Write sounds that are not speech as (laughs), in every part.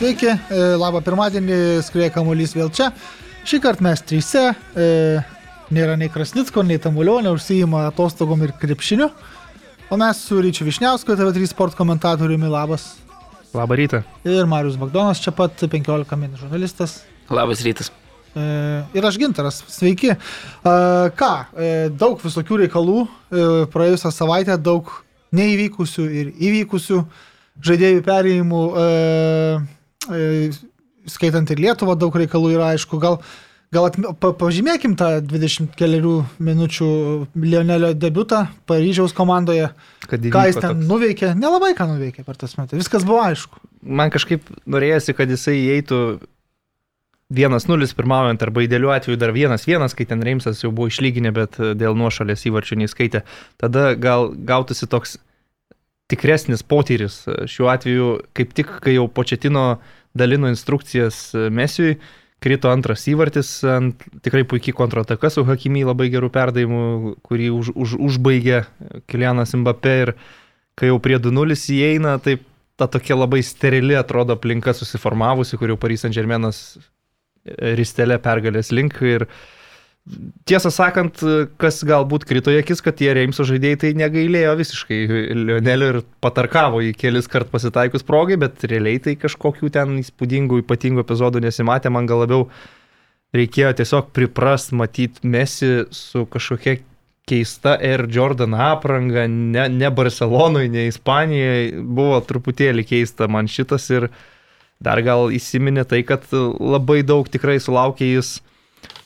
Sveiki, e, labą pirmadienį, skrieja kamuolys vėl čia. Šį kartą mes tryse, e, nėra nei Krasnicko, nei Tamulionio, užsijima atostogom ir krepšiniu. O mes su Ryčiu Višniausku, TV3 sport komentatoriumi, labas. Labą rytą. Ir Marius Bagdonas, čia pat 15 min žurnalistas. Labas rytas. E, ir aš gintaras, sveiki. E, ką, e, daug visokių reikalų, e, praėjusią savaitę daug neįvykusių ir įvykusių žaidėjų perėjimų, e, skaitant ir Lietuvą, daug reikalų yra aišku. Gal, gal atme, pa, pažymėkim tą 20 keliarių minučių Lionelio debutą Paryžiaus komandoje. Ką jis ten toks- nuveikė, nelabai ką nuveikė per tas metus. Viskas buvo aišku. Man kažkaip norėjosi, kad jisai įeitų 1-0 pirmaujant arba idealiu atveju dar 1-1, kai ten Reimsas jau buvo išlyginę, bet e, dėl nuošalės įvarčių neįskaitė. Tada gal gautųsi toks tikresnis potyris. E, Šiuo atveju, kaip tik, kai jau Početino dalino instrukcijas e, Mesiui, krito antras įvartis, ant tikrai puikiai kontrataka su Hakimy labai gerų perdavimų, kurį už, už, užbaigė Kilianas Mbappé ir kai jau prie 2-0 įeina, taip ta tokia labai sterili atrodo aplinka susiformavusi, kur jau Paris Saint Germainas ristelė pergalės link ir tiesą sakant, kas galbūt krito į akis, kad tie Reimso žaidėjai tai negailėjo visiškai. Lionelio ir patarkavo į kelis kart pasitaikus progai, bet realiai tai kažkokių ten įspūdingų, ypatingų epizodų nesimatė, man gal labiau reikėjo tiesiog priprast matyti Messi su kažkokia keista Air Jordan apranga, ne, ne Barcelonui, ne Ispanijai, buvo truputėlį keista man šitas ir dar gal įsiminė tai, kad labai daug tikrai sulaukė jis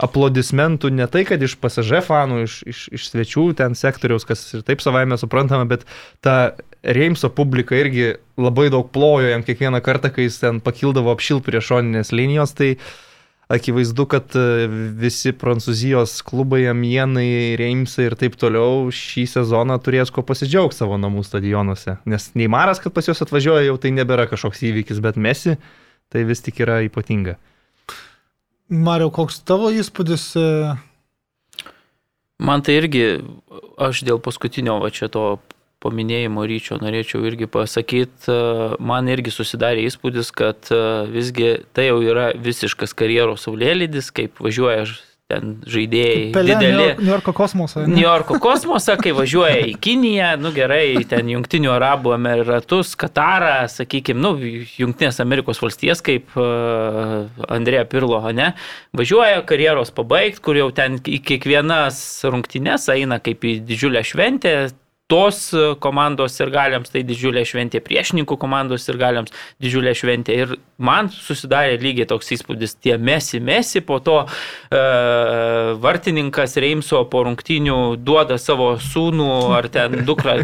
aplodismentų, ne tai, kad iš pasižė fanų, iš, iš, iš svečių ten sektoriaus, kas ir taip savaime suprantama, bet ta Reimso publika irgi labai daug plojo jam kiekvieną kartą, kai jis ten pakildavo apšil prie šoninės linijos, tai akivaizdu, kad e, visi prancūzijos klubai, Amienai, Reimsai ir taip toliau šį sezoną turės ko pasidžiaugti savo namų stadionuose. Nes Neimaras, kad pas juos atvažiuoja, jau tai nebėra kažkoks įvykis, bet Mesi tai vis tik yra ypatinga. Mario, koks tavo įspūdis? e, Man tai irgi, aš dėl paskutinio va čia to paminėjimo ryčio norėčiau irgi pasakyti, man irgi susidarė įspūdis, kad e, visgi tai jau yra visiškas karjeros saulėlydis, kaip važiuoja ten žaidėjai Pelė dideli. New Yorko kosmosą. ne? New Yorko kosmosą, kai važiuoja į Kiniją, nu gerai, ten Junktinių Arabų Emiratus, Katarą, sakykime, nu, Junktinės Amerikos valstijas, kaip uh, Andrėja Pirlo, ne, važiuoja karjeros pabaigti, kur jau ten į kiekvienas rungtynes eina kaip į didžiulę šventę. Tos e, komandos ir galiams tai didžiulė šventė, priešininkų komandos ir galiams didžiulė šventė. Ir man susidarė lygiai toks įspūdis, tie mesi, mesi, po to e, vartininkas Reimso po rungtynių duoda savo sūnų ar ten dukrą,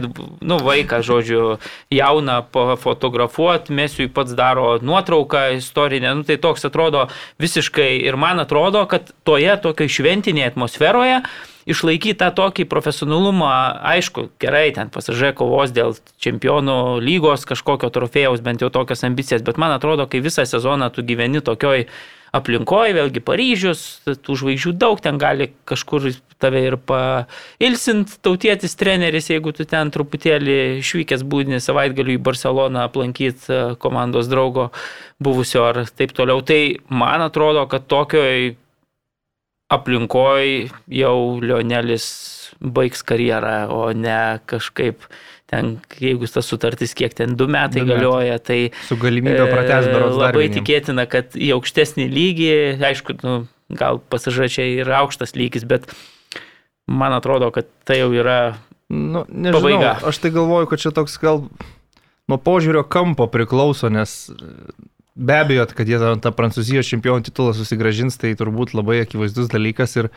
nu vaiką, žodžiu, jauną fotografuoti, mesiui pats daro nuotrauką istorinę, nu tai toks atrodo visiškai ir man atrodo, kad toje tokio šventinėje atmosferoje išlaikyti tą tokį profesionalumą, aišku, gerai, ten pasižiūrė kovos dėl čempionų lygos kažkokio trofėjaus, bent jau tokias ambicijas, bet man atrodo, kai visą sezoną tu gyveni tokioj aplinkoje, vėlgi Paryžius, tų žvaigždžių daug, ten gali kažkur tave ir pailsint tautietis treneris, jeigu tu ten truputėlį išvykęs būdinį savaitgaliu į Barceloną aplankyti komandos draugo buvusio ar taip toliau. Tai man atrodo, kad tokioj aplinkoj jau Lionelis baigs karjerą, o ne kažkaip ten, jeigu tas sutartis kiek ten du metai Du metai. galioja, tai Su galimybė pratęs e, berods dar labai vieniem. tikėtina, kad į aukštesnį lygį, aišku, nu, gal pasižačiai yra aukštas lygis, bet man atrodo, kad tai jau yra Nu, nežinau, Pabaiga. aš tai galvoju, kad čia toks gal nuo požiūrio kampo priklauso, nes be abejo, kad jie tą, tą Prancūzijos čempionų titulą susigražins, tai turbūt labai akivaizdus dalykas ir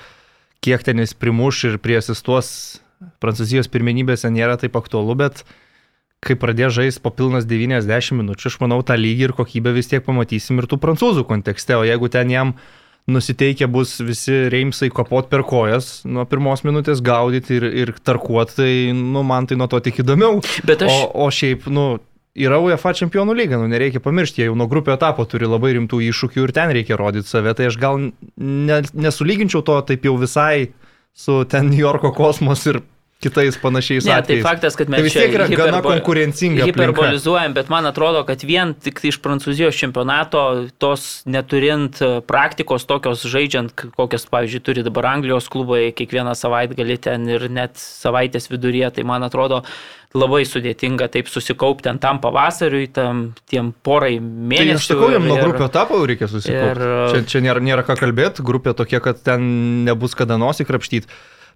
kiek ten jis primuš ir prie asistos Prancūzijos pirmenybėse nėra taip aktualu, bet kai pradės žaisti po pilnas 90 minučių, aš manau, tą lygį ir kokybę vis tiek pamatysim ir tų prancūzų kontekste, o jeigu ten jam nusiteikę bus visi reimsai kopot per kojas, nuo pirmos minutės gaudyti ir, ir tarkuot, tai, nu, man tai nuo to tik įdomiau. Bet aš, O, o šiaip, nu, yra UEFA čempionų lyga, nu, nereikia pamiršti, jie jau nuo grupio etapo turi labai rimtų iššūkių ir ten reikia rodyti save, tai aš gal ne, nesulyginčiau to taip jau visai su ten New Yorko kosmos ir kitais panašiais Ne, tai atvejais. faktas, kad mes Tai vis tiek yra gana hiperbo- konkurencinga. aplinka. Hiperbolizuojam, bet man atrodo, kad vien tik tai iš Prancūzijos čempionato tos neturint e, praktikos tokios žaidžiant, kokias, pavyzdžiui, turi dabar Anglijos klubai, kiekvieną savaitę gali ten ir net savaitės viduryje, tai man atrodo labai sudėtinga taip susikaupti ant tam pavasariui, tam tiem porai Tai mėnesių. aš sakau, jam nuo grupio etapo reikia susikaupti. ir- Čia, čia nėra, nėra ką kalbėti, grupė tokia, kad ten nebus kada nosį krapštyti.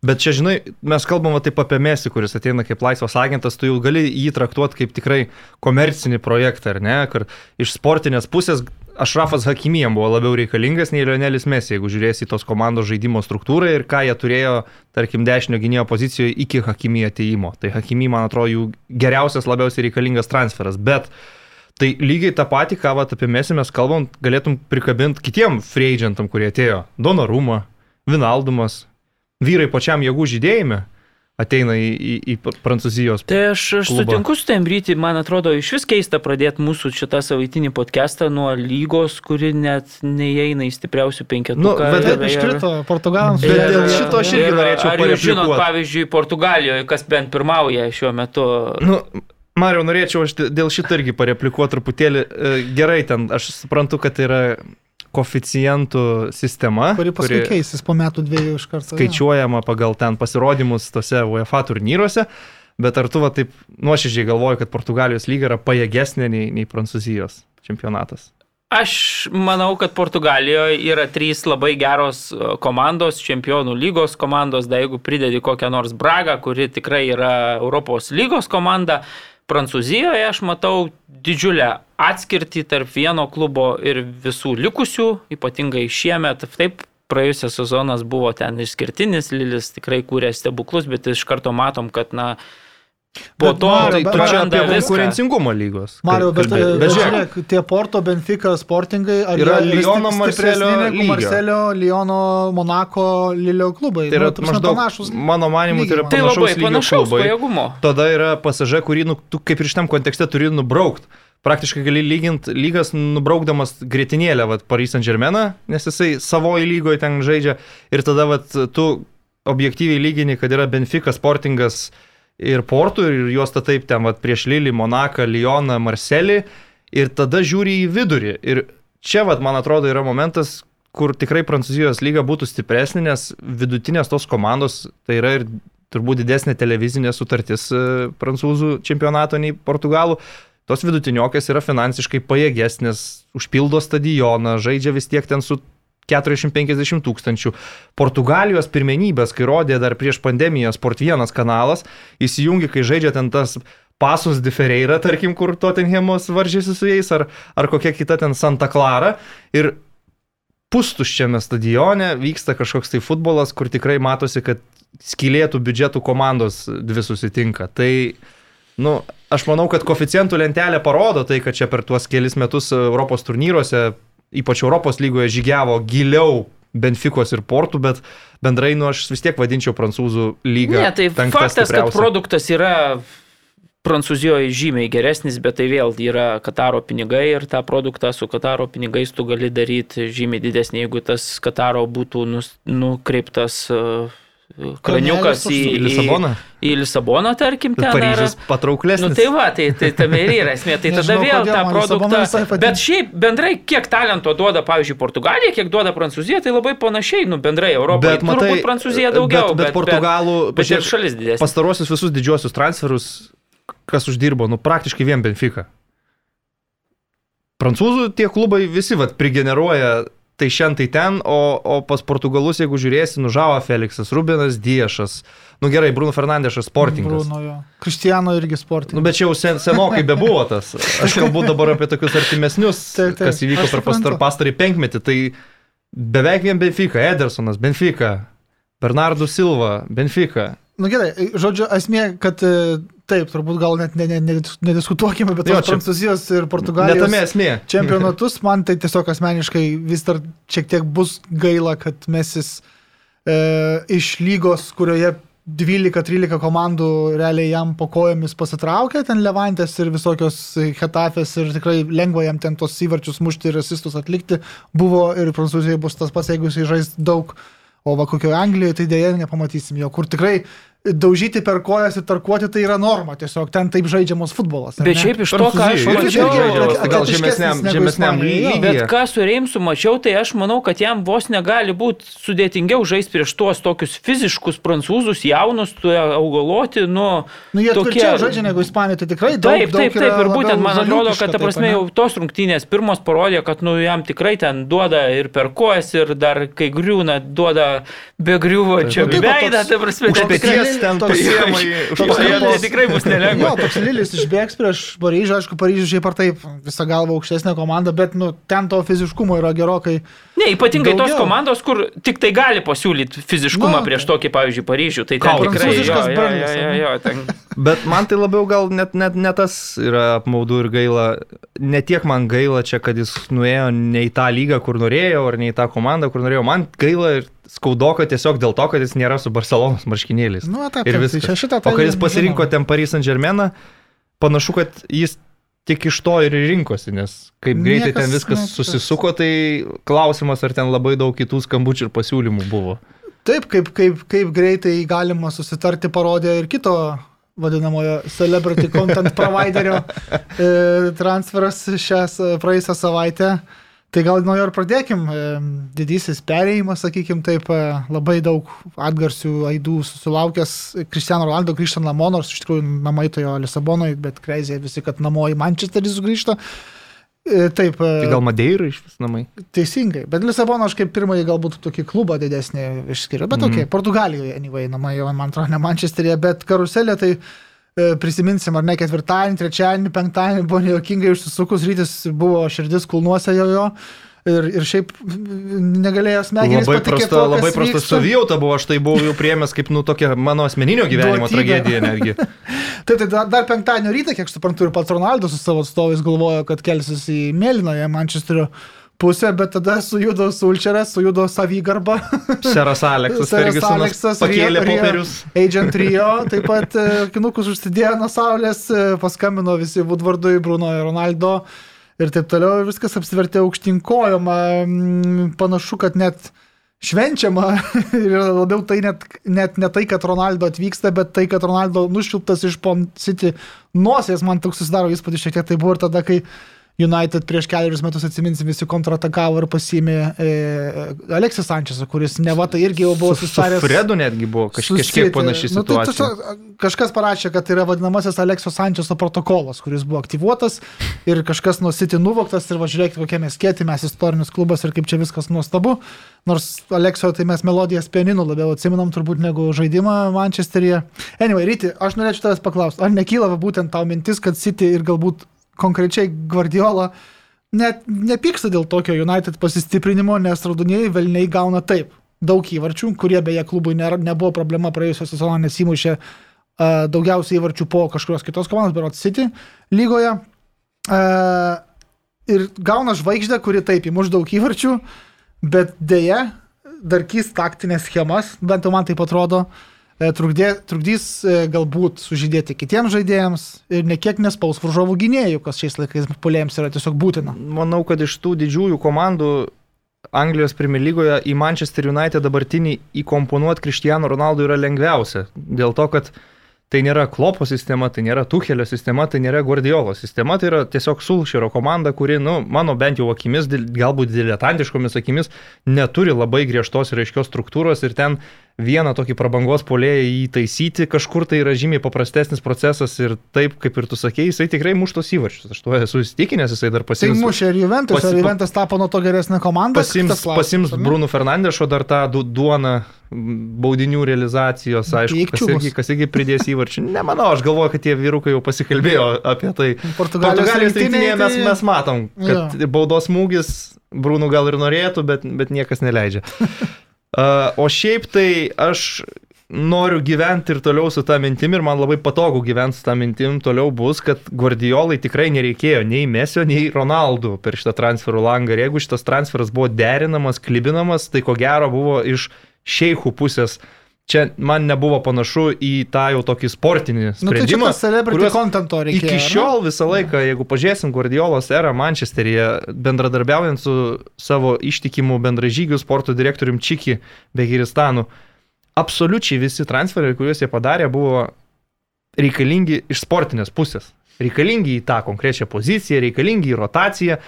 Bet čia, žinai, mes kalbam taip apie Mesį, kuris ateina kaip laisvas agentas, tu jau gali jį traktuoti kaip tikrai komercinį projektą, ar ne? Kur iš sportinės pusės Ašrafas Hakimijam buvo labiau reikalingas nei Lionelis Messi, jeigu žiūrėsi į tos komandos žaidimo struktūrą ir ką jie turėjo, tarkim, dešinio gynėjo pozicijoje iki Hakimijo ateimo. Tai Hakimi, man atrodo, jų geriausias, labiausiai reikalingas transferas. Bet Tai lygiai tą patį, ką vat, apie Mesį mes kalbam, galėtum prikabinti kitiem free agentam, kurie atėjo. Donorumą, Vinaldumas, vyrai pačiam jėgų žydėjime ateina į, į, į Prancūzijos. Tai aš, aš klubą. sutinku su tem ryti, man atrodo, iš vis keista pradėti mūsų šitą savaitinį podcastą nuo lygos, kuri net neįeina į stipriausių penketuką. Nu, bet Taip, iškrito Portugalams. Bet dėl šito aš irgi Ir norėčiau Ar jūs žinot, pavyzdžiui, Portugalijoje, kas bent pirmauja šiuo metu? Nu, Mario, norėčiau aš dėl šito irgi pareplikuoti truputėlį. E, Gerai, ten aš suprantu, kad yra koficijantų sistema, Kuri paskui keisis po metų dviejų iš karto. skaičiuojama pagal ten pasirodymus tose UEFA turnyruose. Bet ar tu va taip nuoširdžiai galvoji, kad Portugalijos lyga yra pajėgesnė nei, nei Prancūzijos čempionatas? Aš manau, kad Portugalijoje yra trys labai geros e, komandos, čempionų lygos komandos, da jeigu pridedi kokią nors Bragą, kuri tikrai yra Europos lygos komanda, Prancūzijoje aš matau didžiulę atskirtį tarp vieno klubo ir visų likusių, ypatingai šiemet. Taip, praėjusias sezonas buvo ten išskirtinis, Lilis tikrai kūrė stebuklus, bet iš karto matom, kad, na, po Bet to Mario, Tai tu čia apie viską. konkurencingumą lygos. Mario, bet, bet bet žiūrėk, tie Porto, Benfica, Sportingai, ar Yra stipresni Marselio. Marselio, Liono, Monako, Lilio klubai. tai yra Nu, maždaug, panašūs. mano manimu, tai yra Tai panašaus lygio panašaus pajėgumo. Tada yra pasažė, kurį nu, tu kaip ir šitam kontekste turi nubraukti. Praktiškai gali lyginti lygas nubraukdamas grėtinėlę, vad, Paris Saint Germain, nes jisai savoji lygoje ten žaidžia ir tada, vad, tu objektyviai lygini, kad yra Benfica, Sportingas ir Portų ir juos ta taip ten, vad, prieš Lilį, Monaką, Lyoną, Marselį ir tada žiūri į vidurį. Ir čia, vad, man atrodo, yra momentas, kur tikrai Prancūzijos lyga būtų stipresnė, nes vidutinės tos komandos tai yra ir turbūt didesnė televizinė sutartis e, prancūzų čempionato nei portugalų. Tos vidutiniokės yra finansiškai pajėgesnės, užpildo stadioną, žaidžia vis tiek ten su 450 tūkstančių. Portugalijos pirmenybės, kai rodė dar prieš pandemiją Sport 1 kanalas, įsijungi, kai žaidžia ten tas pasus de Ferreira, tarkim, kur Tottenhamas varžėsi su jais, ar, ar kokia kita ten Santa Clara. Ir pustuščiame stadione vyksta kažkoks tai futbolas, kur tikrai matosi, kad skilėtų biudžetų komandos dvi susitinka. Tai, nu, aš manau, kad koficientų lentelė parodo tai, kad čia per tuos kelis metus Europos turnyruose, ypač Europos lygoje, žygiavo giliau Benfikos ir Portų, bet bendrai, nu, aš vis tiek vadinčiau prancūzų lygą. Ne, tai faktas, kad stipriausia. produktas yra Prancūzijoje žymiai geresnis, bet tai vėl yra Kataro pinigai ir tą produktą su Kataro pinigais tu gali daryti žymiai didesnį, jeigu tas Kataro būtų nus, nukreiptas uh, kraniukas į, Į Lisaboną? Į, į Lisaboną, tarkim, ten. Paryžius ar- patrauklesnis. Nu, tai va, tai, tai tame ir yra esmė. Tai tada Nežinau, vėl kodėl tą produktą. Bet šiaip bendrai, kiek talento duoda, pavyzdžiui, Portugalija, kiek duoda Prancūzija, tai labai panašiai, nu, bendrai Europoje. Bet matai, turbūt Prancūzija daugiau, bet, bet, bet Portugalų, Bet, bet ir šalis didesnė. pastarosius visus didžiosius transferus, kas uždirbo, nu praktiškai vien Benfica. Prancūzų tie klubai visi vat, prigeneruoja tai šiandien, tai ten, o, o pas portugalus, jeigu žiūrėsi, nužavo Feliksas, Rubinas Diešas, nu gerai, Bruno Fernandešas, sportininkas. Bruno jo. Kristiano irgi Nu, sportininkas. bet čia jau sen, senokai bebuvo tas. Aš kalbu dabar apie tokius artimesnius, (laughs) Taip, taip, kas įvyko per pastar, pastarį penkmetį. Tai beveik vien Benfica, Edersonas, Benfica, Bernardo Silva, Benfica. Na nu, gerai, žodžiu, esmė, kad e, taip, turbūt gal net ne, ne, ne, nediskutuokime, bet Jo, Prancūzijos ir Netame Portugalijos esmė. (laughs) čempionatus, man tai tiesiog asmeniškai vis dar šiek tiek bus gaila, kad mesis e, iš lygos, kurioje 12-13 komandų realiai jam po kojomis pasitraukė, ten Levantės ir visokios Hetafės ir tikrai lengva jam ten tos įvarčius mušti ir asistus atlikti, buvo ir Prancūzijoje bus tas pats, jeigu jis žais daug, o va kokioje Anglijoje tai dėja nepamatysim jo, kur tikrai daužyti per kojas ir tarkuoti tai yra norma, tiesiog ten taip žaidžiamas futbolas. Bet ne? šiaip iš to, ką aš mačiau, tai gal žemesniam, žemesniam lygyje. Bet ką su Reimsu mačiau, tai aš manau, kad jam vos negali būti sudėtingiau žaisti prieš tuos tokius fiziškus prancūzus, jaunus, tu augaloti, nu... Nu, jie tokie- žaidžia negu Ispanija, tai tikrai daug. Taip, daug taip, taip, ir būtent man atrodo, kad ta prasme jau tos rungtynės pirmos parodė, kad nu jam tikrai ten duoda ir per kojas, ir dar kai griūna, duoda be griuvo čia Nu, taip, o veidą, tai prasme, ten tikrai- peties ten toks- pakelės. Tai tikrai bus nelengva. Jo, toks Lilis išbėgs prieš Paryžių, aišku, Paryžius šiaip ar taip visą galvą aukštesnė komanda, bet nu, ten to fiziškumo yra gerokai. Ne, ypatingai tos Daugiau. komandos, kur tik tai gali pasiūlyti fiziškumą Nu, prieš tokį, pavyzdžiui, Paryžių. Tai ten tikrai jo, jo, jo, jo, jo, ten Bet man tai labiau gal net, net, net tas yra apmaudu ir gaila. Ne tiek man gaila čia, kad jis nuėjo ne į tą lygą, kur norėjo, ar ne į tą komandą, kur norėjo. Man gaila ir skaudoka tiesiog dėl to, kad jis nėra su Barcelonos marškinėliais. Nu, taip, ir viskas. tai šitą o kad jis tai pasirinko žinoma. ten Paris Saint Germainą, panašu, kad jis tik iš to ir rinkosi, nes kaip greitai Niekas ten viskas net- susisuko, tai klausimas, ar ten labai daug kitų skambučių ir pasiūlymų buvo. Taip, kaip, kaip, kaip greitai galima susitarti parodė ir kito vadinamojo celebrity content providerio (laughs) e, transferas šią praėjusią savaitę. Tai gal nuo jo ir pradėkim. E, Didysis perėjimas, sakykim, taip e, labai daug atgarsių aidų susilaukęs Cristiano Ronaldo grįžtant namo, nors iš tikrųjų namai to jo Lisabonoje, bet kreizė visi, kad namo į Manchesterį sugrįžta. E, Taip. Tai gal Madeira iš vis namai? Teisingai, bet Lisabono aš kaip pirmąjį galbūt tokį klubą didesnį išskiriu, bet Mhm. tokia, mm. Portugalijoje, anyway, namai man atrodo, ne Mančesteryje, bet karuselė tai e, prisiminsim, ar ne ketvirtadienį, trečiadienį, penktadienį buvo nejokingai užsisukus, rytis buvo širdis kulnuose jo jo. Ir, ir šiaip negalėjo smegenys Labai patikėti prasta, labai prasta savijauta buvo, aš tai buvau jau priemęs kaip, nu, tokia mano asmeninio gyvenimo Duotybė. tragedija netgi. Taip, (laughs) tai dar, penktadienio rytą, kiek suprantu, ir pats Ronaldo su savo atstovais galvojo, kad kelsis į Mėlynoje Mančesterio pusę, bet tada sujudo Sulčeras, sujudo savygarba. Seras Aleksas (laughs) Seras Aleksas, pakėlė Rio- popierius. Agent Rio, taip pat e, kinukus užsidėjo nuo saulės, e, paskambino visi Woodwardui, Bruno ir Ronaldo ir taip toliau, ir viskas apsivertė aukštinkojama, panašu, kad net švenčiama (laughs) ir labiau tai net, net ne tai, kad Ronaldo atvyksta, bet tai, kad Ronaldo nušiltas iš Pon City nosies, man toks susidaro įspūdis šiek tiek tai buvo ir tada, kai United prieš keliarius metus atsiminsim visi kontratakavo ir pasiėmė e, Aleksis Sančesą, kuris neva tai irgi jau buvo Su, su susitaręs. Fredu netgi buvo kaž, kažkiek panaši Nu, tai tiesiog kažkas parašė, kad tai yra vadinamasis Alekso Sančeso protokolas, kuris buvo aktyvuotas ir kažkas nuo City nuvoktas ir važiuokite, kokie mes kėti, mes istorinis klubas ir kaip čia viskas nuostabu. Nors Alekso tai mes melodijas pianinu labiau atsiminam turbūt negu žaidimą Mančesteryje. Anyway, Ryti, aš norėčiau tavęs paklausti, ar nekyla būtent tau mintis, kad City ir galbūt konkrečiai Guardiola net nepyksta dėl tokio United pasistiprinimo, nes raudonieji velniai gauna taip daug įvarčių, kurie beje klubui nėra, nebuvo problema praėjusios sezono, nes įmušė uh, daugiausiai įvarčių po kažkurios kitos komandos, Berot City lygoje. Uh, ir gauna žvaigždę, kuri taip įmuš daug įvarčių, bet dėja darkys taktinės schemas, bent jau man taip atrodo, e, trukdė, trukdys e, galbūt sužydėti kitiems žaidėjams ir nekiek nespaus varžovų gynėjų, kas šiais laikais polėjams yra tiesiog būtina. Manau, kad iš tų didžiųjų komandų Anglijos Premier lygoje į Manchester United dabartinį įkomponuoti Cristiano Ronaldo yra lengviausia. Dėl to, kad tai nėra Klopo sistema, tai nėra Tuchelio sistema, tai nėra Guardiolo sistema, tai yra tiesiog Sulširo komanda, kuri, nu, mano bent jau akimis, galbūt diletantiškomis akimis, neturi labai griežtos ir aiškios struktūros ir ten vieną tokį prabangos polėją įtaisyti kažkur tai yra žymiai paprastesnis procesas ir taip, kaip ir tu sakėjai, jisai tikrai muštos įvarčius. Aš tuo esu įsitikinęs, jisai dar Tai pasiims. mušė ir Juventus, pasi- ar Juventus tapo nuo to geresnė komanda? Pasims, pasims? Bruno Fernandešo dar tą du, duoną baudinių realizacijos, aišku, kas irgi, kas irgi pridės įvarčių. Nemanau, aš galvoju, kad tie vyrukai jau pasikalbėjo apie tai. Portugalijos Portugalijos rinktinėje rinktinėje mes, tai- mes matom, kad baudos smūgis Bruno gal ir norėtų, bet, bet niekas neleidžia. Uh, o šiaip tai aš noriu gyventi ir toliau su tą mintim ir man labai patogu gyventi su tą mintim toliau bus, kad Guardiolai tikrai nereikėjo nei Mesio, nei Ronaldo per šitą transferų langą. Ir jeigu šitas transferas buvo derinamas, klibinamas, tai ko gero buvo iš šeichų pusės. Čia man nebuvo panašu į tą jau tokį sportinį Nu, tai sprendimą. celebrity contento reikėjo. Iki ne? šiol visą laiką, jeigu pažiūrėsim Guardiolos erą Mančesteryje, bendradarbiaujant su savo ištikimu bendražygiu sporto direktoriumi Čiki Begiristanu, absoliučiai visi transferai, kuriuos jie padarė, buvo reikalingi iš sportinės pusės. Reikalingi į tą konkrečią poziciją, reikalingi į rotaciją.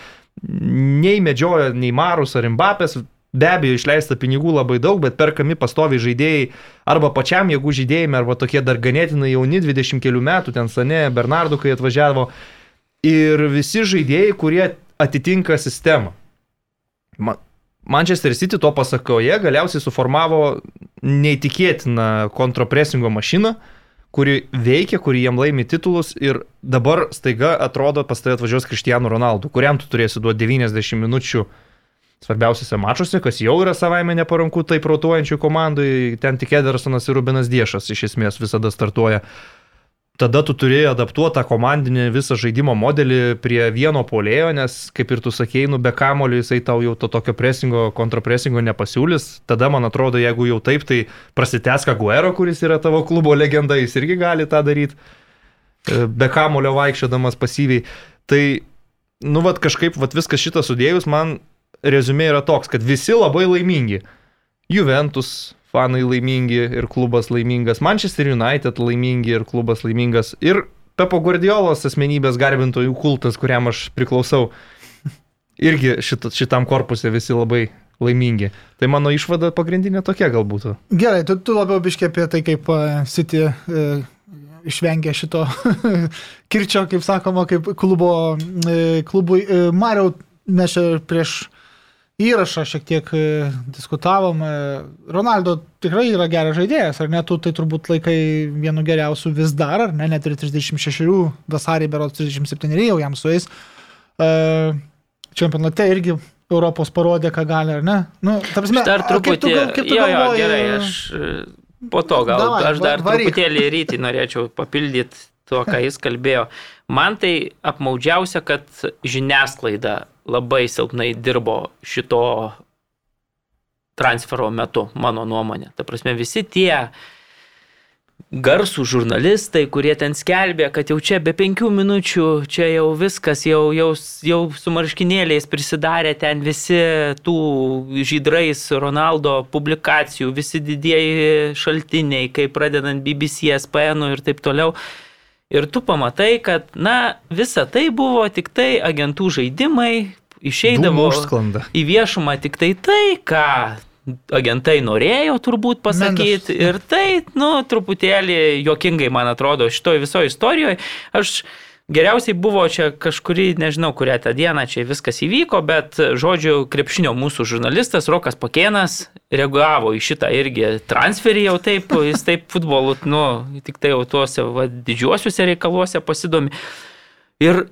Nei medžiojo nei Marus ar Imbapės, be abejo išleista pinigų labai daug, bet perkami pastoviai žaidėjai arba pačiam jėgų žaidėjai, arba tokie dar ganėtinai jauni, 20 kelių metų, ten Sane, Bernardu, kai atvažiavo. Ir visi žaidėjai, kurie atitinka sistemą. Ma Manchester City to pasakoje galiausiai suformavo neįtikėtiną kontropresingo mašiną, kuri veikia, kuri jiem laimi titulus ir dabar staiga atrodo pas tai atvažiuos Kristijanų Ronaldų, kuriam tu turėsi duoti 90 minučių svarbiausiose mačuose, kas jau yra savaime neparanku taip rotuojančių komandai, ten tik Edersonas ir Rubinas Diešas iš esmės visada startuoja. Tada tu turi adaptuoti tą komandinį visą žaidimo modelį prie vieno polėjo, nes, kaip ir tu sakėjai, nu be kamulio jisai tau jau to tokio presingo, kontrapresingo nepasiūlys. Tada, man atrodo, jeigu jau taip, tai prasiteska Guero, kuris yra tavo klubo legenda, jis irgi gali tą daryti, e, be kamulio vaikščiodamas pasyviai. Tai, nu, vad kažkaip, vad viskas šitas sudėjus, man rezumė yra toks, kad visi labai laimingi. Juventus, fanai laimingi ir klubas laimingas, Manchester United laimingi ir klubas laimingas ir Pepo Guardiolos asmenybės garbintojų kultas, kuriam aš priklausau, irgi šit, šitam korpusė visi labai laimingi. Tai mano išvada pagrindinė tokia galbūt. Gerai, tu, tu labiau biškė apie tai, kaip uh, City uh, išvengė šito (laughs) kirčio, kaip sakoma, kaip klubo, uh, klubui. Uh, Mariau, mes čia prieš įrašą šiek tiek e, diskutavom. E, Ronaldo tikrai yra geras žaidėjas, ar ne? Tu tai turbūt laikai vienu geriausiu vis dar, ar ne? Net ir 36, vasarį berots 37 jau jam sueis. Uh, čempionate irgi Europos parodė, ką gali, ar ne? Nu, prasme, dar truputį. Kaip tu, kaip tu jo, galvoji, jo, gerai, aš po to gal, Davai, aš dar varyk. truputėlį rytį norėčiau papildyti tuo, ką jis kalbėjo. Man tai apmaudžiausia, kad žiniasklaida labai silpnai dirbo šito transfero metu, mano nuomonė. Ta prasme, visi tie garsų žurnalistai, kurie ten skelbė, kad jau čia be penkių minučių, čia jau viskas, jau, jau, jau su marškinėliais prisidarė ten visi tų žydrais Ronaldo publikacijų, visi didieji šaltiniai, kaip pradedant BBC, SPN ir taip toliau. Ir tu pamatai, kad, na, visa tai buvo tik tai agentų žaidimai, išeidavo į viešumą tik tai tai, ką agentai norėjo turbūt pasakyti. Ir tai, nu, truputėlį jokingai, man atrodo, šitoje visoje istorijoje. Aš Geriausiai buvo čia kažkurį, nežinau, kurią tą dieną čia viskas įvyko, bet, žodžiu, krepšinio mūsų žurnalistas Rokas Pakėnas reagavo į šitą irgi transferį jau taip, jis taip futbolu, nu, tik tai jau tuose va, didžiuosiuose reikaluose pasidomi. Ir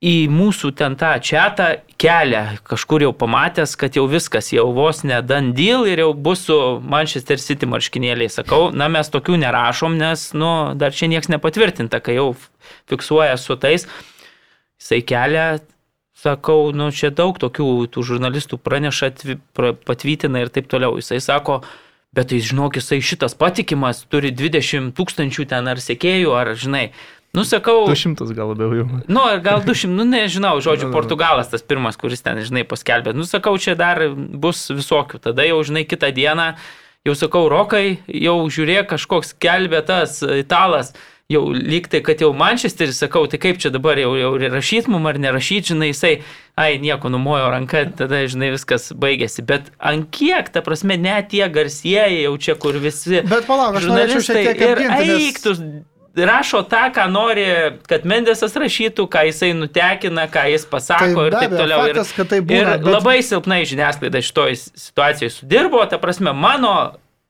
į mūsų ten tą čatą kelią, kažkur jau pamatęs, kad jau viskas, jau vos ne done deal ir jau bus su Manchester City marškinėliai. Sakau, na mes tokių nerašom, nes, nu, dar čia niekas nepatvirtinta, kai jau fiksuoja su tais. Jisai kelia, sakau, nu, čia daug tokių tų žurnalistų praneša, patvytina ir taip toliau. Jisai sako, bet tai žinok, jisai šitas patikimas, turi 20 tūkstančių ten ar sekėjų, ar žinai. Nu, sakau. 200 gal labiau jau. Nu, gal 200, nu, nežinau, žodžiu, Portugalas tas pirmas, kuris ten, žinai, paskelbė. Nu, sakau, čia dar bus visokių. Tada jau, žinai, kitą dieną, jau sakau, rokai, jau žiūrėk, kažkoks kelbė tas italas. Jau lygtai, kad jau Manchesteris, sakau, tai kaip čia dabar jau, jau rašyt mum ar nerašyt, žinai, jisai, ai, nieko numojo ranka, tada, žinai, viskas baigėsi. Bet ant kiek, ta prasme, net tie garsieji jau čia, kur visi. Bet palauk, aš norėčiau šiek tiek ir eiktus. Nes rašo tą, ką nori, kad Mendesas rašytų, ką jisai nutekina, ką jis pasako tai ir taip toliau. Faktas, ir, tai būna, ir bet... labai silpnai žiniasklaida šitoje situacijoje sudirbo, ta prasme, mano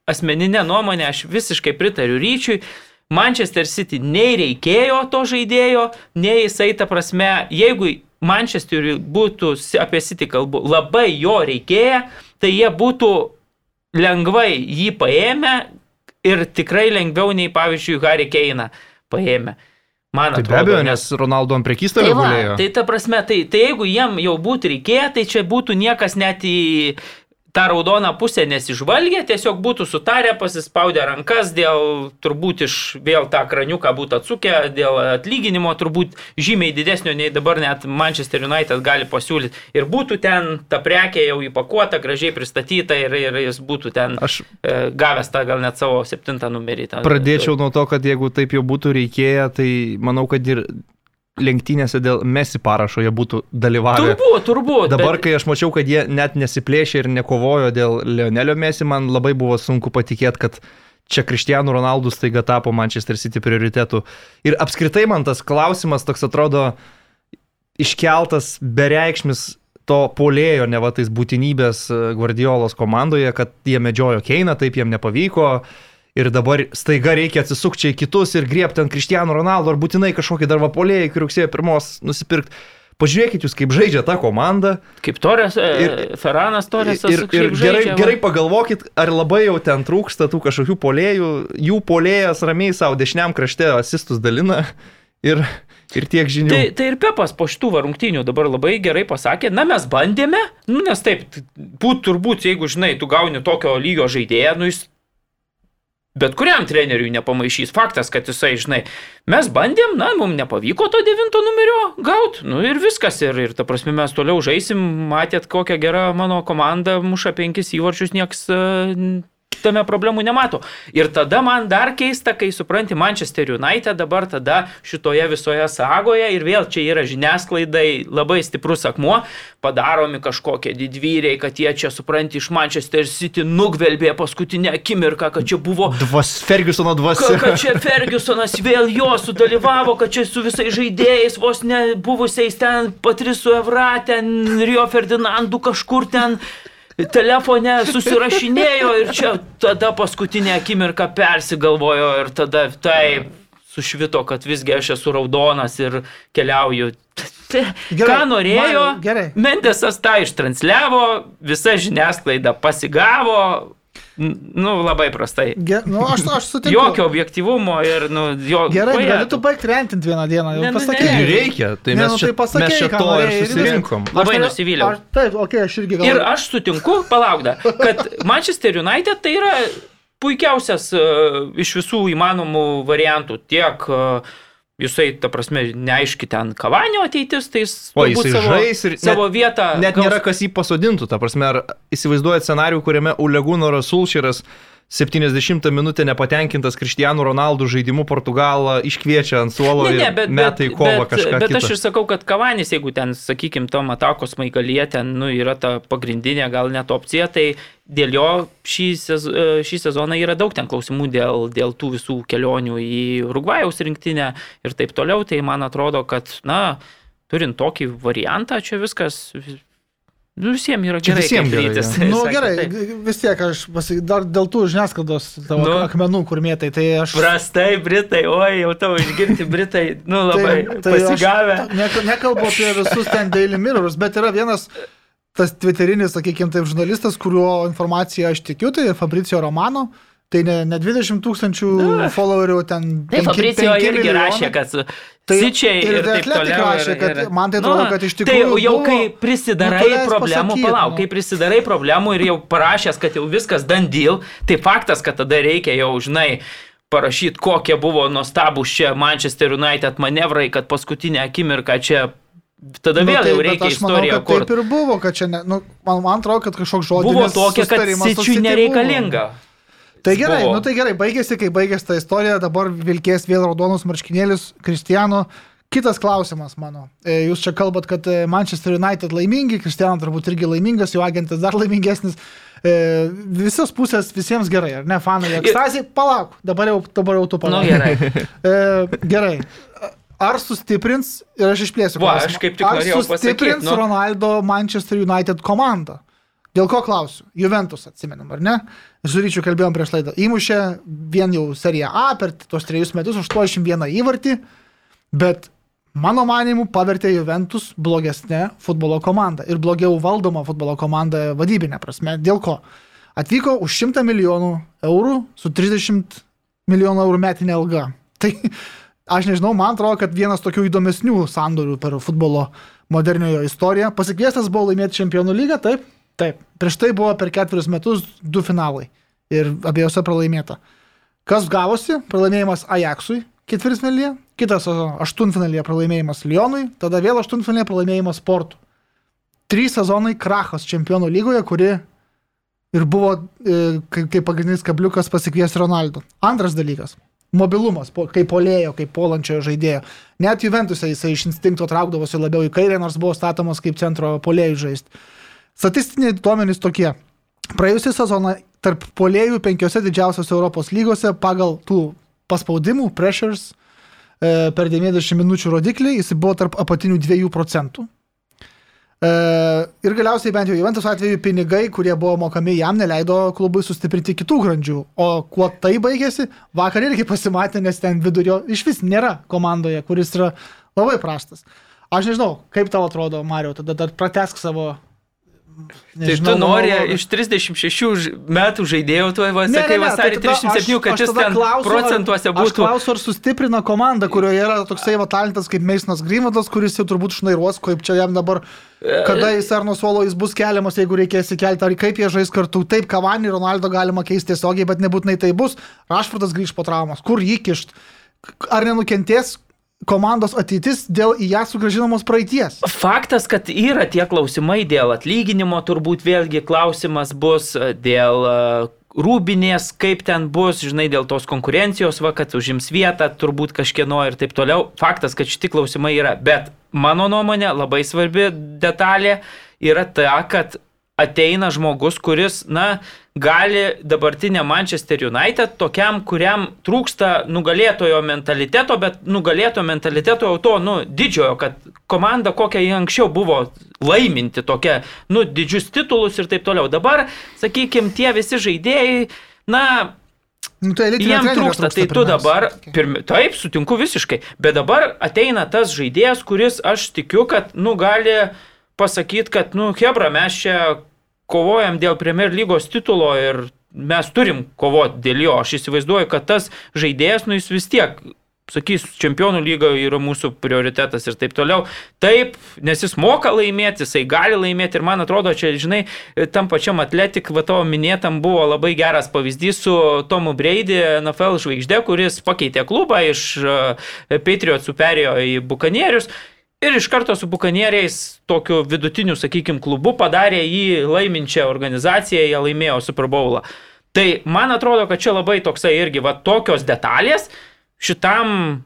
asmeninė nuomonė, aš visiškai pritariu ryčiui. Manchester City nei reikėjo to žaidėjo, nei jisai, ta prasme, jeigu Manchesteriui būtų, apie City kalbu, labai jo reikėję, tai jie būtų lengvai jį paėmę, ir tikrai lengviau nei, pavyzdžiui, Harry Keiną paėmė. Man tai atrodo, be abejo, nes Ronaldo ant prekystalio tai gulėjo. Tai ta prasme, tai, tai jeigu jiem jau būtų reikėję, tai čia būtų niekas net į tą raudoną pusę nesižvalgė, tiesiog būtų sutarę, pasispaudę rankas dėl turbūt iš vėl tą kraniuką būtų atsukę, dėl atlyginimo turbūt žymiai didesnio nei dabar net Manchester United gali pasiūlyti. Ir būtų ten ta prekė jau įpakuota, gražiai pristatyta ir, ir jis būtų ten Aš e, gavęs tą gal net savo septintą numerį. Tą, pradėčiau nuo to, kad jeigu taip jau būtų reikėję, tai manau, kad ir lenktynėse dėl Messi parašo jie būtų dalyvavę. Turbūt, turbūt. Dabar, bet- kai aš mačiau, kad jie net nesiplėšė ir nekovojo dėl Leonelio Messi, man labai buvo sunku patikėti, kad čia Kristijanų Ronaldų staiga tapo Manchester City prioritetu. Ir apskritai man tas klausimas toks atrodo iškeltas bereikšmis to polėjo, ne va tais būtinybės e, Guardiolos komandoje, kad jie medžiojo Keiną, taip jiem nepavyko. Ir dabar staiga reikia atsisukti į kitus ir griebti ant Kristijanų Ronaldo ar būtinai kažkokį dar vapolėją iki rugsėjo pirmos nusipirkti. Pažiūrėkite jūs, kaip žaidžia ta komanda. Kaip Torres, ir, Ir- Ferranas Torres. Ir, ir gerai, gerai pagalvokit, ar labai jau ten trūksta tų kažkokių polėjų. Jų polėjas ramiai savo dešiniam krašte asistus dalina ir, ir tiek žinių. Tai, tai ir Pepas po šitų varungtinių dabar labai gerai pasakė, na mes bandėme, nu nes taip, būt turbūt, jeigu žinai, tu gauni tokio lygio žaidėją, nu jis bet kuriam treneriui nepamaišys. Faktas, kad jisai, žinai, mes bandėm, na, mums nepavyko to devinto numerio gauti, nu ir viskas. Ir, ir ta prasme mes toliau žaisim, matėt, kokia gera mano komanda, muša penkis įvarčius, nieks e, tame problemų nemato. Ir tada man dar keista, kai supranti Manchester United dabar tada šitoje visoje sagoje ir vėl čia yra žiniasklaidai labai stiprus akmuo, padaromi kažkokie didvyriai, kad jie čia supranti iš Manchester City nugvelbė paskutinę akimirką, kad čia buvo Dvas, Fergusono dvasia. kad čia Fergusonas vėl jo sudalyvavo, kad čia su visais žaidėjais, vos ne buvusiais ten Patrisu Evra, ten Rio Ferdinandu kažkur ten telefone susirašinėjo ir čia tada paskutinę akimirką persigalvojo ir tada taip sušvito, kad visgi aš esu raudonas ir keliauju. Gerai, ką norėjo, Mariau, gerai. Mendesas tą ištransliavo, visa žiniasklaida pasigavo, nu labai prastai. Ge, nu, aš, aš sutinku. Jokio objektivumo ir, nu, jo. Gerai, jie- gali tu baigti rentinti vieną dieną. Jau Ne, nu, pasakei. ne. Ir reikia, tai Ne, mes, nu, čia, tai pasakei, mes čia to ir norėjai ir susirinkom. viskas. Labai nusivyliau. Aš, taip, okei, okay, aš irgi Ir galvoju. aš sutinku, palaukda, kad Manchester United tai yra puikiausias uh, iš visų įmanomų variantų. Tiek uh, jisai, ta prasme, neaiški ten kavanio ateitis, tai jis O, jisai savo, žais ir savo net- vietą. Net gaus- nėra kas jį pasodintų, ta prasme, ar įsivaizduojat scenarių, kuriame Ulegūno Rasulširas 70 minutę nepatenkintas Kristijanų Ronaldų žaidimu Portugalą iškviečia ant suolo Ne, ne, ir bet, metai bet, kovą bet, kažką. bet kitą. aš ir sakau, kad Kavanis, jeigu ten, sakykime, tom atakos maigalyje ten nu, yra ta pagrindinė gal net opcija, tai dėl jo šį, sez, e, šį sezoną yra daug ten klausimų dėl, dėl tų visų kelionių į Urugvajaus rinktinę ir taip toliau. Tai man atrodo, kad, na, turint tokį variantą, čia viskas visiems yra Čia gerai. visiem kaip gerai, jo. (laughs) Nu gerai, taip. vis tiek aš pasi... dar dėl tų žiniasklaidos tavo Nu. akmenų, kur mėtai, tai aš... Prastai, Britai, oi, jau tavo išgirti Britai, nu labai tai, tai pasigavę. Aš ne, nekalbu apie visus ten Daily Mirrors, bet yra vienas tas twitterinis, sakykime, taip žurnalistas, kurio informaciją aš tikiu, tai Fabricio Romano. Tai ne, ne 20 tūkstančių followerių ten. Tai Fabricijo penki irgi milijonai. rašė, kad Tai sičiai ir ir, The taip toliau. rašė, ir- kad ir- man tai atrodo, kad iš tikrųjų Tai jau buvo- kai prisidarai Nu, problemų, pasakyt, palauk, nu. kai prisidarai problemų ir jau parašęs, kad jau viskas dandyl, tai faktas, kad tada reikia jau, žinai, parašyti, kokie buvo nuostabus čia Manchester United manevrai, kad paskutinę akimirką čia Tada Nu, vėl tai, jau bet reikia istoriją kurti. Taip ir buvo, kad čia, ne, nu, man, man atrodo, kad kažkoks žodis Buvo tokia, kad sičiui nereikalinga. Tai gerai, Buvo. nu tai gerai, baigėsi, kai baigėsi ta istorija, dabar vilkės vėl raudonus marškinėlius Kristijano. Kitas klausimas mano. E, Jūs čia kalbat, kad e, Manchester United laimingi, Kristijano turbūt irgi laimingas, jo agentas dar laimingesnis. E, Visos pusės visiems gerai, ar ne, fanai? Ekstazija, palauk, dabar jau, dabar jau tu Nu palauk. gerai. (laughs) E, gerai. Ar sustiprins, ir aš išplėsiu Va, klausimą, aš kaip tik ar sustiprins pasakyt, nu. Ronaldo Manchester United komandą? Dėl ko klausiu? Juventus atsimenam, ar ne? Su ryčiu kalbėjom prieš laidą. Įmušė vien jau seriją A per tuos trejus metus 81 įvartį, bet mano manimu pavertė Juventus blogesnė futbolo komanda ir blogiau valdoma futbolo komanda vadybinė prasme. Dėl ko? Atvyko už 100 milijonų eurų su 30 milijonų eurų metinė alga. (laughs) Tai aš nežinau, man atrodo, kad vienas tokių įdomesnių sandorių per futbolo moderniojo istoriją. Pasikviestas buvo laimėti čempionų lygą, taip? Taip, prieš tai buvo per ketverius metus du finalai ir abiejose pralaimėta. Kas gavosi? Pralaimėjimas Ajaxui ketvirtfinalyje, kitas aštuntfinalyje pralaimėjimas Lyonui, tada vėl aštuntfinalyje pralaimėjimas Sportui. Trys sezonai krachas čempionų lygoje, kuri ir buvo e, kaip, pagrindinis kabliukas pasikviesti Ronaldo. Antras dalykas - mobilumas, kaip polėjo, kaip polančiojo žaidėjo. Net Juventusai jisai iš instinkto traukdavosi labiau į kairę, nors buvo statomas kaip centro polėjų žaisti. Statistiniai duomenys tokie. Praėjusią sezoną tarp polėjų penkiose didžiausiose Europos lygose pagal tų paspaudimų, pressures e, per 90 minučių rodiklį jis buvo tarp apatinių 2 procentų. E, ir galiausiai bent jau Juventus atveju pinigai, kurie buvo mokami jam, neleido klubui sustiprinti kitų grandžių. O kuo tai baigėsi, vakar irgi pasimatė, nes ten vidurio iš vis nėra komandoje, kuris yra labai prastas. Aš nežinau, kaip tau atrodo, Mario, tada dar pratesk savo... Tai tu nori iš 36 ž- metų žaidėjų, tu sakai vasarį 37, kad jis ten procentuose Aš būtų. klausiu, ar sustiprina komanda, kurioje yra toksai va talentas kaip Meisnas Grymadas, kuris jau turbūt šnairuos, kaip čia jam dabar, kada jis ar nuo suolo jis bus keliamas, jeigu reikės įkelti, ar kaip jie žais kartu. Taip, Kavanį, Ronaldo galima keisti tiesiogiai, bet nebūtinai tai bus. Rašfordas grįž po traumos. Kur jį kišt? Ar nenukentės komandos ateitis dėl į ją sugražinamos praeities? Faktas, kad yra tie klausimai dėl atlyginimo, turbūt vėlgi klausimas bus e, dėl e, rūbinės, kaip ten bus, žinai, dėl tos konkurencijos, va, kad užims vietą, turbūt kažkieno ir taip toliau. Faktas, kad šitie klausimai yra, bet mano nuomonė labai svarbi detalė yra ta, kad ateina žmogus, kuris, na, gali dabartinė Manchester United, tokiam, kuriam trūksta nugalėtojo mentaliteto, bet nugalėtojo mentaliteto jau to, nu, didžiojo, kad komanda, kokia jie anksčiau buvo laiminti, tokia, nu, didžius titulus ir taip toliau. Dabar, sakykime, tie visi žaidėjai, na, Nu, tai Jiem trenerio trūksta, tai tu pirmiausia. dabar, pirmi, taip, sutinku visiškai, bet dabar ateina tas žaidėjas, kuris aš tikiu, kad, nu, gali pasakyti, kad, nu, Hebra, mes čia kovojam dėl Premier lygos titulo ir mes turim kovoti dėl jo. Aš įsivaizduoju, kad tas žaidėjas, nu, jis vis tiek sakys, čempionų lyga yra mūsų prioritetas ir taip toliau. Taip, nes jis moka laimėti, jisai gali laimėti ir man atrodo, čia, žinai, tam pačiam atletik, va tavo minėtam buvo labai geras pavyzdys su Tomu Brady, NFL žvaigždė, kuris pakeitė klubą iš e, Patriotsų perėjo į Bukanierius. Ir iš karto su Bukanieriais, tokiu vidutiniu, sakykime, klubu padarė jį laiminčią organizaciją, jie laimėjo Super Bowlą. Tai man atrodo, kad čia labai toksai irgi va tokios detalės šitam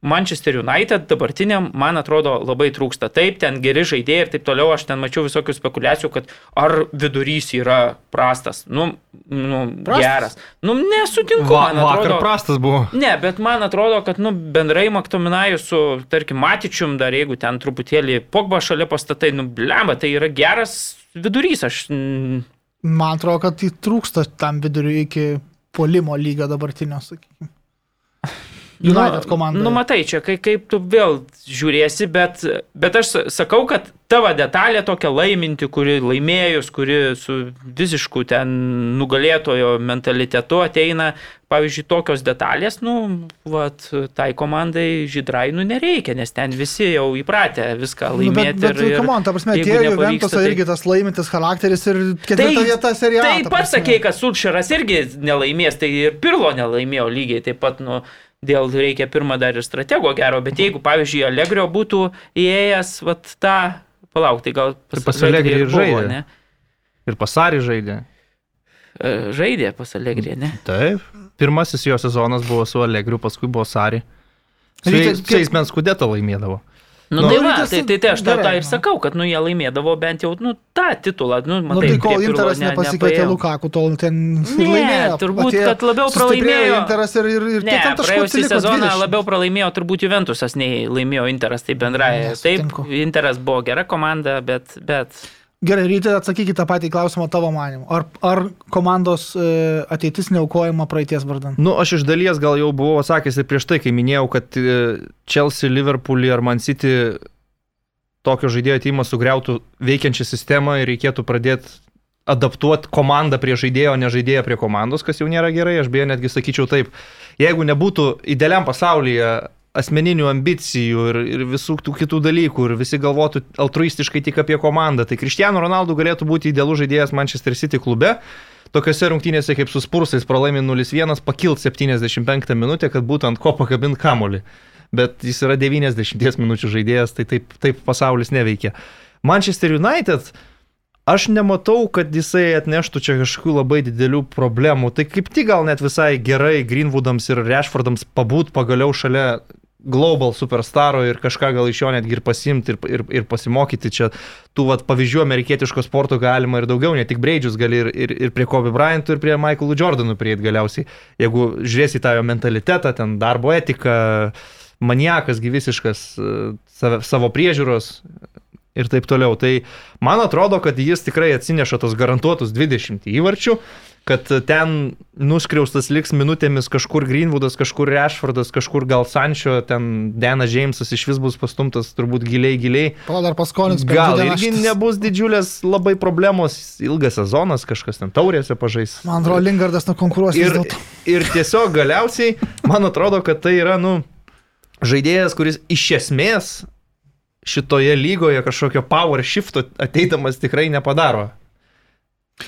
Manchester United dabartiniam, man atrodo, labai trūksta. Taip, ten geri žaidėjai ir taip toliau, aš ten mačiau visokių spekulacijų, kad ar vidurys yra prastas. Nu, nu Prastas? geras. Nu, nesutinku, Va, man vakar atrodo. prastas buvo. Ne, bet man atrodo, kad nu, bendrai Maktominajus su, tarkim, Matičium, dar jeigu ten truputėlį pogba šalia pastatai, nu, blemba, tai yra geras vidurys. Aš, Man atrodo, kad tai trūksta tam viduriu iki polimo lygio dabartinio, sakykime. United komanda. Nu, matai, čia kai, kaip tu vėl žiūrėsi, bet, bet aš sa- sakau, kad tavo detalė tokia laiminti, kuri laimėjus, kuri su visišku ten nugalėtojo mentalitetu ateina, pavyzdžiui, tokios detalės, nu, vat, tai komandai žydrai, nu, nereikia, nes ten visi jau įpratę viską Nu, bet, laimėti. bet, ir, on, ta prasme, nepavyksta, Juventusą tai- irgi tas laimintis charakteris ir ketvirta vieta serijoje. Tai pats sakei, kad Sulšeras irgi nelaimės, tai ir Pirlo nelaimėjo lygiai taip pat, nu, dėl reikia pirmą dar ir stratego gero, bet jeigu, pavyzdžiui, Allegrio būtų įėjęs, vat tą, palauk, tai gal Tai pas Allegri ir žaidė. ne? Ir pasarį žaidė. E, Žaidė pas Allegri, ne? Taip. Pirmasis jo sezonas buvo su Allegriu, paskui buvo Sari. Su jais- bent skudėtą laimėdavo. Nu, Nu, tai, va, tai, tai, tai aš gerai, tą ir nu. sakau, kad nu, jie laimėdavo bent jau nu, tą titulą. Nu, Nu, matai, tai kol Interas ne- nepasikvietė. Lukaku, tol ten (laughs) Ne, laimėjo. turbūt, Atėjo- kad labiau pralaimėjo. Interas ir, ir, ir Ne, praėjusį sezoną 20? labiau pralaimėjo turbūt Juventusas, nei laimėjo Interas, tai bendrai. Taip. Interas buvo gera komanda, bet, bet Gerai, ryte atsakykite tą patį klausimą tavo manimu. Ar, ar komandos e, ateitis neaukojama praeities vardan? Nu, aš iš dalies gal jau buvau sakęs ir prieš tai, kai minėjau, kad e, Chelsea, Liverpool ar Man City tokio žaidėjo ateimas sugriautų veikiančią sistemą ir reikėtų pradėti adaptuoti komandą prie žaidėjo, ne žaidėją prie komandos, kas jau nėra gerai. Aš beje netgi sakyčiau taip, jeigu nebūtų idealiam pasaulyje asmeninių ambicijų ir, ir visų tų kitų dalykų ir visi galvotų altruistiškai tik apie komandą, tai Cristiano Ronaldo galėtų būti idealus žaidėjas Manchester City klube. Tokiose rungtynėse kaip su Spursais pralaimi 0-1, pakilt 75 minutę, kad būtent ko pakabint kamolį. Bet jis yra 90 minučių žaidėjas, tai taip, taip pasaulis neveikia. Manchester United, aš nematau, kad jisai atneštų čia kažkokių labai didelių problemų. Tai kaip tik gal net visai gerai Greenwoodams ir Rashfordams pabūt pagaliau šalia global superstaro ir kažką gal iš jo netgi ir pasimti ir, ir, ir pasimokyti. Čia tų vat, pavyzdžių amerikietiško sporto galima ir daugiau, ne tik Breidžius gali ir, ir, ir prie Kobe Bryantų, ir prie Michaelų Jordanų prieiti galiausiai. Jeigu žiūrėsi tą jo mentalitetą, ten darbo etiką, maniakas gyvisiškas save, savo priežiūros ir taip toliau. Tai man atrodo, kad jis tikrai atsineša tos garantuotus 20 įvarčių kad ten nuskriaustas liks minutėmis kažkur Greenwoodas, kažkur Rashfordas, kažkur gal Sančio, ten Denas Jamesas iš vis bus pastumtas turbūt giliai, giliai. Pala dar paskolins. Gal irgi nebus didžiulės labai problemos, ilgas sezonas, kažkas ten taurėse pažais. Man atrodo, Lingardas nukonkuruos ir, ir tiesiog galiausiai, man atrodo, kad tai yra, nu, žaidėjas, kuris iš esmės šitoje lygoje kažkokio power shifto ateidamas tikrai nepadaro.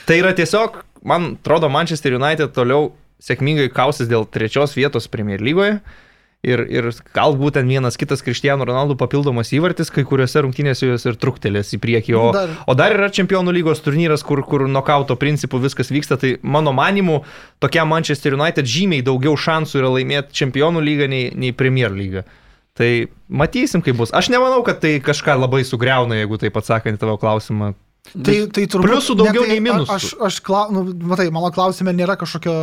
Tai yra tiesiog man atrodo, Manchester United toliau sėkmingai kausis dėl trečios vietos Premier lygoje. Ir, ir galbūt ten vienas kitas Cristiano Ronaldo papildomas įvartis, kai kuriuose rungtynėse jos ir truktelės į priekį. O dar, o dar yra Čempionų lygos turnyras, kur, kur nokauto principų viskas vyksta. Tai mano manimu, tokiam Manchester United žymiai daugiau šansų yra laimėti Čempionų lygą nei, nei Premier lygą. Tai matysim, kaip bus. Aš nemanau, kad tai kažką labai sugriauna, jeigu taip atsakant į tavo klausimą, Tai, tai turbūt. Pliusų daugiau ne, tai, nei minusų. Aš, aš klau, nu, matai, mano klausime nėra kažkokio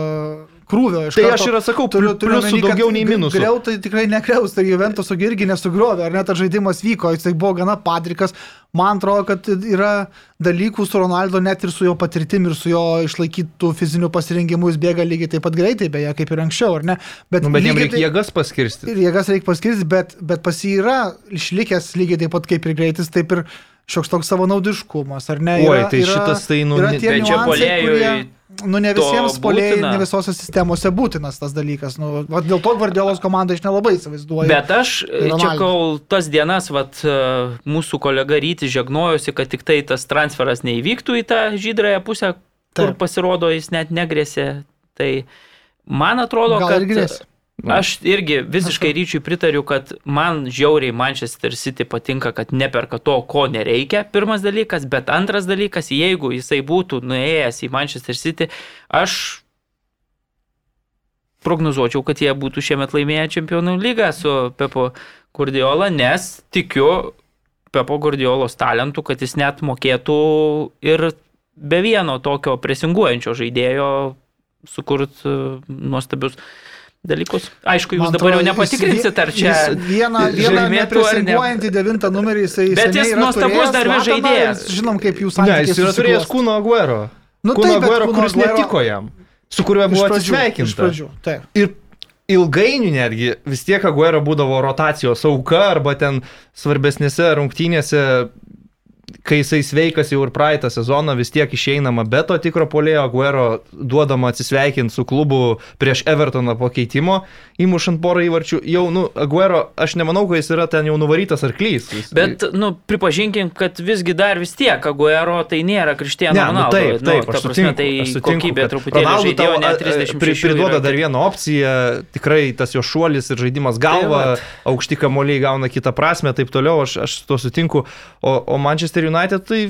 krūvio. Tai karto, aš ir sakau, turiu, turiu pliusų daugiau nei minusų. Griau tai tikrai nekreus, tai Juventus irgi nesugriovė, ar net tas žaidimas vyko, jis tai buvo gana padrikas. Man atrodo, kad yra dalykų su Ronaldo, net ir su jo patirtim ir su jo išlaikytų fiziniu pasirengimu, jis bėga lygiai taip pat greitai, beje, kaip ir anksčiau, ar ne? Bet, nu, bet jam reikia jėgas paskirsti. Ir jėgas reikia paskirsti, bet, bet pas jį yra išlikęs lygiai taip pat kaip ir greitis, taip ir šioks toks savanaudiškumas, ar ne? Yra, Oi, tai yra, šitas tai, nu, yra tie čia polėjui. Nu, ne visiems polėjai, ne visose sistemose būtinas tas dalykas. Nu, va, dėl to Gvardiolos komanda aš nelabai įsivaizduoju. Bet aš čia kol tas dienas, vat, mūsų kolega Ryti žegnojosi, kad tik tai tas transferas neįvyktų į tą žydrąją pusę, kur Taip. pasirodo jis net negresė. Tai man atrodo, Gal kad... Grėsė. Aš irgi visiškai ryčiui pritariu, kad man žiauriai Manchester City patinka, kad neperka to, ko nereikia, pirmas dalykas, bet antras dalykas, jeigu jisai būtų nuėjęs į Manchester City, aš prognozuočiau, kad jie būtų šiemet laimėję čempionų lygą su Pepo Guardiola, nes tikiu Pepo Guardiolos talentų, kad jis net mokėtų ir be vieno tokio presinguojančio žaidėjo sukurti nuostabius dalykus. Aišku, jūs Man dabar jau nepatikrinsit, ar čia vieną, vieną nepresinguojantį devintą numerį jisai. Bet jis nuostabus darbe žaidėjas. Žinom, kaip jūs sakėte. Ne, jis yra turėjęs kūno aguero. Nu, kūno taip, aguero, kuris aguero... netiko jam. Su kuriuo buvo atsisveikinta. Iš pradžių, taip. Ir ilgainiui netgi vis tiek Aguero būdavo rotacijos auka arba ten svarbesnėse rungtynėse kai jisai sveikas jau ir praeitą sezoną, vis tiek išeinama be to tikro polėjo Aguero duodama atsisveikinti su klubu prieš Evertoną po keitimo, įmušant porą įvarčių. Jau, nu, Aguero, aš nemanau, kad jis yra ten jau nuvarytas arklys. Jis... Bet, nu, pripažinkim, kad visgi dar vis tiek Aguero tai nėra Kristiano ne, nu, Ronaldo. Nu, taip, taip, nu, sutinku, prasme, tai aš sutinku, kokybė truputėlį žaidėjo, ne 30 pri, Priduoda dar vieną opciją, tikrai tas jo šuolis ir žaidimas galva, tai, aukšti kamoliai gauna kitą prasme, taip toliau, aš, aš su to sutinku. O, o Manchester Manchester United, tai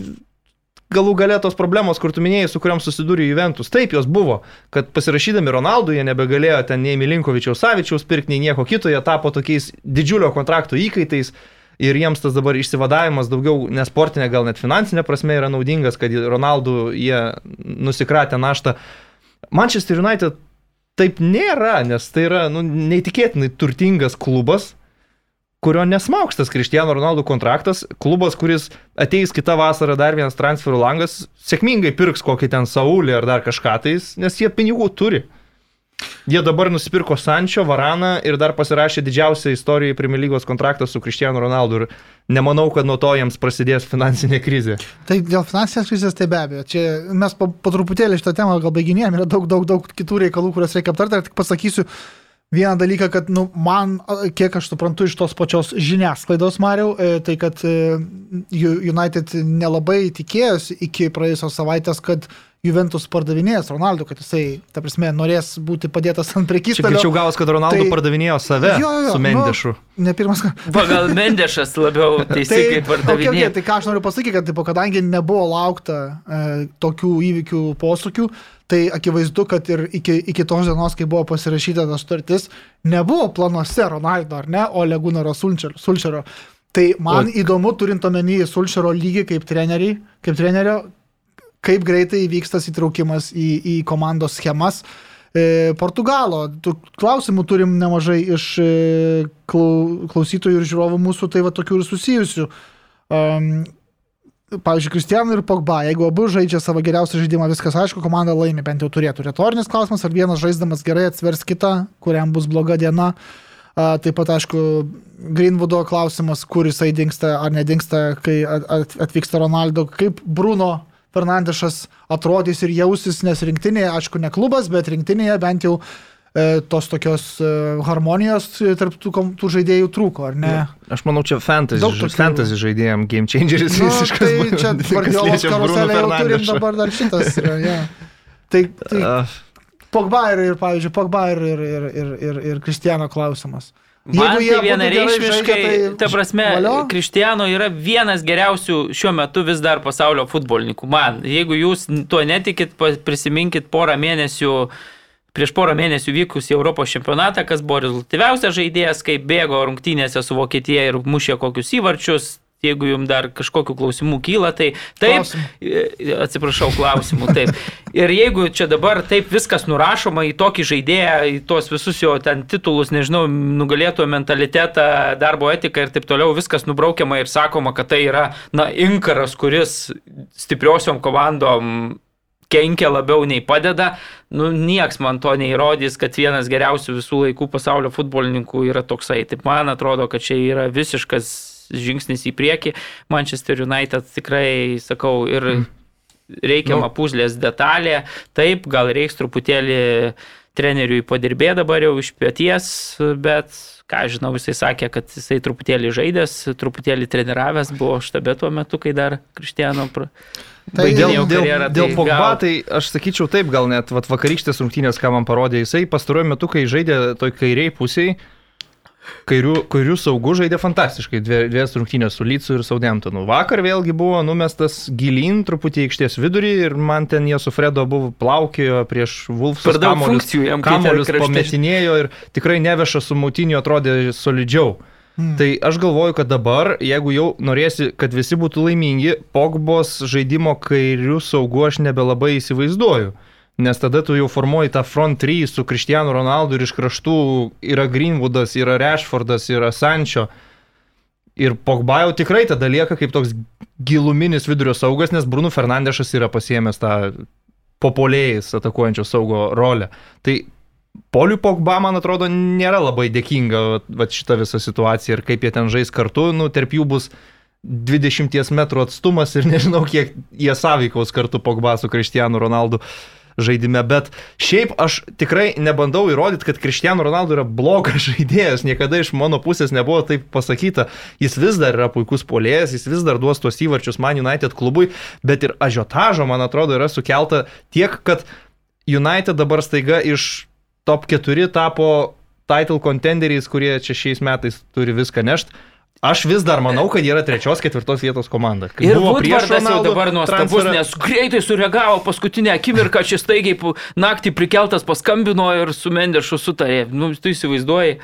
galų galę tos problemos, kur tu minėjai, su kuriam susidūrė Juventus, taip jos buvo, kad pasirašydami Ronaldų jie nebegalėjo ten nei Milinkovičiaus Savičiaus pirkti, nei nieko kito, jie tapo tokiais didžiulio kontrakto įkaitais. Ir jiems tas dabar išsivadavimas daugiau nesportinė, gal net finansinė prasme yra naudingas, kad Ronaldų jie nusikratė naštą. Manchester United taip nėra, nes tai yra nu, neįtikėtinai turtingas klubas, kurio nesmaukštas Cristiano Ronaldo kontraktas, klubas, kuris ateis kitą vasarą dar vienas transferų langas, sėkmingai pirks kokį ten Saulį ar dar kažką tais, nes jie pinigų turi. Jie dabar nusipirko Sančio, Varaną ir dar pasirašė didžiausią istorijoje Premier lygos kontraktą su Cristiano Ronaldo ir nemanau, kad nuo to jiems prasidės finansinė krizė. Tai dėl finansinės krizės tai be abejo. Čia mes po, po truputėlį šitą temą gal baiginėjom, yra daug, daug, daug kitų reikalų, kuriuos reikia aptarti, tik pasakysiu, vieną dalyką, kad, nu, man, kiek aš suprantu iš tos pačios žiniasklaidos, Mariau, e, tai kad e, United nelabai tikėjosi iki praėjusios savaitės, kad Juventus pardavinės Ronaldo, kad jisai, ta prasme, norės būti padėtas ant prekystalio. greičiau gavos, kad Ronaldo Tai- pardavinėjo save Jo, jo, jo, su nu, Mendešu. Ne pirmas kartas. Pagal Mendešas labiau (laughs) teisingai okay, okay, pardavinėja. tai ką aš noriu pasakyti, kad tipo, kadangi nebuvo laukta e, tokių įvykių posūkių, tai akivaizdu, kad ir iki, iki tos dienos, kai buvo pasirašyta ta sutartis, nebuvo planuose Ronaldo, ar ne, o Legūnaro Sulčero. Tai man O- įdomu, turint omeny Sulčero lygį kaip, treneriai, kaip trenerio, kaip greitai vyksta įtraukimas į, į komandos schemas. E, Portugalo, tų klausimų turim nemažai iš e, klau, klausytojų ir žiūrovų mūsų, tai va tokių ir susijusių. Um, pavyzdžiui, Kristijanų ir Pogba, jeigu abu žaidžia savo geriausią žaidimą, viskas aišku, komanda laimi, bent jau turėtų. Retorinis klausimas, ar vienas žaisdamas gerai atsvers kitą, kuriam bus bloga diena. A, taip pat, aišku, Greenwoodo klausimas, kur jisai dinksta ar nedingsta, kai at- at- atvyksta Ronaldo, kaip Bruno Fernandešas atrodys ir jausis, nes rinktinėje, aišku, ne klubas, bet rinktinėje bent jau e, tos tokios e, harmonijos tarp tų, tų žaidėjų trūko, ar ne? Aš manau, čia fantasy, tokių- fantasy žaidėjim, game changeris Nu, visiškas. tai čia Bruno karuselę jau turim dabar dar šitas. Yra, ja. Tai, tai Pogba ir, ir, pavyzdžiui, Pogba ir, ir, ir, ir, ir, Kristiano klausimas. Man tai vienareikšmiškai, žaidžia, ta prasme, valio. Kristiano yra vienas geriausių šiuo metu vis dar pasaulio futbolininkų. Man, jeigu jūs tuo netikit, prisiminkit porą mėnesių, prieš porą mėnesių vykusį Europos čempionatą, kas buvo rezultatyviausias žaidėjas, kaip bėgo rungtynėse su Vokietija ir mušė kokius įvarčius. Jeigu jums dar kažkokių klausimų kyla, tai taip, Klausimų. E, atsiprašau, klausimų, taip. Ir jeigu čia dabar taip viskas nurašoma į tokį žaidėją, į tuos visus jo ten titulus, nežinau, nugalėtojo mentalitetą, darbo etiką ir taip toliau, viskas nubraukiama ir sakoma, kad tai yra, na, inkaras, kuris stipriosiom komandom kenkia labiau nei padeda, nu nieks man to neįrodys, kad vienas geriausių visų laikų pasaulio futbolininkų yra toksai. Taip man atrodo, kad čia yra visiškas žingsnis į priekį. Manchester United tikrai, sakau, ir reikiama Nu. puzlės detalė. Taip, gal reiks truputėlį treneriui padirbėti dabar jau iš pėties, bet ką žinau, jisai sakė, kad jisai truputėlį žaidęs, truputėlį treniravęs buvo štabe tuo metu, kai dar Kristiano pra... Tai baiginėjo Dėl, dėl, karjerą, dėl tai Pogba, gal- tai aš sakyčiau taip, gal net vat, vakarykštės rungtynės, ką man parodė, jisai pastaruoju metu, kai žaidė toj kairiai pusiai, kairių, kairių saugų žaidė fantastiškai, dvie- dviejas rungtynės su Lycu ir Saudentonu. Vakar vėlgi buvo numestas gilin truputį aikštės vidurį ir man ten jie su Fredo buvo plaukėjo prieš Wolfs. Per daug funkcijų jam Kamolius pametinėjo ir tikrai neveša su Mautiniu atrodė solidžiau. Hmm. Tai aš galvoju, kad dabar, jeigu jau norėsi, kad visi būtų laimingi, Pogbos žaidimo kairių saugų aš nebelabai įsivaizduoju. Nes tada tu jau formuoji tą front 3 su Kristianu Ronaldu ir iš kraštų yra Greenwoodas, yra Rashfordas, yra Sančio. Ir Pogba jau tikrai tada lieka kaip toks giluminis vidurio saugas, nes Bruno Fernandešas yra pasiemęs tą populiais atakuojančio saugo rolę. Tai Poliui Pogba, man atrodo, nėra labai dėkinga vat, šita visa situacija ir kaip jie ten žais kartu, nu, tarp jų bus 20 metrų atstumas ir (laughs) nežinau, kiek jie sąveikaus kartu Pogba su Kristianu Ronaldu žaidime, bet šiaip aš tikrai nebandau įrodyti, kad Kristiano Ronaldo yra blogas (laughs) žaidėjas, niekada iš mano pusės nebuvo taip pasakyta, jis vis dar yra puikus polėjas, jis vis dar duos tuos įvarčius Man United klubui, bet ir ažiotažo, man atrodo, yra sukelta tiek, kad United dabar staiga iš top 4 tapo title contenderiais, kurie čia šiais metais turi viską nešti. Aš vis dar manau, kad yra trečios, ketvirtos vietos komanda. Kai Ir Woodvardas jau dabar nuostabus, transferą- nes greitai sureagavo paskutinę akimirką, šis staigiai pu- naktį prikeltas paskambino ir su Mendešu sutarė. Nu, tu įsivaizduoji,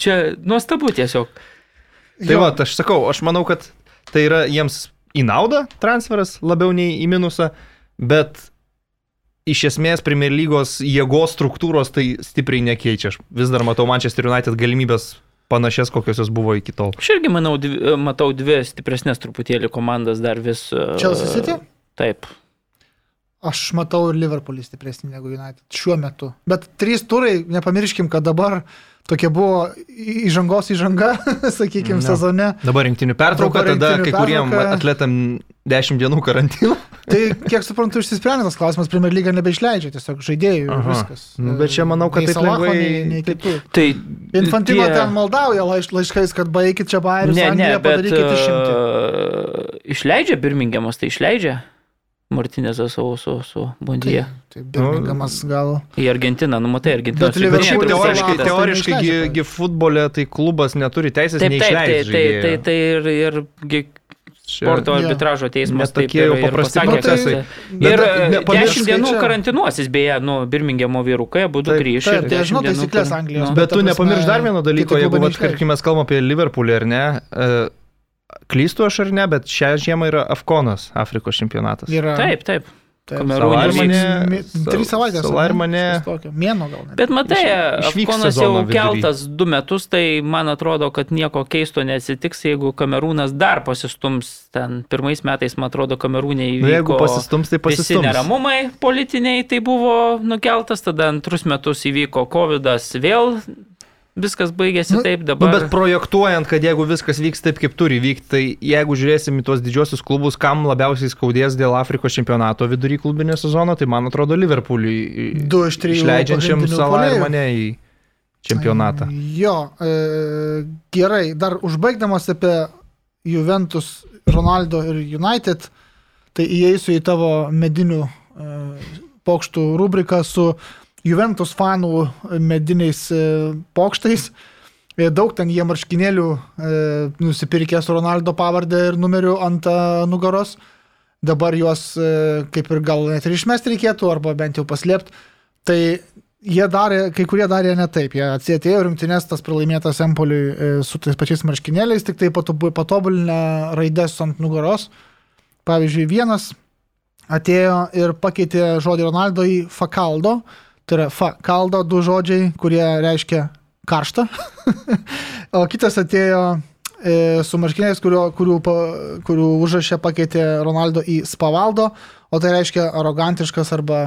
čia nuostabu tiesiog. Tai va, aš sakau, aš manau, kad tai yra jiems į naudą transferas labiau nei į minusą, bet iš esmės Premier lygos jėgos struktūros tai stipriai nekeičia. Aš vis dar matau Manchester United galimybės panašias, kokios jos buvo iki tol. Aš irgi manau, dvi, matau dvi stipresnės truputėlį komandas dar vis. e, Chelsea City? Taip. aš matau ir Liverpoolį stipresnį negu United šiuo metu. Bet trys turai, nepamirškim, kad dabar tokia buvo įžangos įžanga, (laughs) sakykime, No. sezone. Dabar rinktinių pertrauka, tada kai kuriem pertrauka. atletam 10 dienų karantino. (laughs) Tai kiek suprantu, išsisprendė tas klausimas, Premier lyga nebeišleidžia tiesiog žaidėjų ir viskas. Nu, bet čia manau, kad Nei taip Salaho, lengvai- Nei, nei taip-. Tai Infantino tie- ten maldauja laiš, laiškais, kad baigit čia bairius, Ne, ne, Angliją bet padarykit išimti. uh, išleidžia Birmingemas, tai išleidžia Martinezas su, su, su Bondija. Tai Birmingamas gal. Į Argentiną, nu matai, Argentiną. Bet Liverpool- Teoriškai, Salatas tai teoriškai gi, gi futbole tai klubas neturi teisės Taip, taip, tai, neišleisti. tai, tai, tai ir, ir gi sporto arbitražo teismas Ne tokie taip jau ir- ir paprasti pasakė, procesai. Bet Ir ne- ne, nepamiršk, 10 dienų skaičiavo. karantinuosis, beje, nu, Birmingemo vyrukai, būtų grįžę. taip, tai aš žinau taisyklės Anglijos, Bet ta tu nepamirš dar vieno dalyko, jeigu, tarkim, mes kalbame apie Liverpoolį ar ne, e, klystu aš ar ne, bet šią žiemą yra Afkonas, Afrikos čempionatas. Yra. Taip, taip. Vyks. mane- Trys savaitės. Ane? mane-. Mėno gal net. Bet matai, Afkonas jau keltas du metus, tai man atrodo, kad nieko keisto neatsitiks, jeigu Kamerūnas dar pasistums. Ten pirmais metais, man atrodo, Kamerūnė Nu, jeigu įvyko pasistums, tai visi pasistums. neramumai politiniai, tai buvo nukeltas, tada antrus metus įvyko COVID, vėl viskas baigėsi Nu, taip Nu, dabar. bet projektuojant, kad jeigu viskas vyks taip, kaip turi vykti, tai jeigu žiūrėsim į tuos didžiosius klubus, kam labiausiai skaudės dėl Afrikos čempionato vidury klubinio sezono, tai man atrodo Liverpooliui Du iš trijų išleidžiančiam pagrindinių salą ir mane į čempionatą. Jo, e, gerai, dar užbaigdamas apie Juventus, Ronaldo ir United, tai įeisiu į tavo medinių e, pokštų rubriką su Juventus fanų mediniais e, pokštais. E, Daug ten jie marškinėlių e, nusipirkė su Ronaldo pavardė ir numeriu ant e, nugaros. Dabar juos e, kaip ir gal net ir išmesti reikėtų, arba bent jau paslėpti. Tai jie darė, kai kurie darė ne taip. Jie atsietėjo rinktinės tas pralaimėtas Empoliui e, su tais pačiais marškinėliais, tik tai patobu- patobulinę raides ant nugaros. Pavyzdžiui, vienas atėjo ir pakeitė žodį Ronaldo į fakaldo. Tai yra fakaldo du žodžiai, kurie reiškia karštą. (laughs) o kitas atėjo e, su marškiniais, kurio, kurių, pa, kurių užrašę pakeitė Ronaldo į spavaldo, o tai reiškia arogantiškas arba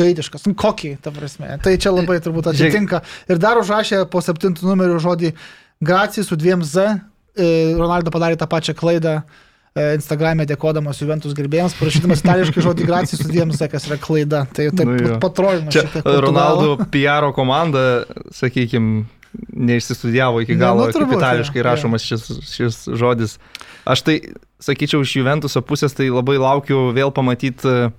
gaidiškas. Nu, kokį, ta prasme. Tai čia labai turbūt atitinka. Ir dar užrašė po septintų numerių žodį Gracijai su dviem Z. E, Ronaldo padarė tą pačią klaidą e, Instagram'e dėkodamas Juventus gerbėjams, parašydamas itališkai žodį dviem Z, kas yra klaida. Tai taip Nu jo. nu, patrolino Čia. Ronaldo PR komanda, sakykime, neišsistudijavo iki Ne, galo, nu, kaip turbūt, itališkai jo, rašomas šis, šis žodis. Aš tai, sakyčiau, iš Juventuso pusės tai labai laukiu vėl pamatyti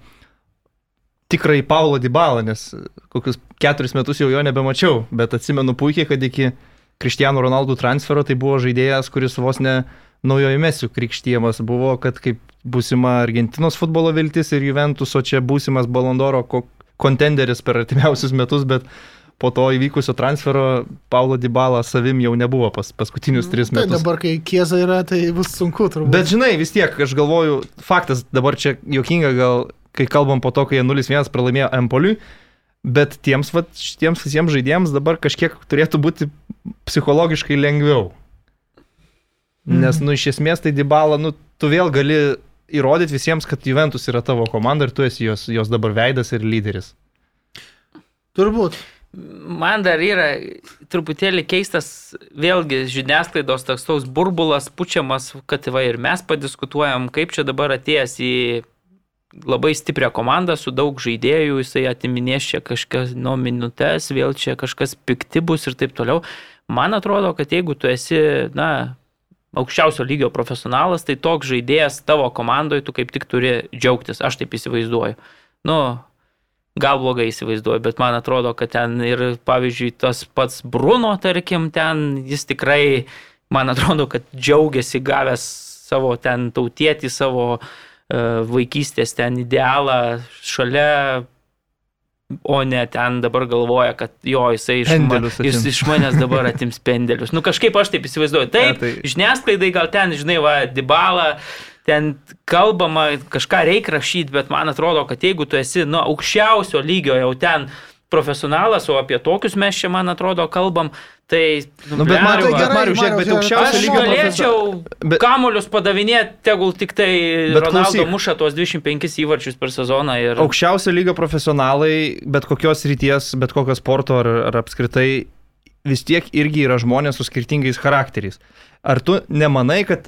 tikrai Paulo Dybalą, nes kokius keturis metus jau jo nebemačiau, bet atsimenu puikiai, kad iki Kristijanų Ronaldų transfero tai buvo žaidėjas, kuris vos ne naujojo mesių krikštyjamas buvo, kad kaip būsima Argentinos futbolo viltis ir Juventuso čia būsimas Balondoro kontenderis per artimiausius metus, bet po to įvykusio transfero Paulo Dybala savim jau nebuvo pas, paskutinius tris Tai metus. dabar, kai kieza yra, tai bus sunku turbūt. Bet žinai, vis tiek, aš galvoju, faktas dabar čia jokinga gal, kai kalbam po to, kai jie 0-1 pralaimėjo Empoliui, bet tiems, vat, šitiems visiems žaidėjams dabar kažkiek turėtų būti psichologiškai lengviau. Nes, nu, iš esmės tai Dybala, nu, tu vėl gali įrodyti visiems, kad Juventus yra tavo komanda ir tu esi jos, jos dabar veidas ir lyderis. Turbūt. Man dar yra truputėlį keistas, vėlgi žiniasklaidos toks toks burbulas pučiamas, kad va ir mes padiskutuojam, kaip čia dabar atėjęs į labai stiprią komandą su daug žaidėjų, jisai atiminės čia kažkas nuo minutės, vėl čia kažkas pikti bus ir taip toliau. Man atrodo, kad jeigu tu esi, na, aukščiausio lygio profesionalas, tai toks žaidėjas tavo komandoje tu kaip tik turi džiaugtis, aš taip įsivaizduoju. Nu, gal blogai įsivaizduoju, bet man atrodo, kad ten ir, pavyzdžiui, tas pats Bruno, tarkim, ten jis tikrai, man atrodo, kad džiaugiasi gavęs savo ten tautietį, savo uh, vaikystės ten idealą šalia, o ne ten dabar galvoja, kad jo, jisai iš, ma, Pendelius jis iš manęs dabar atims pendelius. Nu kažkaip aš taip įsivaizduoju. Taip, Ne, tai- žiniasklaidai gal ten, žinai, va, Dybala, ten kalbama, kažką reikia rašyti, bet man atrodo, kad jeigu tu esi, nu, aukščiausio lygio jau ten profesionalas, o apie tokius mes čia, man atrodo, kalbam. Tai, Nu, bet blemba. Mariu, tai gerai, Mariu, žiūrėk, bet aukščiausio Aš lygio galėčiau Bet- bet... kamolius padavinėti, tegul tik tai Bet Ronaldo klausyk. muša tuos 25 įvarčius per sezoną. Ir... aukščiausio lygio profesionalai, bet kokios ryties, bet kokio sporto ar, ar apskritai, vis tiek irgi yra žmonės su skirtingais charakteriais. Ar tu nemanai, kad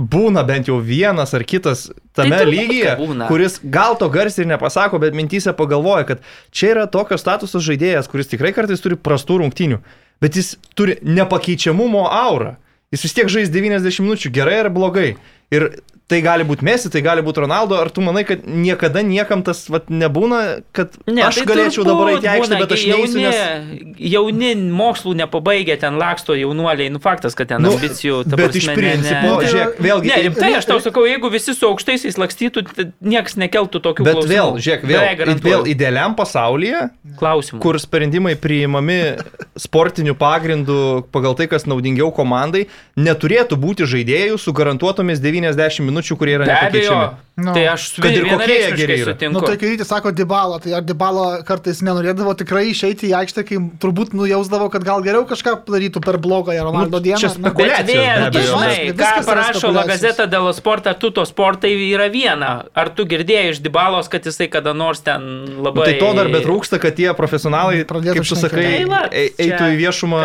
būna bent jau vienas ar kitas tame Tai lygyje, būna. kuris gal to garsiai ir nepasako, bet mintysė pagalvoja, kad čia yra tokio statuso žaidėjas, kuris tikrai kartais turi prastų rungtynių, bet jis turi nepakeičiamumo aurą. Jis vis tiek žais 90 minučių, gerai ar blogai. Ir tai gali būti Mesi, tai gali būti Ronaldo, ar tu manai, kad niekada niekam tas vat, nebūna, kad ne, aš tai galėčiau dabar eiti aikštę, bet aš neįsiu, nes... jauni, mokslų nepabaigę ten laksto jaunuoliai, nu faktas, kad ten Nu, ambicijų. ta bet iš prasme, ne- principo, ne- tai žiūrėk, vėlgi... Ne, rimtai, aš tau sakau, jeigu visi su aukštaisiais lakstytų, tai niekas nekeltų tokių Bet klausimų. vėl, žiūrėk, vėl, vėl idealiam pasaulyje, klausimų. kur sprendimai priimami sportiniu pagrindu pagal tai, kas naudingiau komandai, neturėtų būti žaidėjų su garantuotomis 90 minučių, kurie yra nepakeičiami. Nu. Tai aš jie vienareikšmiškai sutinku. Nu, tai kai rytis sako Dybala, tai ar Dybala kartais nenorėdavo tikrai išeiti į aikštę, kai turbūt nujausdavo, kad gal geriau kažką padarytų per blogą Ronaldo Nu, dieną. čia be tu abejo. žinai, Viskas ką parašo La. Gazeta dėl sporto, tu to sportai yra viena. Ar tu girdėjai iš Dibalos, kad jisai kada nors ten Nu, labai... tai to dar bet trūksta, kad tie profesionalai, Pradėtų kaip tu sakai, Tai e- eitų į viešumą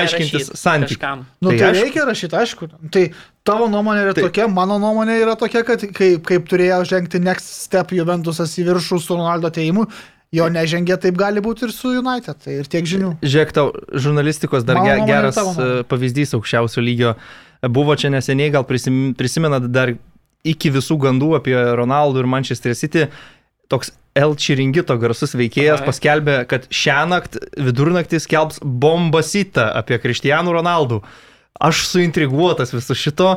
aiškintis santykių. Nu, Tai tai, tai reikia rašyti, aišku. Tai tavo nuomonė yra Tai- tokia, mano nuomonė yra tokia, kad kaip, kaip turėjo žengti next step Juventusas į viršų su Ronaldo ateimu, jo nežengė, taip gali būti ir su United. Tai ir tiek žinių. Žiūrėk, tau žurnalistikos dar Mano geras e, pavyzdys aukščiausio lygio. Buvo čia neseniai, gal prisim, prisimenat dar iki visų gandų apie Ronaldo ir Manchester City, toks El Čiringito garsus veikėjas Ai. paskelbė, kad šią naktį vidurnaktį skelbs bombasitą apie Kristijanų Ronaldų. Aš suintriguotas visu šito.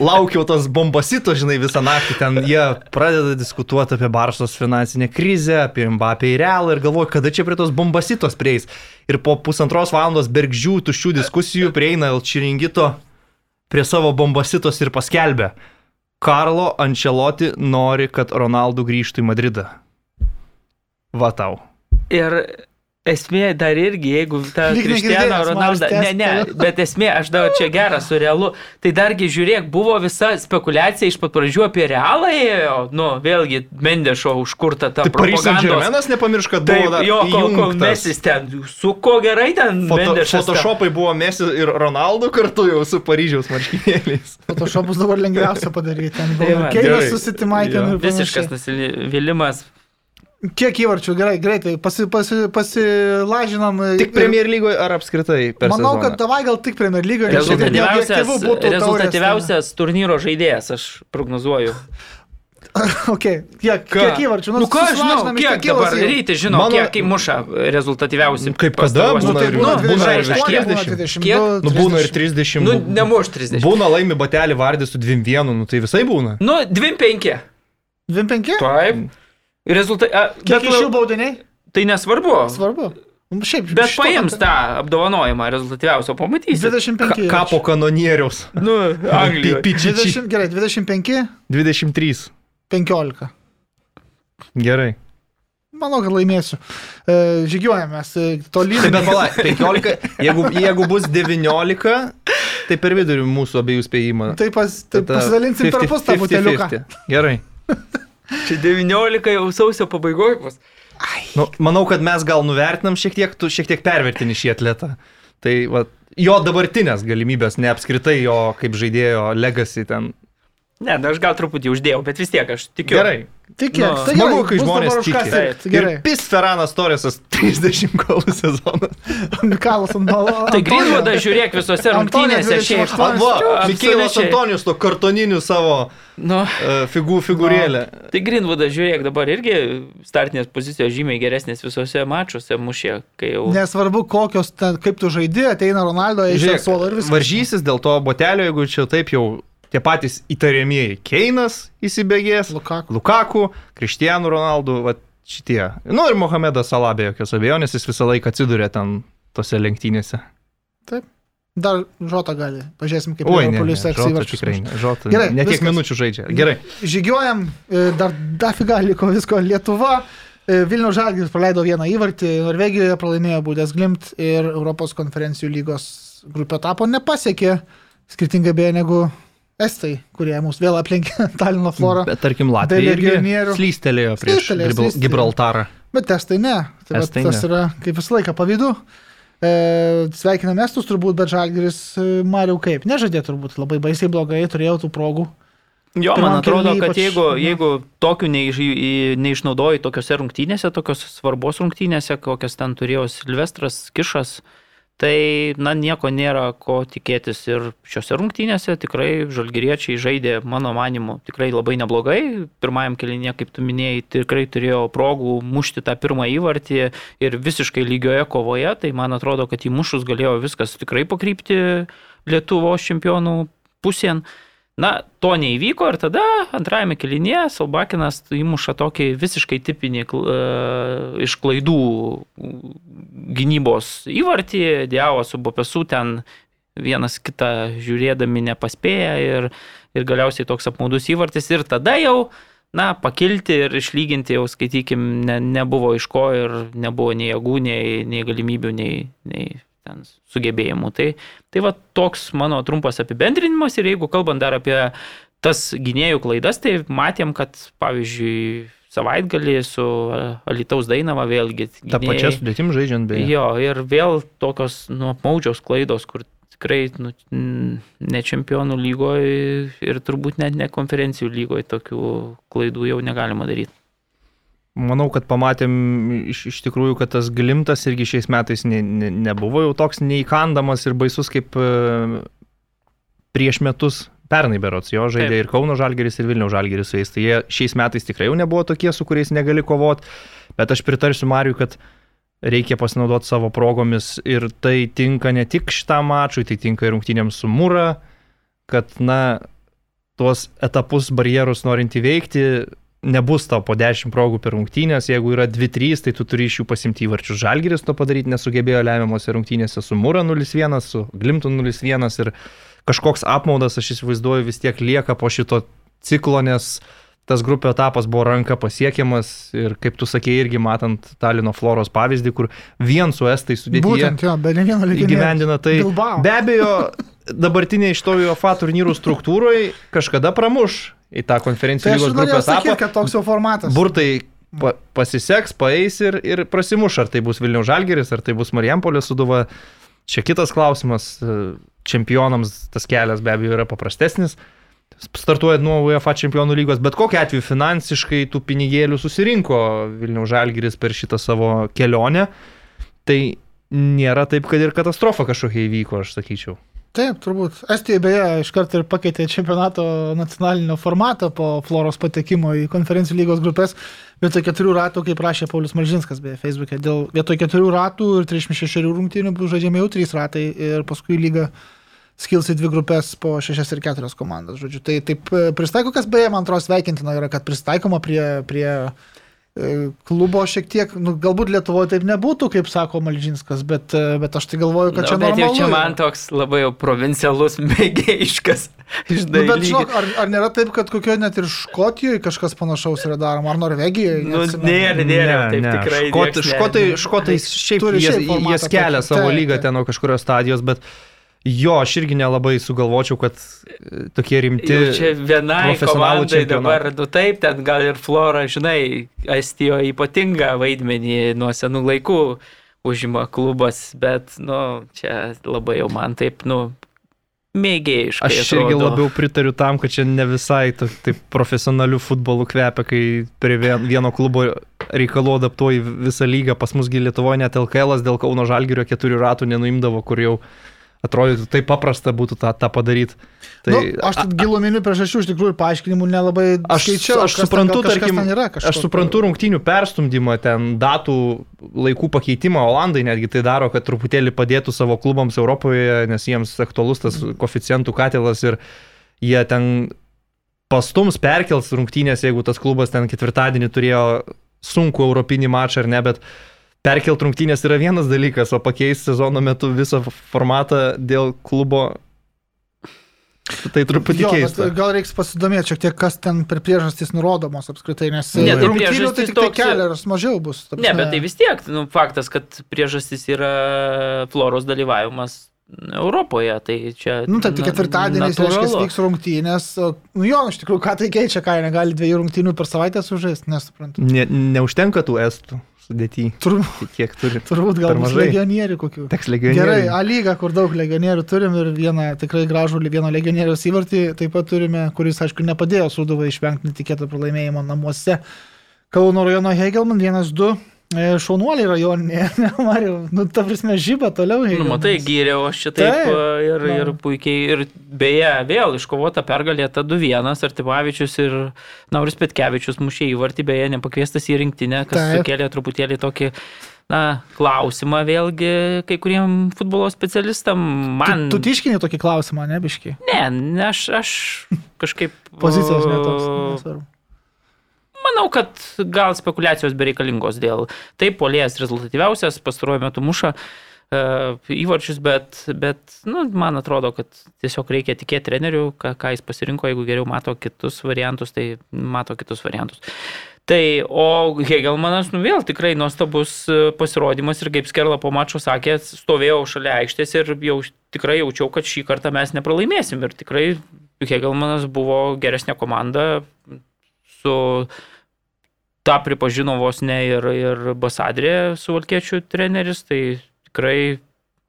Laukiau tos bombasito, žinai, visą naktį. Ten jie pradeda diskutuoti apie Barsos finansinę krizę, apie Mbappé ir Realą ir galvoju, kada čia prie tos bombasitos prieis. Ir po pusantros valandos bergžių tuščių diskusijų prieina El Čiringito prie savo bombasitos ir paskelbė. Karlo Ancelotti nori, kad Ronaldo grįžtų į Madridą. Va tau. Ir esmė dar irgi, jeigu ta Kristiano Ronaldo, ne, ne, (laughs) bet esmė, aš dar čia geras su realu, tai dargi žiūrėk, buvo visa spekulacija iš pat pradžių apie realą, ėjo, nu, vėlgi, Mendešo užkurta ta Tai propaganda. Germainas nepamirš, kad Taip, buvo dar jo, kol, kol mesis ten, su ko gerai ten Foto, Mendešas. ten- Photoshopai buvo Messi ir Ronaldo kartu jau su Paryžiaus marškinėliais. (laughs) Photoshopus dabar lengviausia padaryti. Ten Tai buvo keilas gerai. susitimaikė. Jo. Visiškas nusivylimas. Kiek įvarčių, gerai, greitai, pasi, pasi, pasilažinam. Tik Premier lygoje ar apskritai per Manau, sezoną? kad davai gal tik Premier lygoje. Rezultatyviausias, rezultatyviausias turnyro žaidėjas, aš prognozuoju. (laughs) Ok, kiek, Ką? kiek įvarčių? Nu ką aš žinau, kiek tekilos dabar ryti žinau, Mano- kiek įmuša rezultatyviausi. Kaip kada? Būna Tai ir- būna nu, 20, būna ir kažkiek, kiek? būna 20. 22, Nu, būna ir 30. 30. Nu, nemuš 30. Būna laimi batelį vardį su 2-1, nu tai visai būna. Nu, 25. 25? Taip. Rezultatai. Kiek iš jų baudiniai? Tai nesvarbu. Svarbu. Nu, Šiaip, Bet paims tą apdovanojimą rezultatyviausio, pamatysi. 25. Ka kapo kanonieriaus. Nu, Anglijoje. Pičičiai. 20, gerai, 25, 23. 15. Gerai. Manau, kad laimėsiu. E, žygiuojamės e, tolyn. Tai bet pala, 15, jeigu, jeigu bus 19, tai per vidurį mūsų abiejų spėjimą. Tai, pas, tai pasidalinsim per 50, pus tą buteliuką. 50. Gerai. (laughs) Čia 19 jau sausio pabaigoje bus. Nu, manau, kad mes gal nuvertinam šiek tiek, tu šiek tiek pervertini šį atletą. Tai va, jo dabartinės galimybės, ne apskritai jo kaip žaidėjo legacy ten. Ne, na, aš gal truputį uždėjau, bet vis tiek aš tikiu. Gerai. Tik Nu? Tai smagu, kai žmonės tiki. Taip. Gerai. Pis Ferranas Torresas (laughs) 30 golų sezoną. Mikalas ant balo. (laughs) Tai Greenwoodas žiūrėk visose rungtynėse šiaip. 28. Ant va, Absoliučiai. Mikėlas Antonijus to kartoniniu savo Nu, uh, figų, figūrėlę. tai Greenwoodas žiūrėk dabar irgi startinės pozicijos žymiai geresnės visose mačuose mušė, kai jau... Nesvarbu, kokios, ten, kaip tu žaidži, ateina Ronaldo, Žiūrėk, suolo ir viskas. varžysis dėl to botelio, jeigu čia taip jau tie patys įtariamieji Keinas įsibėgės, Lukaku. Lukaku, Kristijanų Ronaldų, va šitie. Nu ir Mohamedas Salabė, jokios abejonės, jis visą laiką atsiduria ten tose lenktynėse. Dar žota gali. Pažiūrėsim, kaip Liverpoolis įvarčius. tikrai. Žota, Gerai, ne tiek minučių žaidžia. Gerai. Žygiuojam, e, dar dafiga liko visko. Lietuva, E, Vilnių Žalgiris praleido vieną įvartį, Norvegijoje pralaimėjo Būdės Glimt ir Europos konferencijų lygos grupė tapo nepasiekė, skirtingai beje negu Estai, kurie mus vėl aplenkė (laughs) Talino florą. Bet tarkim, Latvija irgi slystelėjo prieš Slystelėjo, Gibral- slystelėjo. Gibraltarą. Bet testai ne. Tai Estai tas ne. yra kaip visą laiką pavydu. E, sveikinam estus turbūt, bet Žalgiris, e, Mariau, kaip? Nežadė turbūt labai baisiai blogai, turėjau tų progų. Jo, Pirmam man atrodo, kėliny kad ypač, jeigu, mhm. jeigu tokių neiž, į- neišnaudoji tokiuose rungtynėse, tokios svarbos rungtynėse, kokias ten turėjo Silvestras Kišas, tai, na, nieko nėra ko tikėtis. Ir šiuose rungtynėse tikrai žalgyriečiai žaidė, mano manimu, tikrai labai neblogai. Pirmajam kelinė, kaip tu minėjai, tikrai turėjo progų mušti tą pirmą įvartį ir visiškai lygioje kovoje, tai man atrodo, kad įmušus galėjo viskas tikrai pakrypti Lietuvos čempionų pusėn. Na, to neįvyko ir tada antrajame kelinėje Salbakinas įmuša tokį visiškai tipinį e, iš klaidų gynybos įvartį, Diavo su Bopesu ten vienas kitą žiūrėdami nepaspėja ir, ir galiausiai toks apmaudus įvartis. Ir tada jau, na, pakilti ir išlyginti jau, skaitykim, ne, nebuvo iš ko ir nebuvo nei jėgų, nei, nei galimybių, nei, nei ten sugebėjimų. Tai, tai va toks mano trumpas apibendrinimas ir jeigu kalbant dar apie tas gynėjų klaidas, tai matėm, kad pavyzdžiui savaitgalį su Alitaus Dainava vėlgi. Ta gynėjai- pačia sudėtim žaidžiant beje. Jo, ir vėl tokios nu, apmaudžios klaidos, kur tikrai nu, ne čempionų lygoje ir turbūt net ne konferencijų lygoje tokių klaidų jau negalima daryti. Manau, kad pamatėm iš, iš tikrųjų, kad tas glimtas irgi šiais metais ne, ne, nebuvo jau toks neįkandamas ir baisus kaip e, prieš metus. Pernai berots jo žaidė Taip. ir Kauno Žalgeris, ir Vilniaus Žalgeris su jais. Tai jie šiais metais tikrai jau nebuvo tokie, su kuriais negali kovoti. Bet aš pritarsiu Mariu, kad reikia pasinaudoti savo progomis ir tai tinka ne tik šitam mačui, tai tinka ir rungtynėms su Mūra, kad, na, tuos etapus, barjerus norint įveikti, nebus tau po 10 progų per rungtynės, jeigu yra 2-3, tai tu turi iš jų pasimti įvarčius. Žalgiris to padaryti nesugebėjo lemiamose rungtynėse su Mūra 0-1, su Glimtu 0-1 ir kažkoks apmaudas, aš įsivaizduoju, vis tiek lieka po šito ciklo, nes tas grupio etapas buvo ranka pasiekiamas ir kaip tu sakėjai, irgi matant Talino Floros pavyzdį, kur vien su Estai sudėtyje Būtent jo, įgyvendina tai. Bilbao. Be abejo, (laughs) dabartiniai iš to UEFA turnyrų struktūroje kažkada pramuš į tą konferencijų Tai lygos grupės etapą. kad toks jau formatas. Burtai pa, pasiseks, paeis ir, ir prasimuš, ar tai bus Vilniaus Žalgeris, ar tai bus Marijampolė suduva. Čia kitas klausimas. Čempionams tas kelias be abejo yra paprastesnis. Startuojant nuo UEFA čempionų lygos, bet kokiu atveju finansiškai tų pinigėlių susirinko Vilniaus Žalgeris per šitą savo kelionę. Tai nėra taip, kad ir katastrofa kažkokia įvyko, aš sakyčiau. Taip, turbūt. Estija beje iš karto ir pakeitė čempionato nacionalinio formatą po Floros patekimo į konferencijų lygos grupės. Vietoj keturių ratų, kaip rašė Paulius Malžinskas beje Facebook'e, dėl vietoj keturių ratų ir 36 rungtynių bus žaidžiami jau trys ratai ir paskui lyga skils į dvi grupės po šešias ir keturias komandas. Žodžiu. Tai taip e, pristaiko, kas beje, man atrodo, sveikintina yra, kad pristaikoma prie, prie klubo šiek tiek, nu, galbūt Lietuvoje taip nebūtų, kaip sako Malžinskas, bet, e, bet aš tai galvoju, kad Na, čia bet jau normalu čia yra. man toks labai jau provincialus, (laughs) mėgėjiškas iš Nu, bet žinok, ar, ar nėra taip, kad kokioje net ir Škotijoje kažkas panašaus yra daroma, ar Norvegijoje? Nu, nėra, nėra, taip tikrai. Škot, ne- škotai, ne- škotai šiaip Turi jie, šiaip jie skelia tokį. savo lygą ten nuo kažkurios stadijos, bet jo, aš irgi nelabai sugalvočiau, kad e, tokie rimti. Jau čia vienai komandai dabar, nu taip, ten gal ir Flora, žinai, Estijoje ypatingą vaidmenį nuo senų laikų užima klubas, bet, nu, čia labai jau man taip, nu, mėgėjiškai. Aš irgi atrodo. labiau pritariu tam, kad čia ne visai to- taip profesionalių futbolų kvepia, kai prie vien- vieno klubo reikalo adaptuoji visą lygą. Pas musgi Lietuvoje net LKL dėl Kauno Žalgirio keturių ratų nenuimdavo, kur jau atrodytų taip paprasta būtų tą, tą padaryti. Tai, nu, aš giluminių priežasčių iš tikrųjų paaiškinimų nelabai Aš, skaičiau. aš ten, suprantu, kažkas tarkim, ten yra, kažko aš suprantu rungtynių perstumdymą, ten datų laikų pakeitimą, Olandai netgi tai daro, kad truputėlį padėtų savo klubams Europoje, nes jiems aktualus tas koficientų katilas ir jie ten pastums perkels rungtynės, jeigu tas klubas ten ketvirtadienį turėjo sunku europinį mačą ar ne, bet perkelt rungtynės yra vienas dalykas, o pakeisti sezono metu visą formatą dėl klubo Tai truputį Jo, keista. gal reiks pasidomėti šiek tiek, kas ten per priežastys nurodomos apskritai, nes Ne, tai rungtynių priežastys tai tik tai toks- kelias mažiau bus. ta Ne, bet tai vis tiek, nu, faktas, kad priežastis yra floros dalyvavimas Europoje, tai čia... Nu, taip, tai ketvirtadieniais, reiškia, vyks rungtynės. Nu jo, iš tikrųjų, ką tai keičia, ką jie negali dviejų rungtynių per savaitę sužaisti, nesuprantu. Ne, neužtenka tų estų sudėty. Turbūt, kiek turi? turbūt gal mažai. legionierių kokių. Teks Gerai, legionieriai. A lyga, kur daug legionierių turim ir vieną tikrai gražų vieno legionieriaus įvartį taip pat turime, kuris, aišku, nepadėjo Suduvai išvengti netikėto pralaimėjimo namuose. Kauno rajono Hegelman 1-2. E, Šaunuoliai rajoninė, (laughs) ne, Mariu, nu, ta prasme, žyba toliau. Nu, Hegelmanas. matai, gyriau aš čia taip Taip, a, ir, na. ir puikiai. Ir beje, vėl iškovota pergalė ta 2-1, Artimavičius ir Nauris Petkevičius mušė įvartį, beje, nepakviestas į rinktinę, kas Taip. sukėlė truputėlį tokį, na, klausimą vėlgi kai kuriem futbolo specialistam. Man... Tu, tu tiškini tokį klausimą, ne, biški? Ne, ne, aš, aš (laughs) kažkaip... Pozicijos netoks. nesvarbu. Manau, kad gal spekulacijos bereikalingos dėl taip, polėjas rezultatyviausias, pastaruoju metu muša uh, įvarčius, bet, bet nu, man atrodo, kad tiesiog reikia tikėti treneriu, ką, ką jis pasirinko, jeigu geriau mato kitus variantus, tai mato kitus variantus. Tai, o Hegelmanas, nu vėl tikrai nuostabus e, pasirodymas ir kaip Skerla po mačo sakė, stovėjau šalia aikštės ir jau tikrai jaučiau, kad šį kartą mes nepralaimėsim. Ir tikrai Hegelmanas buvo geresnė komanda su tą pripažino vos ne ir, ir Basadrė suvalkiečių treneris, tai tikrai,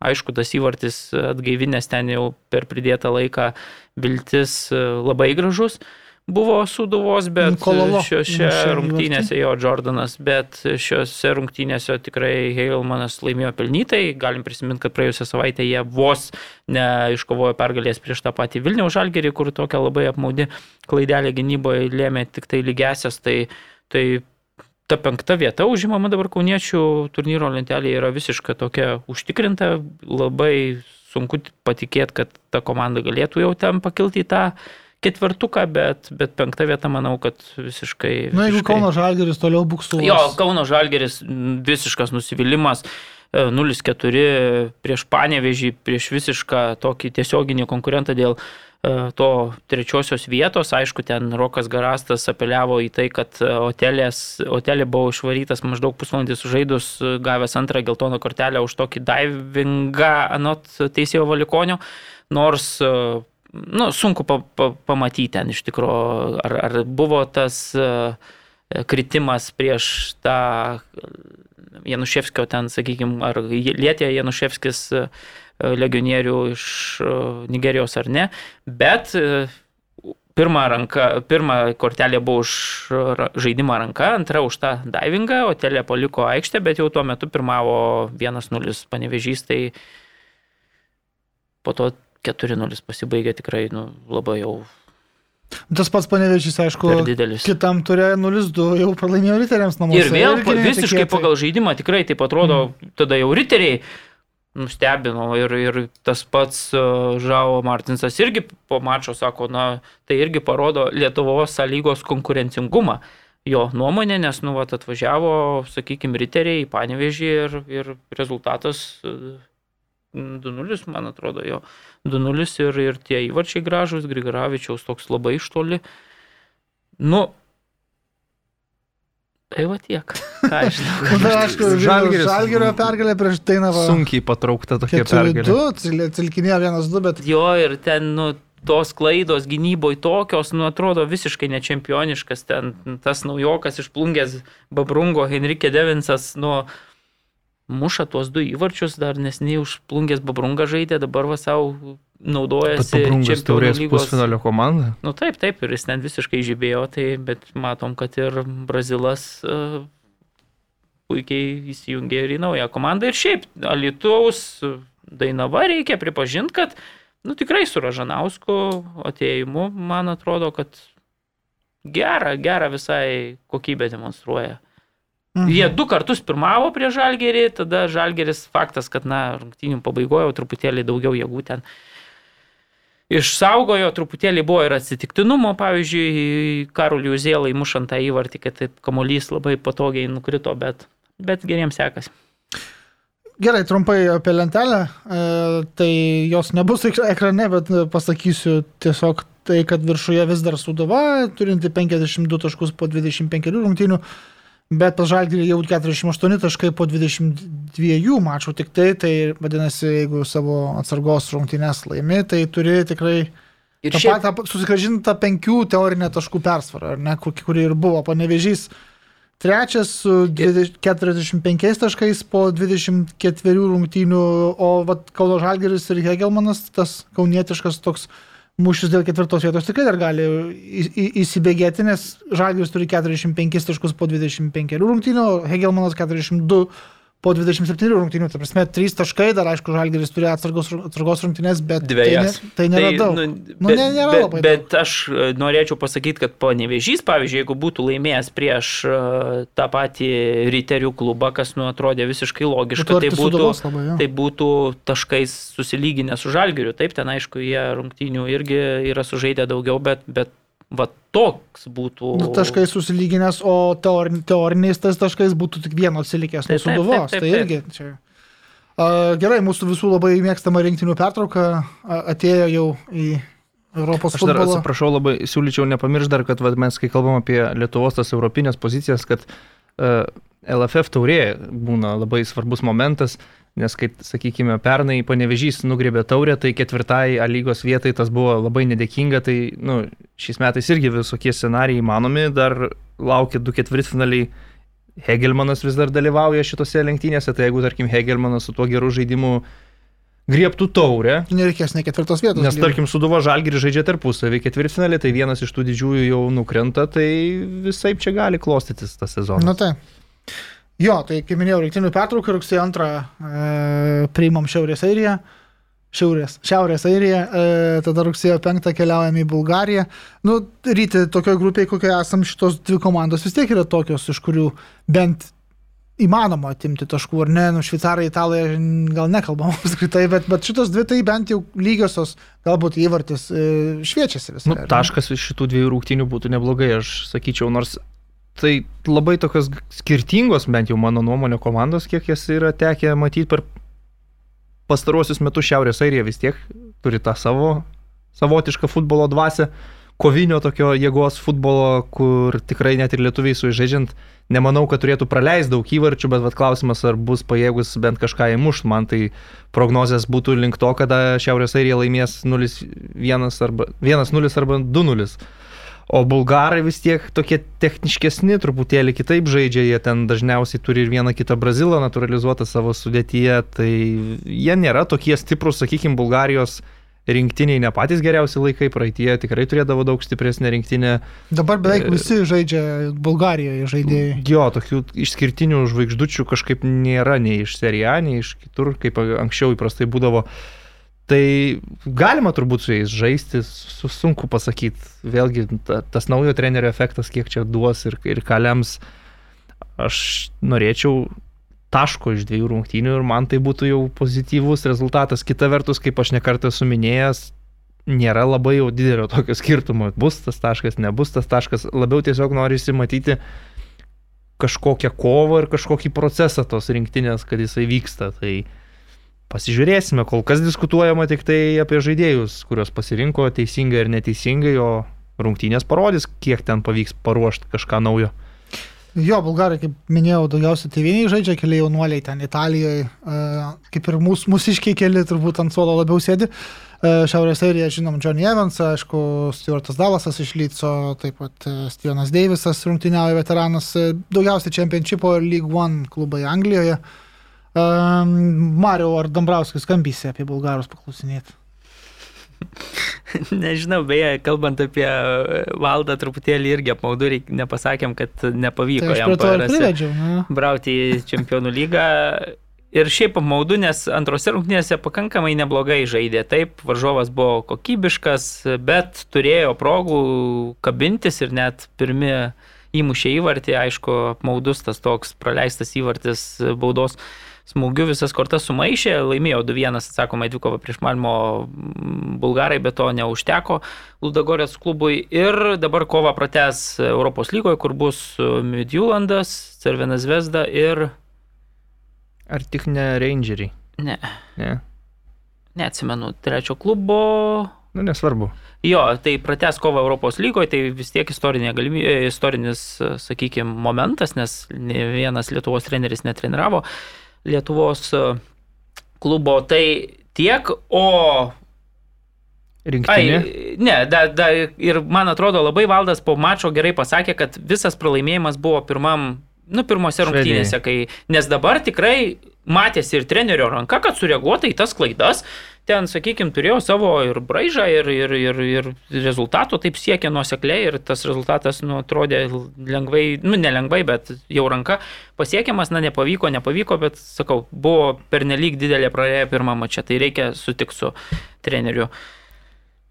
aišku, tas įvartis atgaivinės ten jau per pridėtą laiką viltis e, labai gražus. Buvo suduvos, bet Kololo įmušė rungtynėse jo Jordanas, bet šiuose rungtynėse tikrai Heilmanas laimėjo pelnytai. Galim prisiminti, kad praėjusią savaitę jie vos neiškovojo pergalės prieš tą patį Vilniaus žalgerį, kur tokia labai apmaudi klaidelė gynyboje lėmė tik tai lygesias. Tai, tai ta penkta vieta užimama dabar kauniečių turnyro lentelėje yra visiškai tokia užtikrinta. Labai sunku patikėti, kad ta komanda galėtų jau ten pakilti į tą ketvirtuką, bet, bet penkta vieta manau, kad visiškai... Na, jeigu visiškai... Kauno Žalgeris toliau buksuos. Jo, Kauno Žalgeris visiškas nusivylimas. E, 0-4 prieš Panevežį, prieš visišką tokį tiesioginį konkurentą dėl e, to trečiosios vietos. Aišku, ten Rokas Garastas apeliavo į tai, kad e, hotelės, hotelė buvo išvarytas maždaug pusvalandį sužaidus, e, gavęs antrą geltoną kortelę už tokį divingą anot teisėjo valikonio. Nors nu, sunku pa, pa, pamatyti ten iš tikrųjų, ar, ar buvo tas kritimas prieš tą Januševskio ten, sakykime, ar lietė Januševskis e, legionierių iš e, Nigerijos ar ne, bet e, pirmą, ranką, pirmą kortelė buvo už žaidimą ranka, antra už tą divingą, o telė paliko aikštę, bet jau tuo metu pirmavo 1-0 panevežys, tai po to 4-0 pasibaigė tikrai nu, labai jau Tas pats panevežys, aišku, kitam turė 0-2, jau pralaimėjo riteriams namuose. Ir vėl pa- visiškai netikėtai. pagal žaidimą tikrai taip atrodo, mm. tada jau riteriai nustebino ir, ir tas pats uh, Žao Martinsas irgi po mačo sako, na, tai irgi parodo Lietuvos sąlygos konkurencingumą. Jo nuomonė, nes, nu, vat, atvažiavo, sakykime, riteriai į Panevežį ir, ir rezultatas uh, 2-0, man atrodo, jo 2-0 ir, ir tie įvarčiai gražus, Grigaravičiaus toks labai iš toli. Nu, tai va tiek. (laughs) Ką aš žinau. Na, dar, aišku, Žalgiris- Žalgerio pergalė prieš Dainavą. Sunkiai patraukta tokia pergalė. 4-2, cilkinėjo 1-2, bet Jo ir ten, nu, tos klaidos gynyboje tokios, nu, atrodo visiškai nečempioniškas. Ten tas naujokas išplungęs Babrungo Henrike Devinsas, nu, muša tuos du įvarčius, dar nesiniai užplungęs Babrunga žaidė, dabar va savo naudojasi čempionų lygos. pusfinalio komanda. Nu taip, taip, ir jis ten visiškai žibėjo, tai, bet matom, kad ir Brazilas uh, puikiai įsijungė ir į naują komandą. Ir šiaip, Alitaus Dainava reikia pripažinti, kad, nu tikrai su Ražanausku atėjimu, man atrodo, kad gerą, gerą visai kokybę demonstruoja. Mhm. Jie du kartus pirmavo prie Žalgerį, tada Žalgeris faktas, kad, na, rungtynių pabaigoje jau truputėlį daugiau jėgų ten išsaugojo, truputėlį buvo ir atsitiktinumo, pavyzdžiui, Karoliui Uzėlai mušant tą įvartį, kad taip kamuolys labai patogiai nukrito, bet, bet geriems sekasi. Gerai, trumpai apie lentelę. E, tai jos nebus ek- ekrane, bet pasakysiu tiesiog tai, kad viršuje vis dar Sudova, turinti 52 taškus po 25 rungtynių, bet pas Žalgirį jau 48 taškai po 22 mačų tik tai, tai vadinasi, jeigu savo atsargos rungtynės laimi, tai turi tikrai Ir tą šiaip, patą susigražintą penkių teorinę taškų persvarą, ar ne, kuri ir buvo, panevežys. Trečias su 20 45 taškais po 24 rungtynių, o Kauno Žalgeris ir Hegelmanas, tas kaunietiškas toks mūšis dėl ketvirtos vietos tikrai dar gali įsibėgėti, nes Žalgeris turi 45 taškus po 25 rungtynių, Hegelmanas 42 po 27 rungtynių. Tai prasme, 3 taškai, dar aišku, Žalgeris turi atsargos, atsargos rungtynės, bet Dvejas. tai, ne, tai nėra tai, daug. Nu, Nu, bet, ne- nėra bet, labai bet aš e, norėčiau pasakyti, kad panevežys, pavyzdžiui, jeigu būtų laimėjęs prieš e, tą patį riterių klubą, kas nu atrodė visiškai logiška, Būtų tai būtų, labai, jo. tai būtų taškais susilyginę su žalgiriu. Taip, ten aišku, jie rungtynių irgi yra sužaidę daugiau, bet, bet va toks būtų. Nu, taškai susilyginęs, o teorin, teoriniais tais taškais būtų tik vieno atsilikęs nuo suduvos. Tai irgi čia. A, gerai, mūsų visų labai mėgstama rinktinių pertrauka atėjo jau į Europos Aš dar futbolą. atsiprašau, labai siūlyčiau nepamiršti dar, kad vat, mes, kai kalbam apie Lietuvos tas europinės pozicijas, kad uh, LFF taurė būna labai svarbus momentas, nes, kai, sakykime, pernai panevežys nugrėbė taurę, tai ketvirtai lygos vietai tas buvo labai nedėkinga, tai nu, šiais metais irgi visokie scenarijai įmanomi, dar laukia du ketvirtfinaliai. Hegelmanas vis dar dalyvauja šitose lenktynėse, tai jeigu, tarkim, Hegelmanas su tuo geru žaidimu griebtų taurę, Nereikės ne ketvirtos vietos. Nes tarkim, Suduvo Žalgirį žaidžia tarpusavį ketvirtfinalį, tai vienas iš tų didžiųjų jau nukrenta, tai visai čia gali klostytis tas sezonas. Na tai. Jo, tai kaip minėjau, rinktinių pertrauka rugsėjo antrą e, priimam Šiaurės Airiją. Šiaurės, Šiaurės Airija, e, tada rugsėjo 5 keliaujam į Bulgariją. Nu, ryti tokioje grupėje, kokioje esam, šitos dvi komandos vis tiek yra tokios, iš kurių bent įmanoma atimti taškų, ar ne, nu, šveicarai, italai, gal nekalbam (laughs) apskritai, bet, bet šitos dvi tai bent jau lygiosios, galbūt įvartis e, šviečiasi visą. Nu, taškas iš šitų dviejų rungtynių būtų neblogai, aš sakyčiau, nors tai labai tokios skirtingos, bent jau mano nuomonė, komandos, kiek jas yra tekę matyti per pastaruosius metus Šiaurės Airija vis tiek turi tą savo savotišką futbolo dvasę, kovinio tokio jėgos futbolo, kur tikrai net ir lietuviai su žaidžiant, nemanau, kad turėtų praleisti daug įvarčių, bet vat, klausimas, ar bus pajėgus bent kažką įmušti. Man tai prognozijas būtų link to, kada Šiaurės Airija laimės 0-1 arba 1-0 arba 2-0. O bulgarai vis tiek tokie techniškesni, truputėlį kitaip žaidžia, jie ten dažniausiai turi ir vieną kitą brazilą naturalizuotą savo sudėtyje, tai jie nėra tokie stiprus, sakykime, Bulgarijos rinktiniai ne patys geriausi laikai, praeitie tikrai turėdavo daug stipresnę rinktinę. Dabar beveik visi žaidžia Bulgarijoje žaidėjai. Jo, tokių išskirtinių žvaigždučių kažkaip nėra nei iš serijā, nei iš kitur, kaip anksčiau įprastai būdavo. Tai galima turbūt su jais žaisti, su, sunku pasakyti. Vėlgi, ta, tas naujo trenerio efektas, kiek čia duos ir, ir ką lems. Aš norėčiau taško iš dviejų rungtynių ir man tai būtų jau pozityvus rezultatas. Kita vertus, kaip aš nekartą suminėjęs, nėra labai jau didelio tokio skirtumo. Bus tas taškas, nebus tas taškas. Labiau tiesiog norisi matyti kažkokią kovą ir kažkokį procesą tos rinktinės, kad jisai vyksta. Tai pasižiūrėsime, kol kas diskutuojama tik tai apie žaidėjus, kuriuos pasirinko teisingai ir neteisingai, o rungtynės parodys, kiek ten pavyks paruošti kažką naujo. Jo, bulgarai, kaip minėjau, daugiausiai tėviniai žaidžia, keli jaunuoliai ten Italijoje, kaip ir mūsų mūsiškiai keli turbūt ant suolo labiau sėdi. E, Šiaurės Airija, žinom, Johnny Evans, aišku, Stuartas Dalasas iš Lyco, taip pat e, Stevenas Davisas rungtyniauja veteranas, e, daugiausiai Championshipo ir League One klubai Anglijoje. Mario ar Dambrauskis skambysė apie bulgarus paklausinėti. Nežinau, beje, kalbant apie valdą, truputėlį irgi apmaudu, nepasakėm, kad nepavyko Tai jam. Na. brauti į čempionų lygą. Ir šiaip apmaudu, nes antrose rungtynėse pakankamai neblogai žaidė. Taip, varžovas buvo kokybiškas, bet turėjo progų kabintis ir net pirmi įmušė įvartį, aišku, apmaudus tas toks praleistas įvartis baudos smūgiu visas kortas sumaišė, laimėjo 2-1 atsakomą dvikovą prieš Malmo bulgarai, bet to neužteko Ludagorės klubui. Ir dabar kova prates Europos lygoje, kur bus Midjulandas, Cervenas Vesda ir Ar tik ne Rangeriai? Ne, Ne. neatsimenu, trečio klubo. Nu, nesvarbu. Jo, tai prates kovą Europos lygoje, tai vis tiek istorinė galimybė, istorinis, sakykime, momentas, nes ne vienas Lietuvos treneris netreniravo Lietuvos e, klubo. Tai tiek, o Rinktinė. Ai, ne, da, da, ir man atrodo labai valdas po mačo gerai pasakė, kad visas pralaimėjimas buvo pirmam, nu, pirmose rungtynėse, kai, nes dabar tikrai matėsi ir trenerio ranka, kad sureaguota į tas klaidas, ten, sakykime, turėjo savo ir braižą, ir, ir, ir, ir rezultato taip siekė nuosekliai, ir tas rezultatas, nu, atrodė lengvai, nu, nelengvai, bet jau ranka pasiekiamas, na, nepavyko, nepavyko, bet, sakau, buvo pernelyg didelė prarėja pirmą mačą, tai reikia sutikti su treneriu.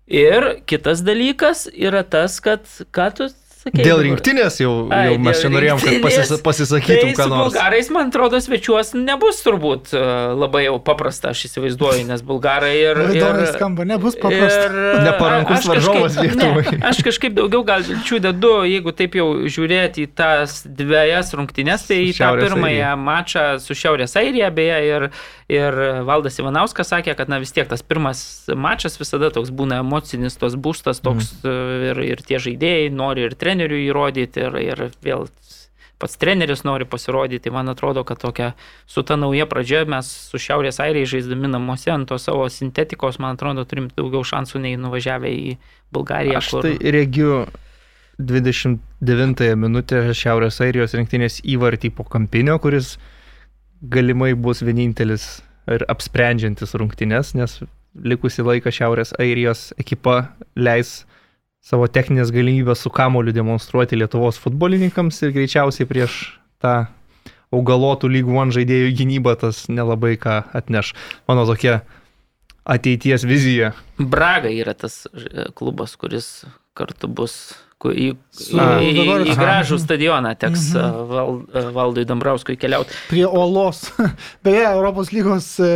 Ir kitas dalykas yra tas, kad, ką tu sakei? Dėl rinktinės jau, Ai, jau mes čia norėjom, kad pasis, pasisakytum, tai ką nors. bulgarais, man atrodo, svečiuos nebus turbūt e, labai jau paprasta, aš įsivaizduoju, nes bulgarai ir... Įdomiai skamba, nebus paprasta. Ir, e, Neparankus varžovas Lietuvai. Ne, aš kažkaip daugiau gal vilčių dedu, jeigu taip jau žiūrėti į tas dviejas rungtynes, tai į tą pirmąją Airija. mačą su Šiaurės Airija beje ir, ir Valdas Ivanauskas sakė, kad na vis tiek tas pirmas mačas visada toks būna emocinis, tos būstas toks Mhm. ir, ir tie žaidėjai nori ir treneriui įrodyti ir, ir vėl pats treneris nori pasirodyti. Man atrodo, kad tokia su ta nauja pradžia mes su Šiaurės Airiai žaisdami namuose ant to savo sintetikos, man atrodo, turim daugiau šansų nei nuvažiavę į Bulgariją. Aš tai regiu 29 minutę Šiaurės Airijos rinktinės įvartį po kampinio, kuris galimai bus vienintelis ir apsprendžiantis rungtynės, nes likusi laiką Šiaurės Airijos ekipa leis savo techninės galimybės su kamoliu demonstruoti Lietuvos futbolininkams ir greičiausiai prieš tą augalotų lygų one žaidėjų gynybą tas nelabai ką atneš. Mano tokia ateities vizija. Braga yra tas e, klubas, kuris kartu bus į, Su- į, į, dabar- į aha. gražų stadioną teks Mhm. mhm. val, e, Valdui Dambrauskui keliauti. Prie Olos. (laughs) Beje, Europos lygos e,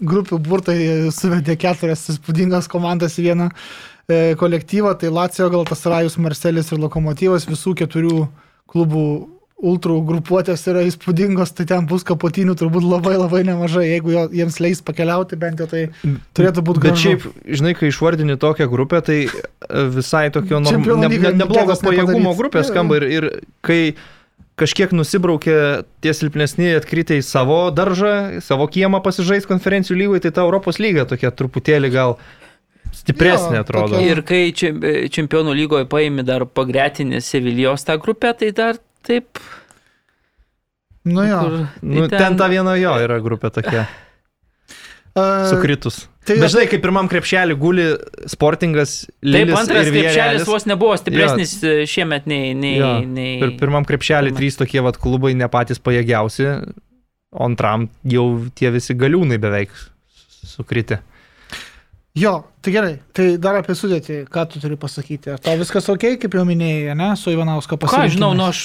grupių burtai suvedė keturias įspūdingas komandas į vieną e, kolektyvą. Tai Lacijo, Galtasarajus, Marcelis ir Lokomotyvas visų keturių klubų ultrų grupuotės yra įspūdingos, tai ten bus kapotinių turbūt labai labai nemažai. Jeigu jo, jiems leis pakeliauti, bent jau tai turėtų būti Bet gražu. šiaip, žinai, kai išvardini tokią grupę, tai e, visai tokio Čempionų ne, ne, neblogo gėdos pajėgumo grupė skamba ir, ir kai kažkiek nusibraukė tie silpnesni atkritę į savo daržą, savo kiemą pasižais konferencijų lygoje, tai ta Europos lyga tokia truputėlį gal stipresnė Jo, atrodo. tokia- Ir kai čem- čempionų lygoje paėmė dar pagretinį Sevilijos tą grupę, tai dar taip. Nu jo. kur- Nu, tai ten ta viena jo yra grupė tokia, (laughs) sukritus. Tai- Bet žinai, kaip pirmam krepšelį guli sportingas Taip, Lilis antras ir krepšelis vos nebuvo stipresnis e, šiemet nei... nei, Jo, nei... Ir pirmam krepšelį pirmam. trys tokie vat klubai ne patys pajėgiausi, o antram jau tie visi galiūnai beveik sukritę. Jo, tai gerai. Tai dar apie sudėtį, ką tu turi pasakyti. Ar tau viskas ok, kaip jau minėjai, ne, su Ivanausko Ką pasirinkimais? aš žinau, nu aš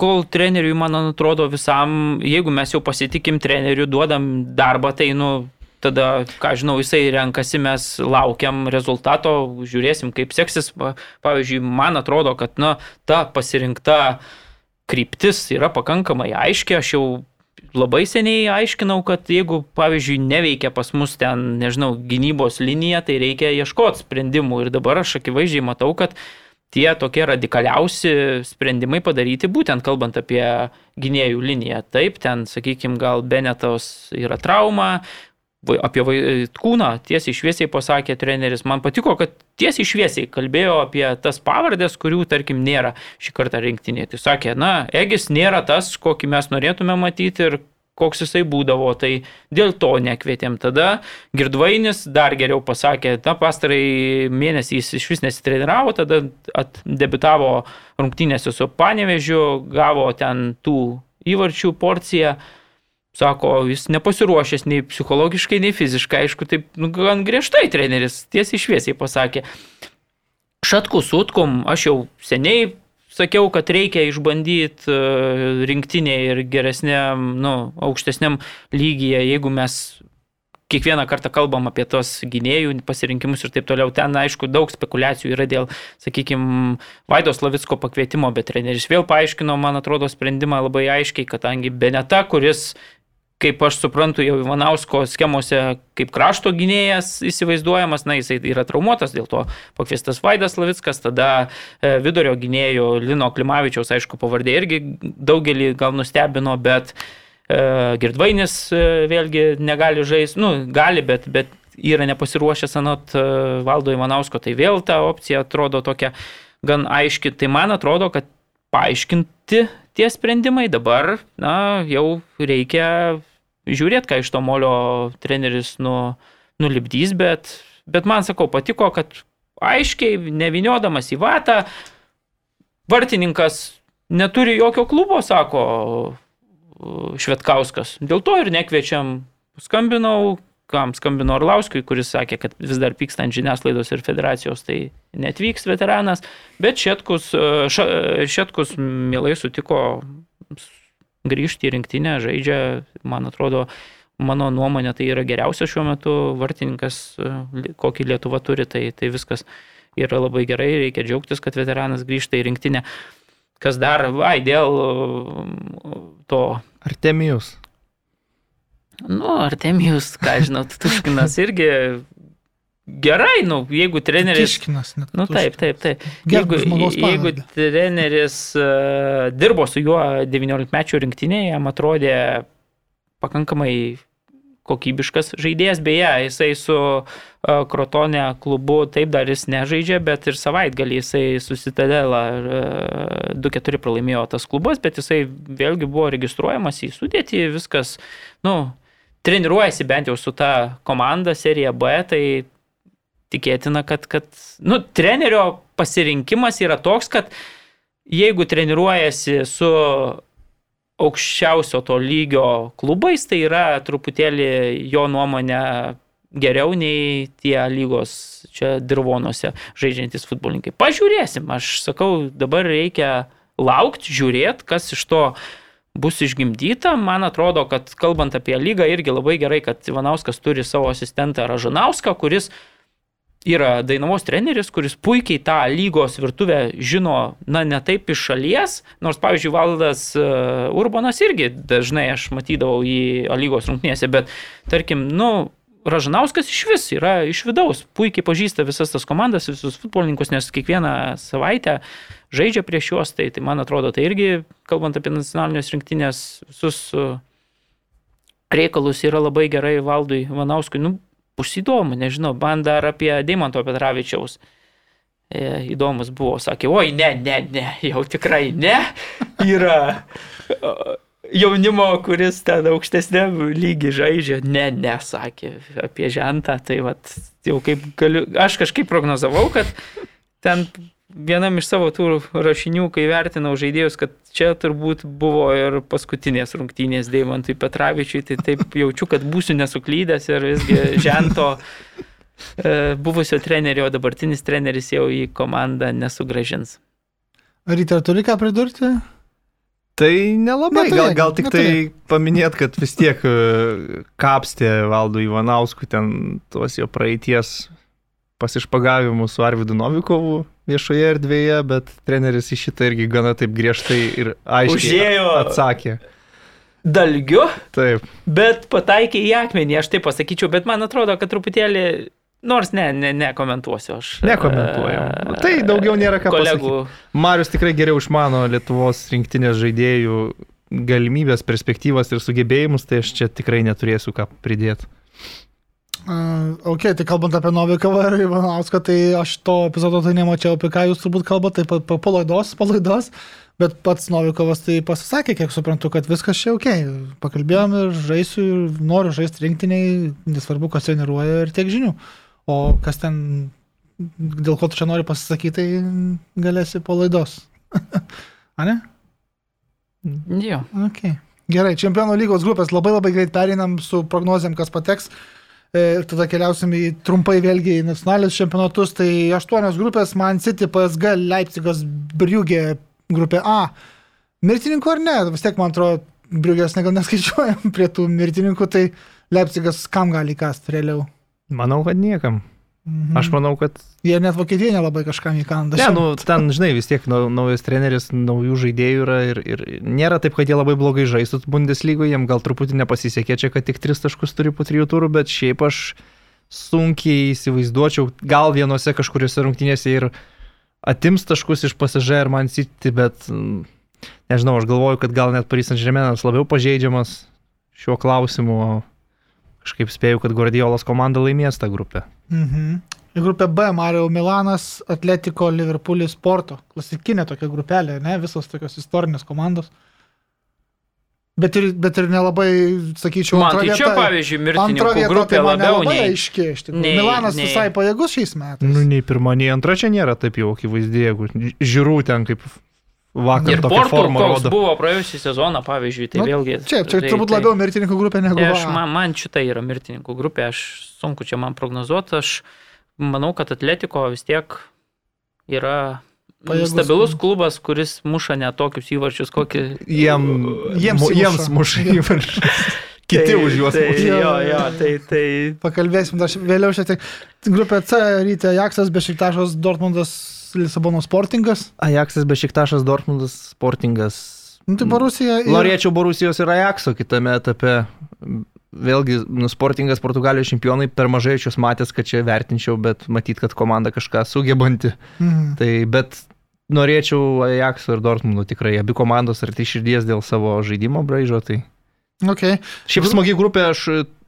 kol treneriui, man atrodo, visam, jeigu mes jau pasitikim treneriu, duodam darbą, tai, nu, tada, ką žinau, jisai renkasi, mes laukiam rezultato, žiūrėsim, kaip seksis. Pa- Pavyzdžiui, man atrodo, kad, na, ta pasirinkta kryptis yra pakankamai aiški, aš jau labai seniai aiškinau, kad jeigu, pavyzdžiui, neveikia pas mus ten, nežinau, gynybos linija, tai reikia ieškoti sprendimų. Ir dabar aš akivaizdžiai matau, kad tie tokie radikaliausi sprendimai padaryti, būtent kalbant apie gynėjų liniją. Taip, ten, sakykime, gal Benetos yra trauma, apie kūną tiesiai šviesiai pasakė treneris. Man patiko, kad tiesiai šviesiai kalbėjo apie tas pavardės, kurių, tarkim, nėra šį kartą rinktinėje. Tai sakė, na, Egis nėra tas, kokį mes norėtume matyti ir koks jisai būdavo, tai dėl to nekvietėm. Tada Girdvainis dar geriau pasakė, na, pastarai mėnesį jis iš vis nesitreniravo, tada debitavo rungtynėse su Panevežiu, gavo ten tų įvarčių porciją. Sako, jis nepasiruošęs nei psichologiškai, nei fiziškai, aišku, taip nu, gan griežtai treneris tiesiai šviesiai pasakė. Šatku sutkum, aš jau seniai sakiau, kad reikia išbandyti rinktinėje ir geresniam, nu, aukštesniam lygyje, jeigu mes kiekvieną kartą kalbam apie tos gynėjų pasirinkimus ir taip toliau. Ten, aišku, daug spekulacijų yra dėl, sakykime, Vaidos Lavicko pakvietimo, bet treneris vėl paaiškino, man atrodo, sprendimą labai aiškiai, kadangi Beneta, kuris kaip aš suprantu, jau Ivanausko schemose kaip krašto gynėjas įsivaizduojamas, na jisai yra traumuotas, dėl to pakviestas Vaidas Lavickas, tada e, vidurio gynėjo Lino Klimavičiaus, aišku, pavardė irgi daugelį gal nustebino, bet e, Girdvainis e, vėlgi negali žaisti, nu, gali, bet, bet yra nepasiruošęs anot e, Valdo Ivanausko, tai vėl ta opcija atrodo tokia gan aiški. Tai man atrodo, kad paaiškinti tie sprendimai dabar, na, jau reikia žiūrėti, ką iš to molio treneris nu, nulipdys, bet, bet man sakau, patiko, kad aiškiai, neviniodamas į vatą, vartininkas neturi jokio klubo, sako Švetkauskas. Dėl to ir nekviečiam. Skambinau, kam skambino Orlauskui, kuris sakė, kad vis dar pyksta ant žiniasklaidos ir federacijos, tai netvyks veteranas, bet Šetkus, Šetkus mielai sutiko grįžti į rinktinę, žaidžia, man atrodo, mano nuomonė tai yra geriausias šiuo metu vartininkas, kokį Lietuva turi, tai, tai viskas yra labai gerai, reikia džiaugtis, kad veteranas grįžta į rinktinę. Kas dar, vai, dėl to. Artemijus. Nu, Artemijus, ką žinot, (laughs) Tuškinas irgi gerai, nu, jeigu treneris. Tiškinas, net. Nu, taip, taip, taip. Jeigu, jeigu treneris uh, dirbo su juo 19 mečių rinktinėje, jam atrodė pakankamai kokybiškas žaidėjas, beje, jisai su uh, Krotonė klubu taip dar jis nežaidžia, bet ir savaitgalį jisai susitadėlą uh, 2-4 pralaimėjo tas klubas, bet jisai vėlgi buvo registruojamas į sudėtį, viskas, nu, treniruojasi bent jau su ta komanda serija B, tai tikėtina, kad, kad nu, trenerio pasirinkimas yra toks, kad jeigu treniruojasi su aukščiausio to lygio klubais, tai yra truputėlį jo nuomonė geriau nei tie lygos čia dirvonuose žaidžiantys futbolininkai. Pažiūrėsim, aš sakau, dabar reikia laukti, žiūrėti, kas iš to bus išgimdyta. Man atrodo, kad kalbant apie lygą, irgi labai gerai, kad Ivanauskas turi savo asistentą Ražanauską, kuris yra Dainavos treneris, kuris puikiai tą lygos virtuvę žino, na, ne taip iš šalies, nors, pavyzdžiui, Valdas e, Urbanas irgi dažnai aš matydavau į lygos rungtynėse, bet, tarkim, nu, Ražanauskas iš vis yra iš vidaus, puikiai pažįsta visas tas komandas, visus futbolininkus, nes kiekvieną savaitę žaidžia prieš juos, tai, tai man atrodo, tai irgi, kalbant apie nacionalinės rinktinės, visus e, reikalus yra labai gerai valdui Vanauskui. Nu, bus įdomu, nežinau, man dar apie Deimanto Petravičiaus. E, įdomus buvo, sakė, oi, ne, ne, ne, jau tikrai ne. Yra jaunimo, kuris ten aukštesnė lygi žaidžia. Ne, ne, sakė apie žentą. Tai vat, jau kaip galiu, aš kažkaip prognozavau, kad ten vienam iš savo tų rašinių, kai vertinau žaidėjus, kad čia turbūt buvo ir paskutinės rungtynės Deimantui Petravičiui, tai taip jaučiu, kad būsiu nesuklydęs ir visgi žento e, buvusio trenerio, dabartinis treneris jau į komandą nesugražins. Ar turi ką pridurti? Tai nelabai, gal, Neturėk, gal tik tai neturėk. paminėt, kad vis tiek e, kapstė Valdo Ivanauskų ten tuos jo praeities pasišpagavimus su Arvidu Novikovu viešoje erdvėje, bet treneris į šitą irgi gana taip griežtai ir aiškiai Užėjo. atsakė. Dalgiu, Taip, bet pataikė į akmenį, aš taip pasakyčiau, bet man atrodo, kad truputėlį, nors ne, ne, nekomentuosiu aš. E, Nu, tai daugiau nėra ką kolegų. Marius tikrai geriau išmano Lietuvos rinktinės žaidėjų galimybės, perspektyvas ir sugebėjimus, tai aš čia tikrai neturėsiu ką pridėti. Uh, ok, tai kalbant apie Novikovą ir Ivanauską, tai aš to epizodo tai nemačiau, apie ką jūs turbūt kalbate, tai pa- palaidos, palaidos, bet pats Novikovas tai pasisakė, kiek suprantu, kad viskas čia ok. Pakalbėjom ir žaisiu, ir noriu žaisti rinktiniai, nesvarbu, kas treniruoja ir tiek žinių. O kas ten, dėl ko tu čia nori pasisakyti, tai galėsi palaidos. Ane? (laughs) Jo. Okay. Gerai, čempionų lygos grupės labai labai greit pereinam su prognozėm, kas pateks. E, Ir tada keliausim į trumpai vėlgi į nacionalinius čempionatus. Tai aštuonios grupės - Man City, PSG, Leipzigas, Briugė, grupė A. Mirtininkų ar ne? Vis tiek, man atrodo, Briugės negal neskaičiuojam prie tų mirtininkų, tai Leipzigas kam gali kast realiau? Manau, kad niekam. Mhm. Aš manau, kad... Jie net Vokietijoje nelabai kažkam įkanda. Ne, nu, ten, žinai, vis tiek nau- naujas treneris, naujų žaidėjų yra ir, ir nėra taip, kad jie labai blogai žaistų Bundeslygoje, jiem gal truputį nepasisekė čia, kad tik tris taškus turi po trijų turų, bet šiaip aš sunkiai įsivaizduočiau, gal vienose kažkuriuose rungtynėse ir atims taškus iš pasižė ir man siti, bet mm, nežinau, aš galvoju, kad gal net Paris Saint-Germainas labiau pažeidžiamas šiuo klausimu, kažkaip spėju, kad Guardiolos komanda laimės tą grupę. Mhm. Grupė B, Mario Milanas, Atletico, Liverpoolis, Porto. Klasikinė tokia grupelė, ne? Visos tokios istorinės komandos. Bet ir, bet ir nelabai, sakyčiau, Man tai čia, vieta- pavyzdžiui, antra mirtininkų vieta grupė tai labiau nei... aiški. iš tikrųjų. Milanas nei- visai pajėgus šiais metais. Nu, nei pirma, nei antra čia nėra taip jau akivaizdė, jeigu žiūrų ten kaip vakar Ir Porto, forma koks rodo. buvo praėjusią sezoną, pavyzdžiui, tai Nu, vėlgi... Čia, čia tai, turbūt tai, labiau mirtininkų grupė negu Tai aš, man, man šitą yra mirtininkų grupė, aš sunku čia man prognozuoti, aš manau, kad Atletiko vis tiek yra Pajėgus stabilus klubas. klubas, kuris muša ne tokius įvarčius, kokį... Jiem, Jiems mu- įmuša. jiems muša (laughs) įvarčius. Kiti tai, už juos tai, muša. Jo, jo, tai, tai Pakalbėsim dar vėliau šiek tiek. Grupė C, ryte Jaksas, Bešiktašas, Dortmundas, Lisabono Sportingas. Ajaxas, Bešiktašas, Dortmundas, Sportingas. Nu, tai Borusija. ir- Norėčiau Borusijos ir Ajaxo kitame etape. Vėlgi, nu, Sportingas Portugalijos čempionai per mažai aš juos matęs, kad čia vertinčiau, bet matyt, kad komanda kažką sugebanti. Mhm. Tai bet norėčiau Ajaxo ir Dortmundo tikrai. Abi komandos arti širdies dėl savo žaidimo braižo. Tai Okay. Šiaip smagi grupė, aš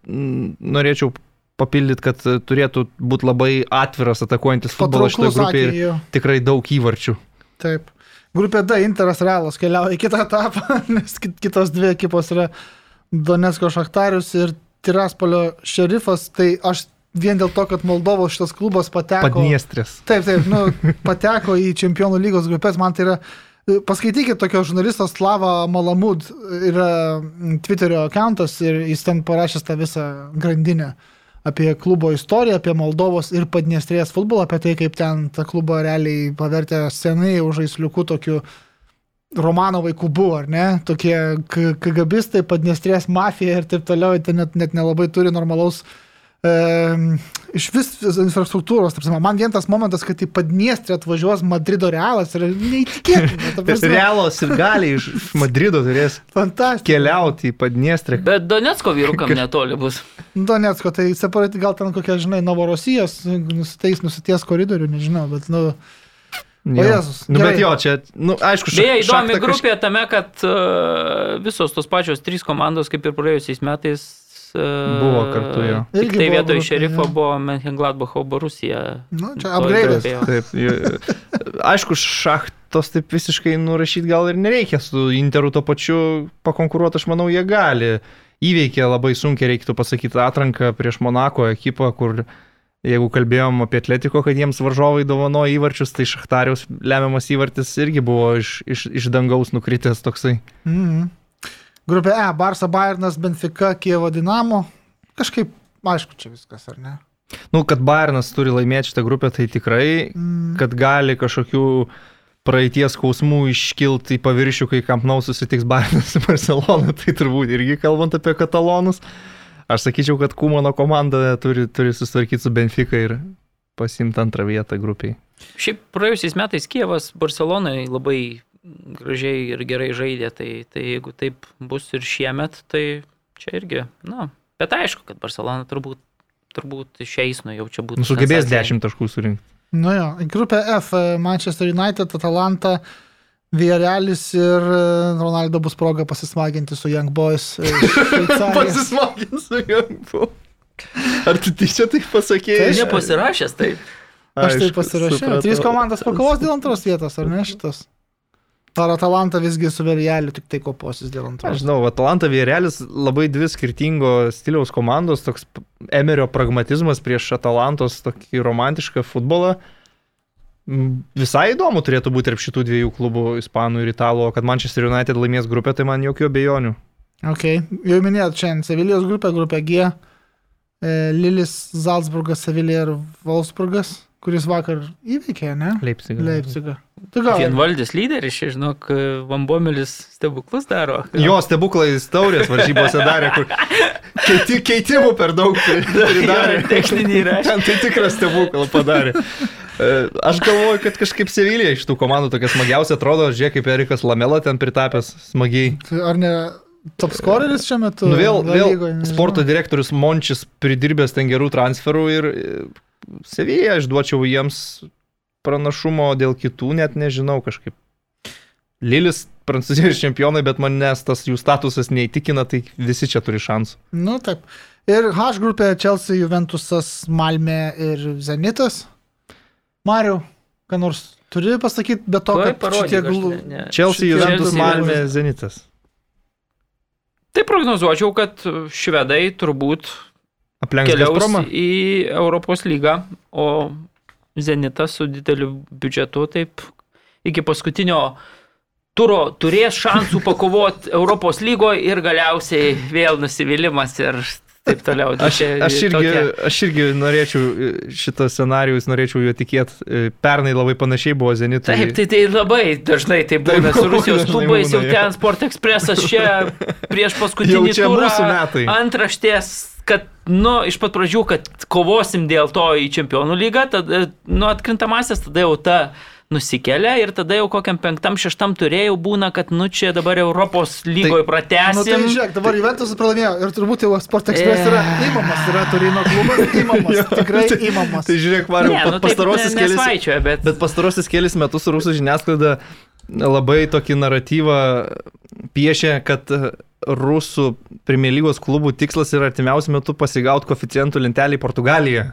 mm, norėčiau papildyti, kad e, turėtų būti labai atviras atakuojantis futbolas šitoje grupėje ir tikrai daug įvarčių. Taip. Grupė D, Interas Realas keliauja į kitą etapą, (laughs) nes kit- kitos dvi ekipos yra Donetsko Šachtarius ir Tiraspolio Šerifas. Tai aš vien dėl to, kad Moldovos šitas klubas pateko. Padniestrės. Taip, taip, nu, (laughs) pateko į Čempionų lygos grupės, man tai yra. Paskaitykite tokio žurnalisto Slava Malamud, yra Twitterio accountas ir jis ten parašęs tą visą grandinę apie klubo istoriją, apie Moldovos ir Padniestrės futbolą, apie tai, kaip ten tą klubą realiai pavertė senai už žaisliukų tokių romano vaikų buvo, ar ne? Tokie K- KGBistai, Padniestrės mafija ir taip toliau, ten net, net nelabai turi normalaus e, iš vis infrastruktūros. prasme, Man vien tas momentas, kad į Padniestrę atvažiuos Madrido realas yra neįtikėtina. (laughs) Realos ir gali iš iš Madrido turės keliauti į Padniestrę. Bet Donetsko vyrukam netoli bus. Donetsko, tai separati gal ten kokia, žinai, Novorosijos, nusitais, nusities koridorių, nežinau, bet, nu, Jo. Jėzus, Nu, bet gerai. jo, čia, nu, aišku, šak- Beje, įdomi grupė tame, kad uh, visos tos pačios trys komandos, kaip ir praėjusiais metais, Buvo kartu, jo. Tik tai buvo vietoj šerifo buvo Menchengladbacho Borusija. nu čia grupėje. Taip, aišku, šachtos taip visiškai nurašyti gal ir nereikia, su Interu to pačiu pakonkuruoti, aš manau, jie gali. Įveikė labai sunkiai, reiktų pasakyti, atranką prieš Monako ekipą, kur jeigu kalbėjom apie Atletiko, kad jiems varžovai dovanojo įvarčius, tai Šachtariaus lemiamas įvartis irgi buvo iš, iš, iš dangaus nukritęs toksai. Mhm. Grupė E, Barça, Bayernas, Benfica, Kievo Dinamo. Kažkaip, aišku, čia viskas, ar ne? Nu, kad Bayernas turi laimėti šitą grupę, tai tikrai, Mm. kad gali kažkokių praeities skausmų iškilti į paviršių, kai Kampnau susitiks Bayernas su Barcelona, tai turbūt irgi kalbant apie katalonus. Aš sakyčiau, kad Kumano komanda turi, turi susitvarkyti su Benfica ir pasimti antrą vietą grupiai. Šiaip praėjusiais metais Kievas Barcelonai labai gražiai ir gerai žaidė, tai, tai jeigu taip bus ir šiemet, tai čia irgi, na, bet aišku, kad Barcelona turbūt, turbūt išeis, nu jau čia būtų. Nu, sugebės sensacija. 10 taškų surinkti. Nu jo, grupė F, Manchester United, Atalanta, Villarealis ir e, Ronaldo bus proga pasismaginti su Young Boys. e. (laughs) Pasismagins su juo. Ar tu tyčia taip pasakėjai? Tai Nepasirašęs taip. Aš tai Aišku, pasirašiau. supratau. Trys komandos pakovos dėl antros vietos, ar ne šitas? Ar Atalanta visgi su Villarealiu tik tai koposis dėl Aš antros? žinau, Atalanta Vierelis labai dvi skirtingo stiliaus komandos, toks Emerio pragmatizmas prieš Atalantos tokį romantišką futbolą. Visai įdomu turėtų būti tarp šitų dviejų klubų, Ispanų ir Italų, o kad Manchester United laimės grupę, tai man jokių abejonių. Ok, jau minėjot šiandien Sevilijos grupė, grupė G, e, Lilis, Salzburgas, Sevilija ir Wolfsburgas. Kuris vakar įveikė, ne? Leipzig. Leipzigą. Gal. Vienvaldis lyderis, žinok, Vambomelis stebuklus daro. Jo stebuklais taurės varžybose darė, kur keiti, keitimų per daug pri- (laughs) pridarė. Techninį įrašą. Ten tai tikras stebuklą padarė. E, Aš galvoju, kad kažkaip Sevilija iš tų komandų tokia smagiausia atrodo, žiūrėk kaip Erikas Lamela ten pritapęs smagiai. Tai Ar ne top scoreris šiuo metu? Nu, vėl, vėl Lygoj, nežinau. sporto direktorius Mončis pridirbęs ten gerų transferų ir Sevija aš duočiau jiems pranašumo dėl kitų, net nežinau kažkaip. Lilis prancūzijos čempionai, bet manęs tas jų statusas neįtikina, tai visi čia turi šansų. Nu, taip. Ir H grupė Chelsea, Juventusas, Malmė ir Zenitas. Mariu, ką nors turi pasakyti, bet to, kad šitie ne. Chelsea, Juventus, Malmė. Zenitas. Tai prognozuočiau, kad švedai turbūt Aplenks keliaus Gazpromą. į Europos lygą, o Zenitas su dideliu biudžetu taip iki paskutinio turo turės šansų pakovoti Europos lygoje ir galiausiai vėl nusivylimas ir taip toliau. Aš, aš, irgi, tokia- aš irgi norėčiau e, šitą scenarijus, norėčiau juo tikėti. E, Pernai labai panašiai buvo Zenitui. Taip, tai, tai labai dažnai tai būna Taip, su Rusijos klubais, jau ten Sport Expressas čia prieš paskutinį turą. Antraštės, kad, nu, iš pat pradžių, kad kovosim dėl to į čempionų lygą, tada, nu, atkrintamasis, tada jau ta nusikelia ir tada jau kokiam penktam, šeštam turėjau būna, kad, nu, čia dabar Europos lygoje Nu, pratesim. tai žiūrėk, dabar Juventus pralaimėjo ir turbūt jau Sport Express yra įmamas, yra Turino klubas, (laughs) įmamas, tikrai įmamas. Tai žiūrėk, Mariu, ne, nu, pastarosius ne, kelis... bet... Bet pastarosius kelius metus rusų žiniasklaida labai tokį naratyvą piešia, kad e, rusų Premier lygos klubų tikslas yra artimiausiu metu pasigauti koficientų lentelį į Portugaliją.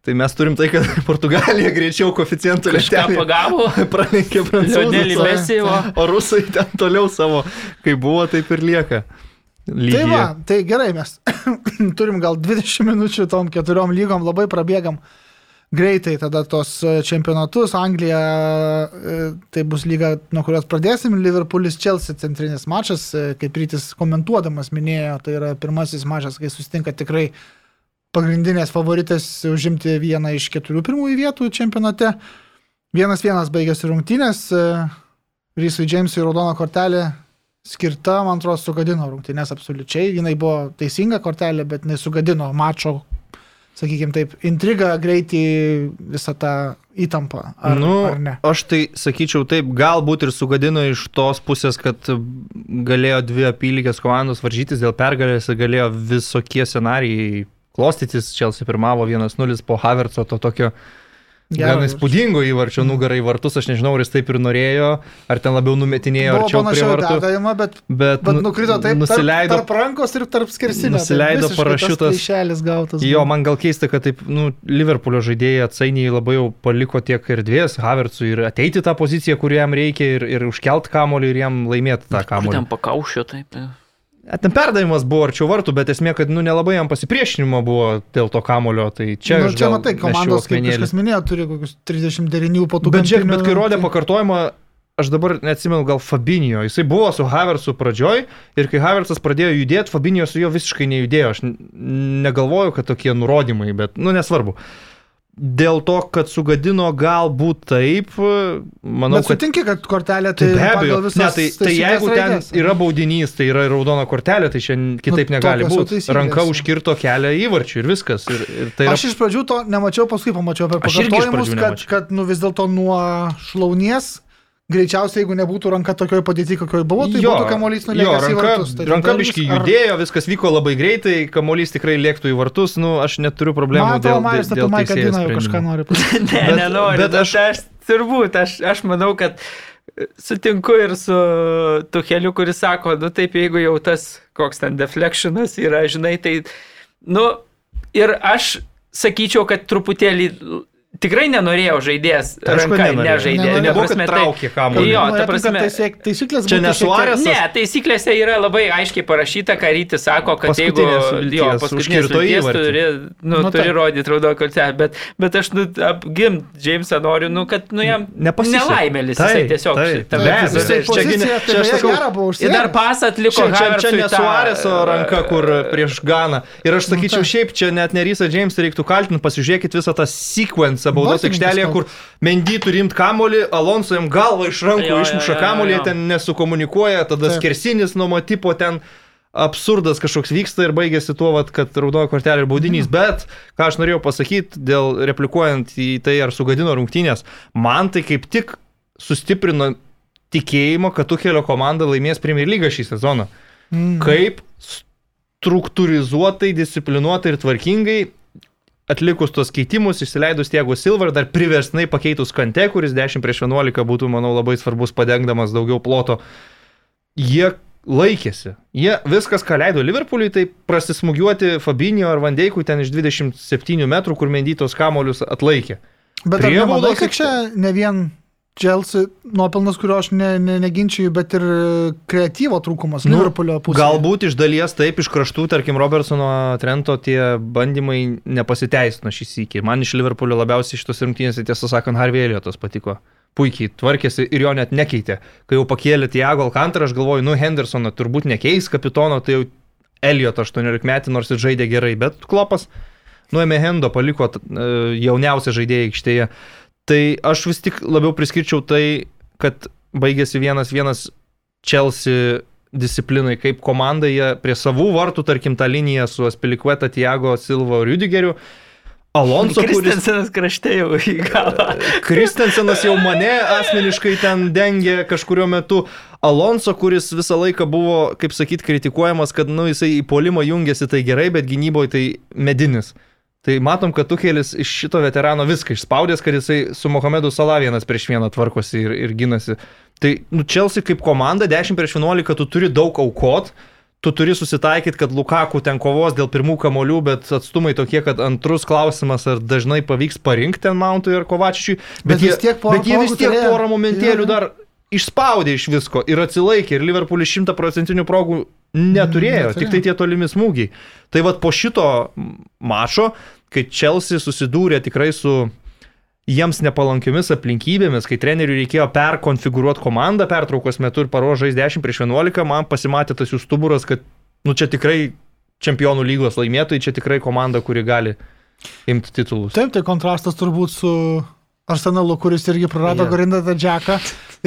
Tai mes turim tai, kad (laughs) Portugalija greičiau koficientų Kažką lentelį pagavo. (laughs) pralenkė. Messi, o... Rusai ten toliau savo, kaip buvo, taip ir lieka. Tai Lygiai. va, tai gerai, mes (coughs) turim gal 20 minučių tom keturiom lygom, labai prabėgam greitai tada tos e, čempionatus. Anglija, e, tai bus lyga, nuo kurios pradėsim. Liverpoolis Chelsea centrinis mačas, e, kaip rytis komentuodamas minėjo, tai yra pirmasis mačas, kai susitinka tikrai pagrindinės favoritės užimti vieną iš keturių pirmųjų vietų čempionate. Vienas vienas baigėsi rungtynės, e, Rysui Džeimsui raudona kortelė skirta, man atrodo, sugadino rungtynės absoliučiai. Jinai buvo teisinga kortelė, bet jinai sugadino mačo, sakykime taip, intrigą, greitį, visą tą įtampą. Ar, nu, ar ne? Aš tai sakyčiau taip, galbūt ir sugadino iš tos pusės, kad galėjo dvi apylygės komandos varžytis dėl pergalės ir galėjo visokie scenarijai klostytis. Čelsi pirmavo 1-0 po Havertzo, to tokio gan įspūdingo įvarčio nugarai į vartus. Aš nežinau, ar jis taip ir norėjo, ar ten labiau numetinėjo prie panašiau vartų. perdavimą, bet, Bet, bet nu- nukrito taip, nusileido tarp, tarp rankos ir tarp skersinio. nusileido parašiutas. Išėlis gautas. Jo, man gal keista, kad taip, nu, Liverpoolio žaidėjai atsainiai labai jau paliko tiek erdvės Havertzui ir ateiti tą poziciją, kur jam reikia ir, ir užkelt kamolį ir jam laimėti tą kamolį. ten pakaušio, taip. Ten perdavimas buvo arčiau vartų, bet esmė, kad nu, nelabai jam pasipriešinimo buvo dėl to kamulio. Tai čia, nu, čia gal matai, komandos, kaip kažkas minėjo, turi kokius 39 po tų Bet, gamtinių- bet kai rodė pakartojimą, aš dabar neatsimenu, gal Fabinio. Jisai buvo su Havertzu pradžioj ir kai Havertzas pradėjo judėti, Fabinio su juo visiškai nejudėjo. Aš negalvoju, kad tokie nurodymai, bet, nu, nesvarbu. Dėl to, kad sugadino galbūt taip, manau, Bet kad... sutinki, kad kortelė Tai be abejo, ne, tai, tai jeigu ten raidės. yra baudinys, tai yra raudona kortelė, tai šiandien kitaip Nu, negali būti. Ranka užkirto kelią įvarčių ir viskas. Ir, ir tai yra Aš iš pradžių to nemačiau, paskui pamačiau per pakartojimus, kad, kad nu, vis dėlto nuo šlaunies, greičiausiai jeigu nebūtų ranka tokioje padėti, kokioje buvo, tai būtų kamuolys jo, nulėkęs į vartus. Tai ranka vis- ar- judėjo, viskas vyko labai greitai, kamuolys tikrai lėktų į vartus, nu, aš neturiu problemų Man atrodo, dėl, Marius dėl Maiką Diną jau kažką nori (laughs) pasakyti. Ne, Bet- nenoriu, bet bet aš- aš, aš turbūt, aš, aš manau, kad sutinku ir su Tuheliu, kuris sako, nu taip, jeigu jau tas koks ten deflectionas yra, žinai, tai, nu, ir aš sakyčiau, kad truputėlį tikrai nenorėjau žaidėjas Tai aišku, nežaidė. Ta Nebuvo, kad tai- traukė kamuolį. Jo, ta kad prasme. Taisyklės Čia būtų ne? Ne, taisyklėse yra labai aiškiai parašyta, ką rytis sako, kad jeigu jo, paskutinės įvartį. turi, nu, Nu, turi rodyti raudoną kortelę, bet, bet aš nu, apgimt Jamesą noriu, nu, kad nu, jam nelaimėlis jisai tiesiog. šitame Čia ne- tai aš sakau- Ir dar pas atliko Čia, ne Suareso ranka, kur (laughs) prieš Ganą. Ir aš sakyčiau, tai. šiaip čia net Nerysą Jamesą reiktų kaltinti, pasižiūrėkit visą tą sequence ten baudos aikštelėje, kur Mendy turi rimti kamolį, Alonso jam galvą iš rankų išmuša kamolį, ten nesukomunikuoja, tada Taip. skersinis nuo motipo ten absurdas kažkoks vyksta ir baigėsi tuo, vat, kad raudono kortelė ir baudinys. Mhm. Bet, ką aš norėjau pasakyti, dėl replikuojant į tai, ar sugadino rungtynės, man tai kaip tik sustiprino tikėjimo, kad Tuhelio komanda laimės Premier lygą šį sezoną. Mm. Kaip struktūrizuotai, disciplinuotai ir tvarkingai atlikus tos keitimus, išsileidus Tiago Silver, dar priversnai pakeitus Kante, kuris 10 prieš 11 būtų, manau, labai svarbus padengdamas daugiau ploto, jie laikėsi. Jie viskas, ką leido Liverpooliui, tai prasismugiuoti Fabinio ar Vandeikui ten iš 27 metrų, kur mendytos kamolius atlaikė. Bet ar Prie nemanai, baudos kad čia ne vien Chelsea nuopelnas, kurio aš ne, ne, neginčiu, bet ir kreatyvo trūkumas Nu, Liverpoolio pusėje. Galbūt iš dalies taip, iš kraštų, tarkim, Robertsono Trento tie bandymai nepasiteisino šį sykį. Man iš Liverpoolio labiausiai šitos rungtynės, tiesą sakant, Harvey Elliotas patiko. Puikiai tvarkėsi ir jo net nekeitė. Kai jau pakėlė Tiago Alcantarą, aš galvoju, nu Hendersoną turbūt nekeis kapitono, tai jau Elliotą 18 metį, nors ir žaidė gerai, bet Klopas nuėmė Hendo, paliko e, jauniausią žaidėją aikštėje. Tai aš vis tik labiau priskirčiau tai, kad baigėsi vienas vienas Chelsea disciplinai kaip komanda, jie prie savų vartų, tarkim, tą liniją su Aspilikueta, Tiago, Silva, Rudigeriu. Alonso, kuris... Kristensenas krašte jau į galą. (laughs) Kristensenas jau mane asmeniškai ten dengė kažkurio metu. Alonso, kuris visą laiką buvo, kaip sakyt, kritikuojamas, kad, nu, jisai į polimą jungiasi tai gerai, bet gynyboje tai medinis. Tai matom, kad Tukelis iš šito veterano viską išspaudęs, kad jisai su Mohamedu Salavienas prieš vieną tvarkosi ir, ir ginasi. Tai, nu, Chelsea kaip komanda 10 prieš 11, tu turi daug aukot, tu turi susitaikyti, kad Lukaku ten kovos dėl pirmų kamolių, bet atstumai tokie, kad antrus klausimas, ar dažnai pavyks parinkti ten Mountui ar Kovačičiui. Bet Bet, vis jie, tiek porą bet jie vis tiek porą momentėlių dar išspaudė iš visko ir atsilaikė. Ir Liverpoolis šimta procentinių progų neturėjo, neturėjo. tik tai tie tolimi smūgiai. Tai vad po šito mačo, kai Chelsea susidūrė tikrai su jiems nepalankiomis aplinkybėmis, kai treneriui reikėjo perkonfigūruoti komandą pertraukos metu ir paruožais 10 prieš 11, man pasimatė tas jų stuburas, kad nu čia tikrai čempionų lygos laimėtojai, čia tikrai komanda, kuri gali imti titulus. Taip, tai kontrastas turbūt su Arsenalu, kuris irgi prarado yeah. Gorindą Džeką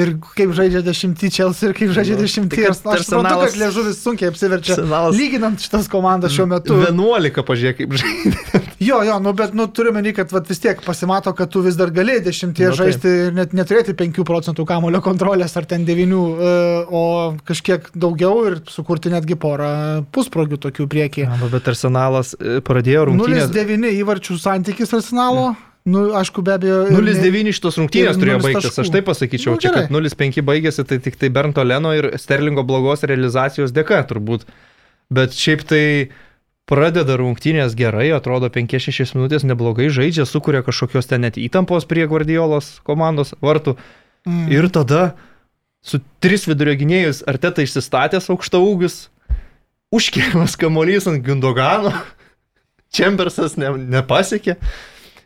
ir kaip žaidžia dešimtį Chelsea ir kaip žaidžia Jo. dešimtį. Tai Aš suprantu, kad liežuvis sunkiai apsiverčia. Arsenalas- Lyginant šitas komandas šiuo metu. 11 pažiūrėk, kaip žaidė. (laughs) Jo, jo, nu, bet nu, turime meni, kad vat, vis tiek pasimato, kad tu vis dar gali dešimtie Nu, nu, taip. žaisti ir net neturėti 5 procentų kamulio kontrolės ar ten 9, e, o kažkiek daugiau ir sukurti netgi porą pusprogių tokių priekį. Ja, bet Arsenalas e, pradėjo rungtynės. 0-9 įvarčių santykis arsenalo. Nu, aišku, be abejo. ir ne- 0-9 šitos rungtynės turėjo baigtis, taškų. aš taip pasakyčiau, Nu, čia kad gerai. 0-5 baigėsi, tai tik tai Bernto Leno ir Sterlingo blogos realizacijos dėka turbūt. Bet šiaip tai pradeda rungtynės gerai, atrodo 5-6 minutės neblogai žaidžia, sukuria kažkokios ten net įtampos prie Guardiolos komandos vartų. Mm. Ir tada su tris vidurio gynėjus Arteta išsistatęs aukšta ūgis, užkėlimas kamuolys ant Gundogano, Čembersas (laughs) ne, nepasiekė,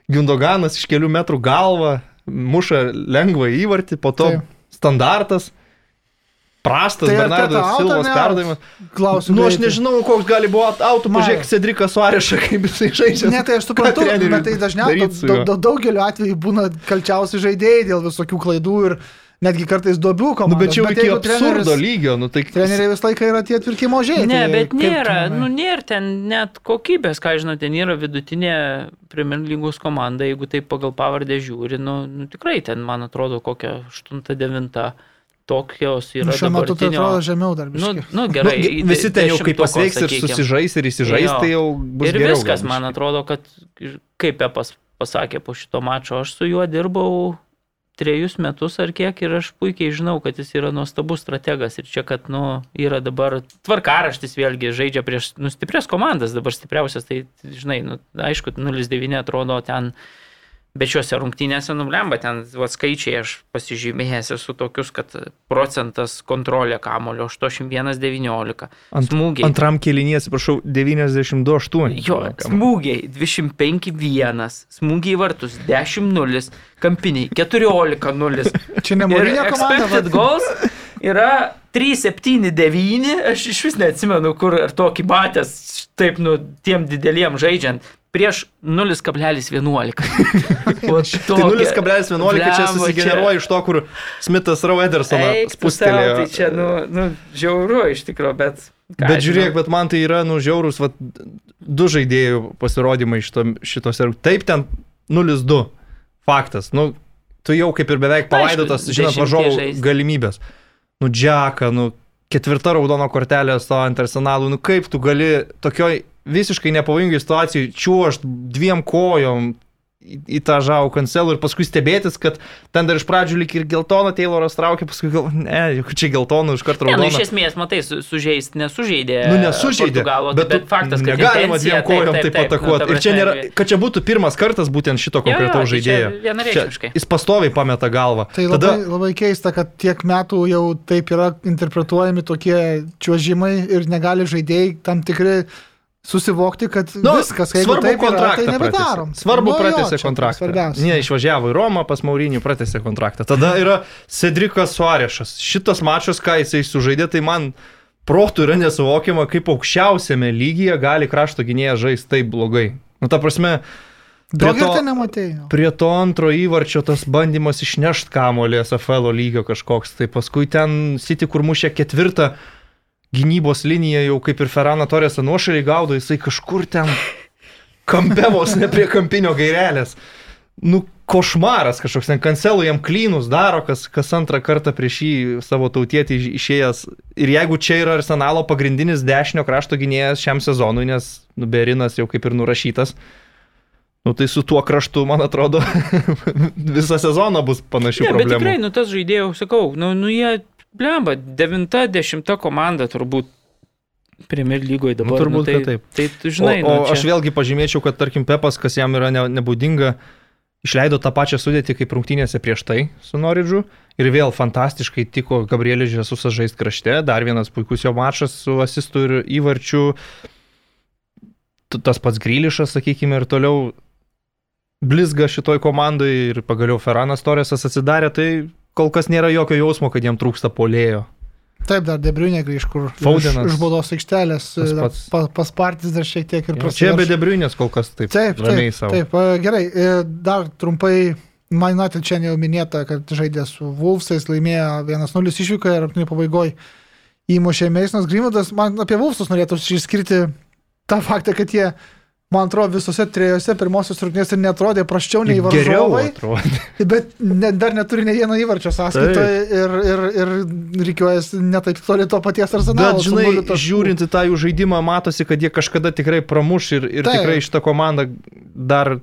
Gundoganas iš kelių metrų galvą, muša lengvą įvartį, po to Taip. Standartas, prastas Tai Bernardo Silvos perdavimas. Klausiu. Nu, aš nežinau, koks gali autų, Maja. pažiūrėk, Cedrikas Suarešą, kaip jisai žaidžia. Ne, tai aš suprantu, bet tai dažniausiai da, da, daugeliu atveju būna kalčiausi žaidėjai dėl visokių klaidų ir netgi kartais duobių Nu, komandos. bet čia jau iki jeigu absurdo lygio, nu tai... Treneriai visą laiką yra tie atvirkimo žaidėjai. Ne, tai bet kaip nėra, manai? nu nėra ten net kokybės, ką žinau, ten yra vidutinė Premier lygos komanda, jeigu taip pagal pavardę žiūri, nu, nu tikrai ten, man atrodo, kokia 8-9 tokios yra. Nu, Šiuo metu tai atrodo žemiau dar. Nu, biškį. nu gerai. nu, visi ten jau kaip pasveiks ir susižais ir įsižais, Jo. tai jau bus Ir geriau. viskas, gal man atrodo, kad kaip Pepas pasakė po šito mačo, aš su juo dirbau trejus metus ar kiek ir aš puikiai žinau, kad jis yra nuostabus strategas ir čia, kad, nu, yra dabar tvarkaraštis vėlgi žaidžia prieš, nu, stiprias komandas, dabar stipriausias, tai, žinai, nu, aišku, 0-9 atrodo ten, bet šiuose rungtynėse nulemba, ten, va, skaičiai aš pasižymėjęs esu tokius, kad procentas kontrolė kamulio 81-19, Ant- smūgiai. Antram kelinėje, atsiprašau, 92-8. Jo, smūgiai 25-1, smūgiai į vartus 10-0, kampiniai 14-0. Čia ne Ir Mūrinio komanda. expected vat. goals yra 379, aš iš vis neatsimenu, kur ar tokį matęs, taip, nu, tiem dideliem žaidžiant, prieš 0,11. O (laughs) Tai 0,11 čia susigeneruoja iš to, kur Smithas Rau sau, spustelėjo. Tai čia, nu, nu žiauru iš tikrųjų, bet... Bet žiūrėk, bet man tai yra, nu, žiaurus, va, du žaidėjų pasirodymai šito, šitos ir taip ten 0-2. Faktas. Nu, tu jau kaip ir beveik palaidotas, žinot, dešimties važiavau žaist. Nu, džeka, nu, ketvirta raudono kortelė stovant arsenalų, nu, kaip tu gali tokioj visiškai nepavojingai situacijai čiuošt dviem kojom į, į tą žavų kancelų ir paskui stebėtis, kad ten dar iš pradžių lik ir geltoną Tayloras traukė, paskui gal, ne, juk čia geltonų iš karto Ne, nu, raudoną. iš esmės, matai, su, sužeist nesužeidė. Nu, nesužeidė, Portugalo, bet, bet, bet faktas, kad negalima dviem kojom taip, taip atakuoti. nu, ir čia nėra, kad čia būtų pirmas kartas būtent šito konkretaus tai žaidėjo. vienareikšmiškai. Jis pastoviai pameta galvą. Tai labai, Tada... labai keista, kad tiek metų jau taip yra interpretuojami tokie čiuožimai ir negali žaidėjai tam tikri susivokti, kad Nu, viskas, jeigu taip yra, kontraktą tai nebedarom. pratęsė. Svarbu Nu, pratęsė kontraktą. Svarbiausia. Ne, išvažiavo į Romą pas Maurinį, pratęsė kontraktą. Tada yra Cedrikas Suarešas. Šitas mačas, ką jisai sužaidė, tai man protų yra nesuvokiama, kaip aukščiausiame lygyje gali krašto gynėjas žaisti taip blogai. Nu, ta prasme, Prie to- nematėjai. Prie to antro įvarčio tas bandymas išnešt kamolį SFL lygio kažkoks, tai paskui ten City, kur mušė ketvirtą gynybos liniją, jau kaip ir Ferrana Torėsą nuošaliai gaudo, jisai kažkur ten kampevos ne prie kampinio gairelės. Nu, košmaras kažkoks, ten kancelų jam klynus daro, kas, kas antrą kartą prieš jį savo tautietį iš- išėjęs. Ir jeigu čia yra arsenalo pagrindinis dešinio krašto gynėjas šiam sezonui, nes Nuberinas jau kaip ir nurašytas, Nu tai su tuo kraštu, man atrodo, (laughs) visą sezoną bus panašių Ne, bet problemų. tikrai, nu tas žaidėjų, sakau, nu, nu jie, blemba, devinta, dešimta komanda turbūt Premier lygoje Nu, dabar. turbūt, nu, tai, taip. Tai tu žinai, o o nu, čia... aš vėlgi pažymėčiau, kad tarkim Pepas, kas jam yra ne, nebūdinga, išleido tą pačią sudėtį kaip rungtynėse prieš tai su Noridžu. Ir vėl fantastiškai tiko Gabrielis Žesusas žaisti krašte. Dar vienas puikus jo mačas su asistu ir įvarčiu. Tas pats Grylišas, sakykime, ir toliau blizga šitoj komandai ir pagaliau Ferranas Torresas atsidarė, tai kol kas nėra jokio jausmo, kad jiem trūksta polėjo. Taip, dar Debriunė grįž, kur Fodenas. iš, iš baudos aikštelės dar pats. pa, paspartis dar šiek tiek ir Čia prasiverš. be debriunės kol kas taip, Taip, taip, taip, e, gerai. e, Dar trumpai, Man United čia jau minėta, kad žaidė su Wolfsais, laimėjo 1-0 išvykoje ir rungtynių pabaigoje įmušė Meisnas Greenwoodas. Man apie Wolfsus norėtų išskirti tą faktą, kad jie, man atrodo, visose trejose pirmosios rungtynėse netrodė praščiau nei varžovai, (laughs) bet ne, dar neturi ne vieno įvarčio sąskaitoje ir, ir, ir reikiuojasi netaip toli to paties arsenalo. Bet žinai, žiūrint į tą jų žaidimą, matosi, kad jie kažkada tikrai pramuš ir, ir Taip. tikrai šitą komandą dar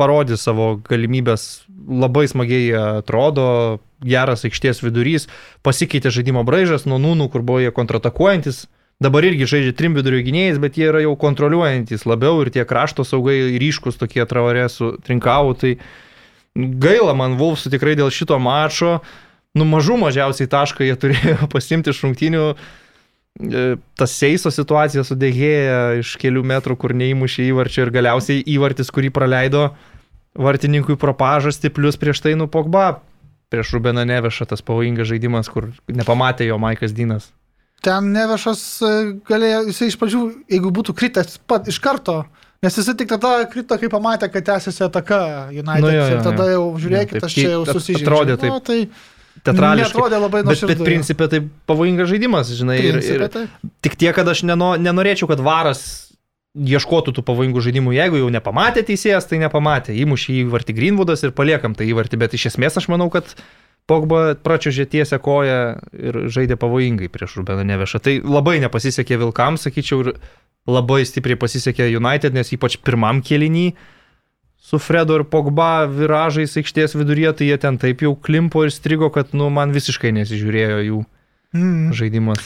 parodys savo galimybės. Labai smagiai atrodo, geras aikštės vidurys, pasikeitė žaidimo braižas nuo nūnų, kur buvo jie kontratakuojantis. Dabar irgi žaidžia trim vidurio gynėjais, bet jie yra jau kontroliuojantis labiau ir tie krašto saugai ryškus tokie travarė su trinkau. Tai gaila man Vulfsų tikrai dėl šito mačo. Nu mažų mažiausiai tašką jie (laughs) turėjo pasimti iš rungtynių. E, Tas Seiso situacija su Degėja iš kelių metrų, kur neįmušė įvarčio ir galiausiai įvartis, kurį praleido vartininkui pro pažastį, plus prieš tai nu Pogba. Prieš Rubeną Nevešą tas pavojingas žaidimas, kur nepamatė jo Maikas Dinas. Ten nevešas e, galėjo, jisai iš pradžių, jeigu būtų kritęs pat iš karto, nes jisai tik tada krito, kai pamatė, kad tęsiasi ataka United. Nu Nu, jo, jo, ir tada jau žiūrėkit, aš čia jau susižeidžiu. atrodė taip Nu, tai Teatrališkai. Netrodė labai Bet, bet nuoširdžiai. principė tai pavojingas žaidimas, žinai. Ir, ir, Principe, taip. Tik tiek, kad aš neno, nenorėčiau, kad varas ieškotų tų pavojingų žaidimų. Jeigu jau nepamatė teisėjas, tai nepamatė. Įmušė įvartį Greenwoodas ir paliekam tą įvartį. Bet iš esmės aš manau, kad Pogba pračiužė tiesią koją ir žaidė pavojingai prieš Rubeną Nevešą. Tai labai nepasisekė Vilkams, sakyčiau, ir labai stipriai pasisekė United, nes ypač pirmam kėlinį su Fredo ir Pogba viražais aikštės viduryje, tai jie ten taip jau klimpo ir strigo, kad nu, man visiškai nesižiūrėjo jų Mm. žaidimas.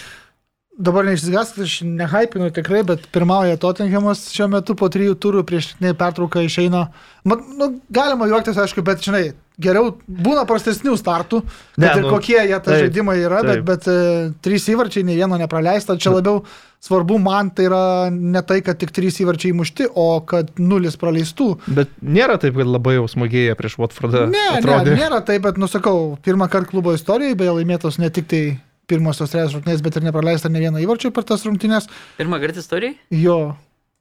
Dabar neišsigaskit, aš nehypinu tikrai, bet pirmauja Tottenhamas šiuo metu po trijų turų prieš pertrauką išeina. Man, nu, galima juoktis, aišku, bet žinai, geriau būna prastesnių startų, Ne, ir nu, kokie jie ta taip, žaidimai yra, bet, taip. bet e, trys įvarčiai, nei vieno nepraleista. Čia labiau svarbu man tai yra ne tai, kad tik trys įvarčiai įmušti, o kad nulis praleistų. Bet nėra taip, kad labai jau smagėja prieš Watfordą. Ne, atrodė. ne, nėra taip, bet nusakau, pirmą kartą klubo istorijoje, beje, laimėtos ne tik tai pirmosios trejos rungtynės, bet ir nepraleista ne vieno įvarčio per tas rungtynės. Pirmą kartą istorijai? Jo.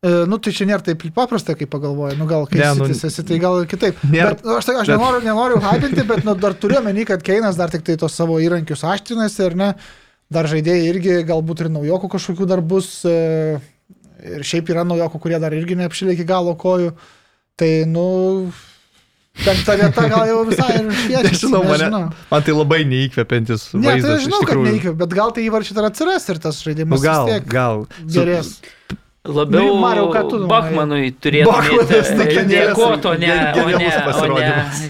E, nu, tai čia nėra taip paprasta, kaip pagalvoju. Nu, gal kai Ne, nu, nu, esi, tai gal kitaip. nėra- Bet, nu, aš, tai- aš bet- nenoriu, nenoriu hypinti, bet nu, dar turiu menį, kad Keinas dar tik tai tos savo įrankius aštrinasi ir ne. Dar žaidėjai irgi galbūt ir naujokų kažkokių dar bus. E, ir šiaip yra naujokų, kurie dar irgi neapšilė iki galo kojų. Tai, nu, penkta vieta gal jau visai ir šviečia. Nežinau, mane, man tai labai neįkvepiantis Ne, tai vaizdas. aš iš žinau, kad neįkvėp, bet gal tai įvarčiai dar atsiras ir tas Nu, žaidimas gal, vis tiek gal. Su- gerės. Labiau Nu, Mariau? Bachmanui turėtų Bachmanas, tai genialus- dėkoti, o ne, o ne, o ne,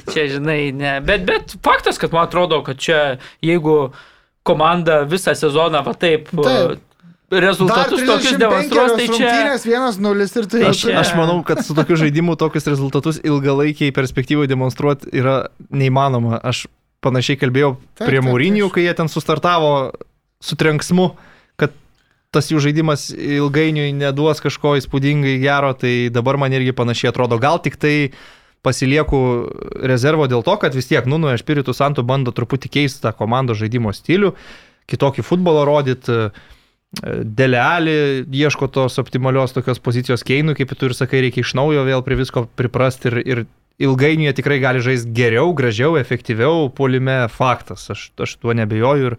čia žinai, ne. Bet, bet faktas, kad man atrodo, kad čia jeigu komanda visą sezoną va taip, Taip. Rezultatus tokius demonstruos, tai čia... Rungtynės 1-0 ir tai Tai čia- Aš manau, kad su tokiu žaidimu tokius rezultatus ilgalaikiai perspektyvoje demonstruoti yra neįmanoma. Aš panašiai kalbėjau Taip, prie taip. kai jie ten sustartavo su trenksmu, kad tas jų žaidimas ilgainiui neduos kažko įspūdingai gero, tai dabar man irgi panašiai atrodo. Gal tik tai pasilieku rezervo dėl to, kad vis tiek, nu, nu, Espiritu Santu bando truputį keisti tą komandos žaidimo stilių, kitokį futbolą rodyti. Deleali ieško tos optimalios tokios pozicijos keinų, kaip tu ir sakai, reikia iš naujo vėl prie visko priprasti ir, ir ilgainiui jie tikrai gali žaisti geriau, gražiau, efektyviau, polime faktas, aš, aš tuo nebejoju ir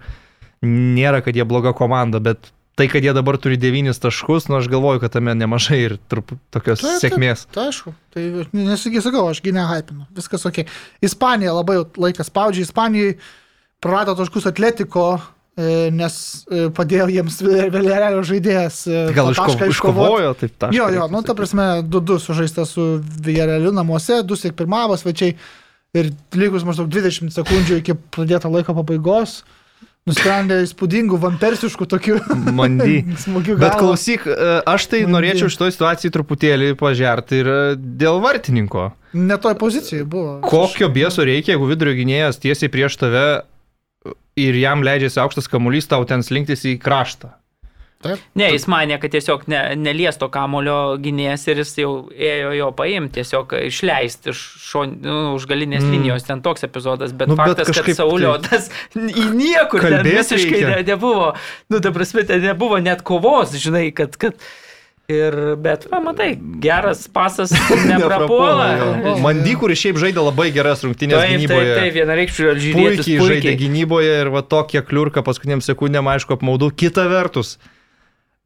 nėra, kad jie bloga komanda, bet tai, kad jie dabar turi devynis taškus, nu aš galvoju, kad tame nemažai ir trup, tokios Taip, taip. sėkmės. Tai aišku, tai nesigai sakau, aš gi nehypinu, viskas ok. Ispanija labai laikas spaudžia, Ispanijai prarado taškus atletiko, nes e, padėjo jiems vėliavėlio žaidėjas. e, Tai gal iško, iškovojo, taip tašką. Jo, jo, nu ta prasme, 2-2 sužaista su Viereliu namuose, 2 sėk pirmavo svečiai ir lygus maždaug 20 sekundžių iki pradėto laiko pabaigos. Nusprendė įspūdingų, vampersiškų tokių (laughs) Mandy. smūgių. Bet klausyk, e, aš tai Mandy. norėčiau šitoje situacijoje truputėlį pažerti ir e, dėl vartininko. Ne toj pozicijai buvo. Kokio bieso reikia, jeigu vidurio gynėjas tiesiai prieš tave ir jam leidžiasi aukštas kamuolys, tau ten slinktis į kraštą. Taip. Ne, jis manė, kad tiesiog ne, nelies to kamulio gynėjas ir jis jau ėjo jo paimti, tiesiog išleisti iš šon, nu, už galinės Mm. linijos, ten toks epizodas, bet, Nu, bet faktas, kažkaip kad Saulio tai- tas (laughs) į niekur visiškai ne, nebuvo, nu, ta prasme, ten nebuvo net kovos, žinai, kad, kad ir, bet, va, matai, geras pasas (laughs) neprapuola. Mandy, kuris šiaip žaidė labai geras rungtynės Taip, taip, gynyboje. taip, vienareikšmiai alžyrietis puikiai, puikiai žaidė gynyboje ir va tokia kliurka paskutiniam sekundėm, aišku, apmaudu. Kita vertus,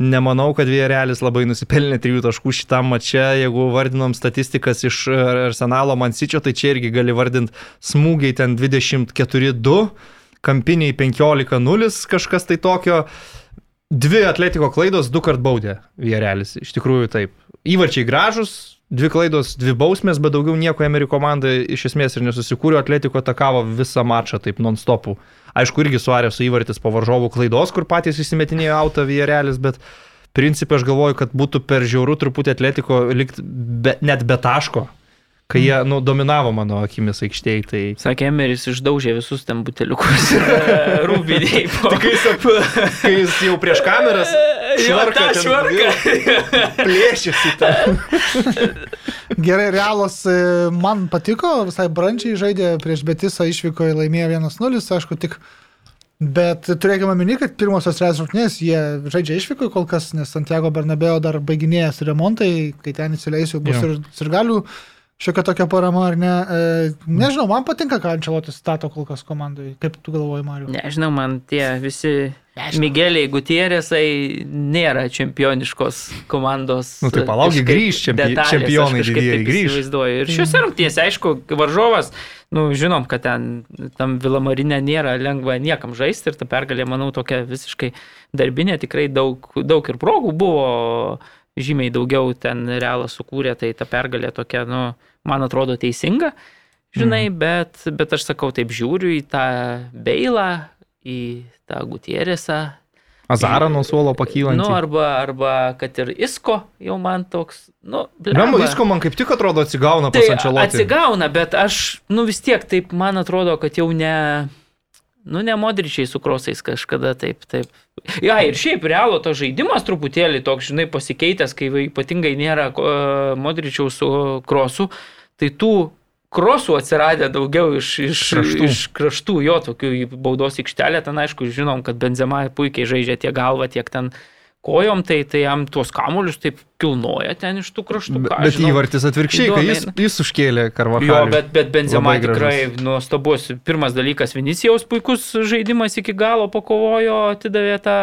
nemanau, kad Vierelis labai nusipelnė trijų taškų šitam mače. Jeigu vardinom statistikas iš e, Arsenalo Mansičio, tai čia irgi gali vardinti smūgiai ten 24-2, kampiniai 15-0, kažkas tai tokio. Dvi atletiko klaidos, du kart baudė Vierelis. Iš tikrųjų taip. Įvarčiai gražus, dvi klaidos, dvi bausmės, bet daugiau nieko Amerikų komanda iš esmės ir nesusikūrė. Atletiko atakavo visą mačą taip non-stopų. Aišku, irgi suarė su įvartis po varžovų klaidos, kur patys įsimetinėjo auto Vierelis, bet principė aš galvoju, kad būtų per žiaurų truputį atletiko likt be, net be taško, kai jie nu, dominavo mano akimis aikštėje. Tai... Sakė, Emeris išdaužė visus ten buteliukus (laughs) rūbiniai. po- Tai kai jis, kai jis jau prieš kameras Jo, švarką ten švarką. plėšėsi tą. Gerai, realas e, man patiko, visai brančiai žaidė prieš Betisą, išvyko į laimėjo 1-0, aišku, tik. Bet turėkime minį, kad pirmosios realios rungtynės jie žaidžia išvyko kol kas, nes Santiago Bernabeo dar baiginėjęs remontai, kai ten įsileis jau bus Jo. ir sirgalių šiokia tokia parama ar ne. E, nežinau, man patinka, ką Ančelotis stato kol kas komandai. Kaip tu galvoji, Mariu? Nežinau, man tie visi Nežinau. Migeliai Gutierėsai nėra čempioniškos komandos. Nu, tai palauk, jie kažkaip grįš, čempi- detalės, čempionai didieji grįš. įsivaizduoju. Ir šiuose rungtynėse, aišku, varžovas, nu, žinom, kad ten tam Vilamarinė nėra lengva niekam žaisti ir ta pergalė, manau, tokia visiškai darbinė, tikrai daug, daug ir progų buvo, žymiai daugiau ten realas sukūrė, tai ta pergalė tokia, nu, man atrodo teisinga, žinai, mm. bet, bet aš sakau, taip žiūriu į tą beilą, į tą Gutierėsą. Azarą nuo suolo pakylantį. Nu, arba, arba kad ir Isko jau man toks, nu, Blemba, visko man kaip tik atrodo atsigauna Tai pas Ančelotį. atsigauna, bet aš, nu vis tiek, taip man atrodo, kad jau ne, nu ne modričiai su krosais kažkada taip, taip. Ja, ir šiaip realo to žaidimas truputėlį toks, žinai, pasikeitęs, kai ypatingai nėra uh, modričiaus su krosu, tai tų krosų atsiradę daugiau iš, iš, Kraštų. iš kraštų, jo, tokių baudos aikštelę, ten aišku, žinom, kad Benzema puikiai žaidžia tiek galvą, tiek ten kojom, tai, tai jam tuos kamuolius taip kilnoja ten iš tų kraštų. aš Bet žinau. įvartis atvirkščiai, kai jis, Įdomiai. jis užkėlė karvaką. Jo, bet, bet Benzema tikrai nuostabus. Pirmas dalykas, Vinicijaus puikus žaidimas iki galo pakovojo, atidavė tą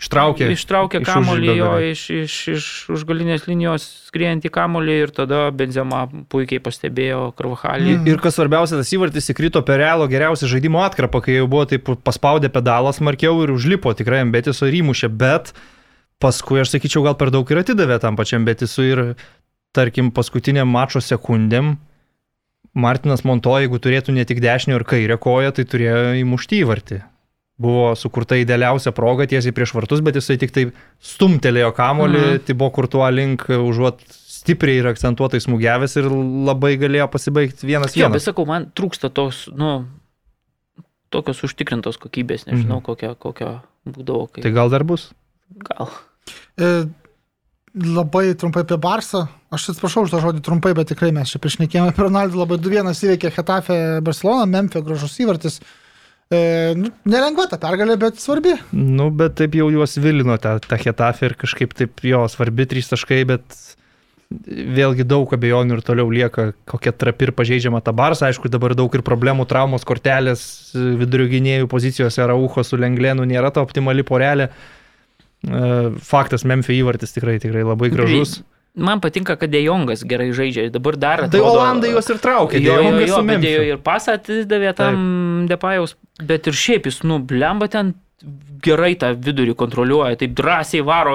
Ištraukė. Ištraukė iš kamuolį jo iš, iš, iš užgalinės linijos skriejantį kamuolį ir tada Benzema puikiai pastebėjo Karvahalį. Mm. Ir kas svarbiausia, tas įvartis įkrito per realo geriausią žaidimo atkarpą, kai jau buvo taip paspaudė pedalą smarkiau ir užlipo tikrai ant Betiso ir įmušė, bet paskui aš sakyčiau gal per daug ir atidavė tam pačiam Betisui ir tarkim paskutiniam mačo sekundėm Martinas Monto, jeigu turėtų ne tik dešinio ir kairę koją, tai turėjo įmušti įvartį. Buvo sukurta idealiausia proga tiesiai prieš vartus, bet jisai tik taip stumtelėjo kamolį, Mhm. tai buvo kur tuo link, užuot stipriai ir akcentuotai smūgiavęs ir labai galėjo pasibaigti vienas Jo, bet sakau, man trūksta tos, nu, tokios užtikrintos kokybės, nežinau, Mhm. kokia, kokia būdavo. Kai... Tai gal dar bus? Gal. E, labai trumpai apie Barsą. Aš atsiprašau už tą žodį trumpai, bet tikrai mes čia priešnekėjome apie Ronaldą. Labai 2-1 įveikė Hetafe Barcelona, Memphio gražus įvartis. E, nu, nelengva ta pergalė, bet svarbi. Nu, bet taip jau juos vilino tą, tą Hetafę ir kažkaip taip jo svarbi trys taškai, bet vėlgi daug abejonių ir toliau lieka, kokia trapi ir pažeidžiama ta Barsa. Aišku, dabar daug ir problemų, traumos kortelės, vidurio gynėjų pozicijose Raucho su Lenglėnu nėra ta optimali porelė. E, Faktas, Memphis įvartis tikrai, tikrai labai gražus. Man patinka, kad Dejongas gerai žaidžia. Dabar dar. Tai Olandai juos ir traukė, Jo, jo, jo, dėjo ir pasą atidavė tam Depajaus, bet ir šiaip jis, nu, blemba ten gerai tą vidurį kontroliuoja, taip drąsiai varo,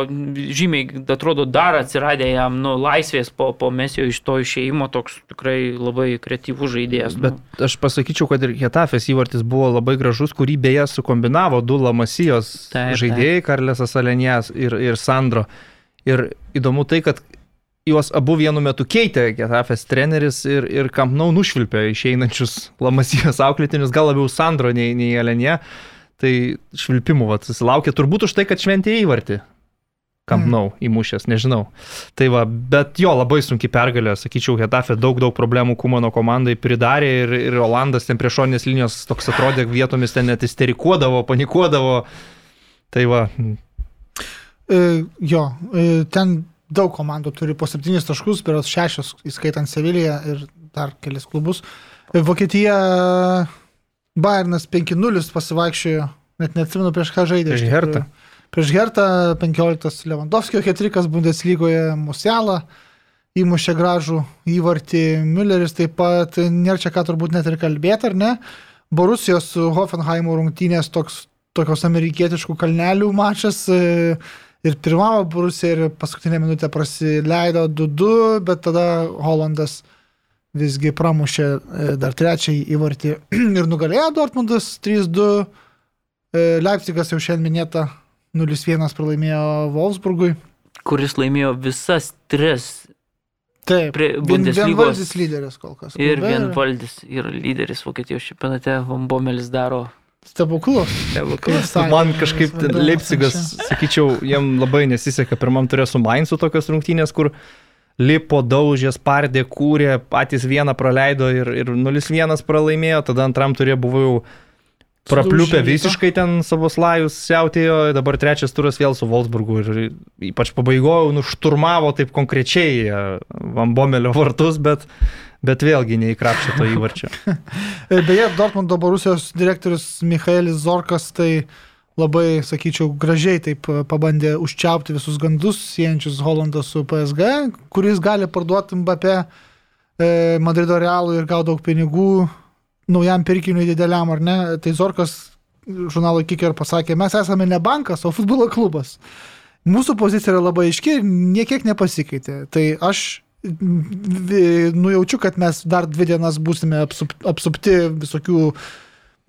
žymiai, atrodo, dar atsiradė jam, nu, laisvės po, po mesio iš to išėjimo, toks tikrai labai kreatyvus žaidėjas. Bet aš pasakyčiau, kad ir Hetafės įvartis buvo labai gražus, kurį beje sukombinavo du Lamasijos Taip, žaidėjai, Karlesas Alenijas ir, ir Sandro. Ir įdomu tai, kad juos abu vienu metu keitė Hetafės treneris ir, ir Kampnau nušvilpė išeinančius Lamasijos auklėtinius, gal labiau Sandro nei, nei Alenija. Tai švilpimų vat, susilaukė turbūt už tai, kad šventė įvartį. Kampnau įmušęs, nežinau. Tai va, bet jo labai sunki pergalė, sakyčiau, Hetafė daug, daug problemų Kumano komandai pridarė ir, ir Olandas ten prie šoninės linijos toks atrodė vietomis ten net isterikuodavo, panikuodavo. Tai va, E, jo, e, ten daug komandų turi po septynis taškus, beros šešios, įskaitant Seviliją ir dar kelis klubus. Vokietija Bayernas 5-0 pasivaikščiojo, net neatsimenu prieš ką žaidė. Prieš. Hertą. Prieš Hertą 15 Lewandowskio ketrikas Bundeslygoje Musiala įmušė gražų įvartį, Mülleris taip pat, nėra čia ką turbūt net ir kalbėti, ar ne? Borusijos Hoffenheimo rungtynės toks, tokios amerikietiškų kalnelių mačas ir pirmavo Borusija ir paskutinę minutę prasileido 2-2, bet tada Holandas visgi pramušė e, dar trečiąjį įvartį (clears throat) ir nugalėjo Dortmundas 3-2. E, Leipzigas jau šiandien minėta 0-1 pralaimėjo Wolfsburgui. Kuris laimėjo visas tris Taip, vienvaldis lyderis kol kas. ir vienvaldis yra lyderis Vokietijos čempionate, Vambomelis daro Stebuklus. stebuklus. Man kažkaip. Leipzigas, sakyčiau, jiem labai nesiseka. Pirmam turėjo su Mainzu tokios rungtynės, kur lipo, daužė, spardė, kūrė, patys vieną praleido ir, ir 0-1 pralaimėjo, tada antram turėjo buvo jau prapliupę visiškai ten savo slajus siautėjo, dabar trečias turas vėl su Wolfsburgu ir ypač pabaigojo, nušturmavo taip konkrečiai e, Vambomelio vartus, bet, bet vėlgi neįkrapšė to įvarčio. (laughs) Beje, Dortmundo Borusijos direktorius Michaelis Zorkas tai labai, sakyčiau, gražiai taip e, pabandė užčiaupti visus gandus, siejančius Holandą su PSG, kuris gali parduoti Mbappé e, Madrido realų ir gauti daug pinigų naujam pirkiniui dideliam, ar ne? Tai Zorkas žurnalo Kicker pasakė, mes esame ne bankas, o futbolo klubas. Mūsų pozicija yra labai aiški ir niekiek nepasikeitė. Tai aš nujaučiu, kad mes dar dvi dienas būsime apsup, apsupti visokių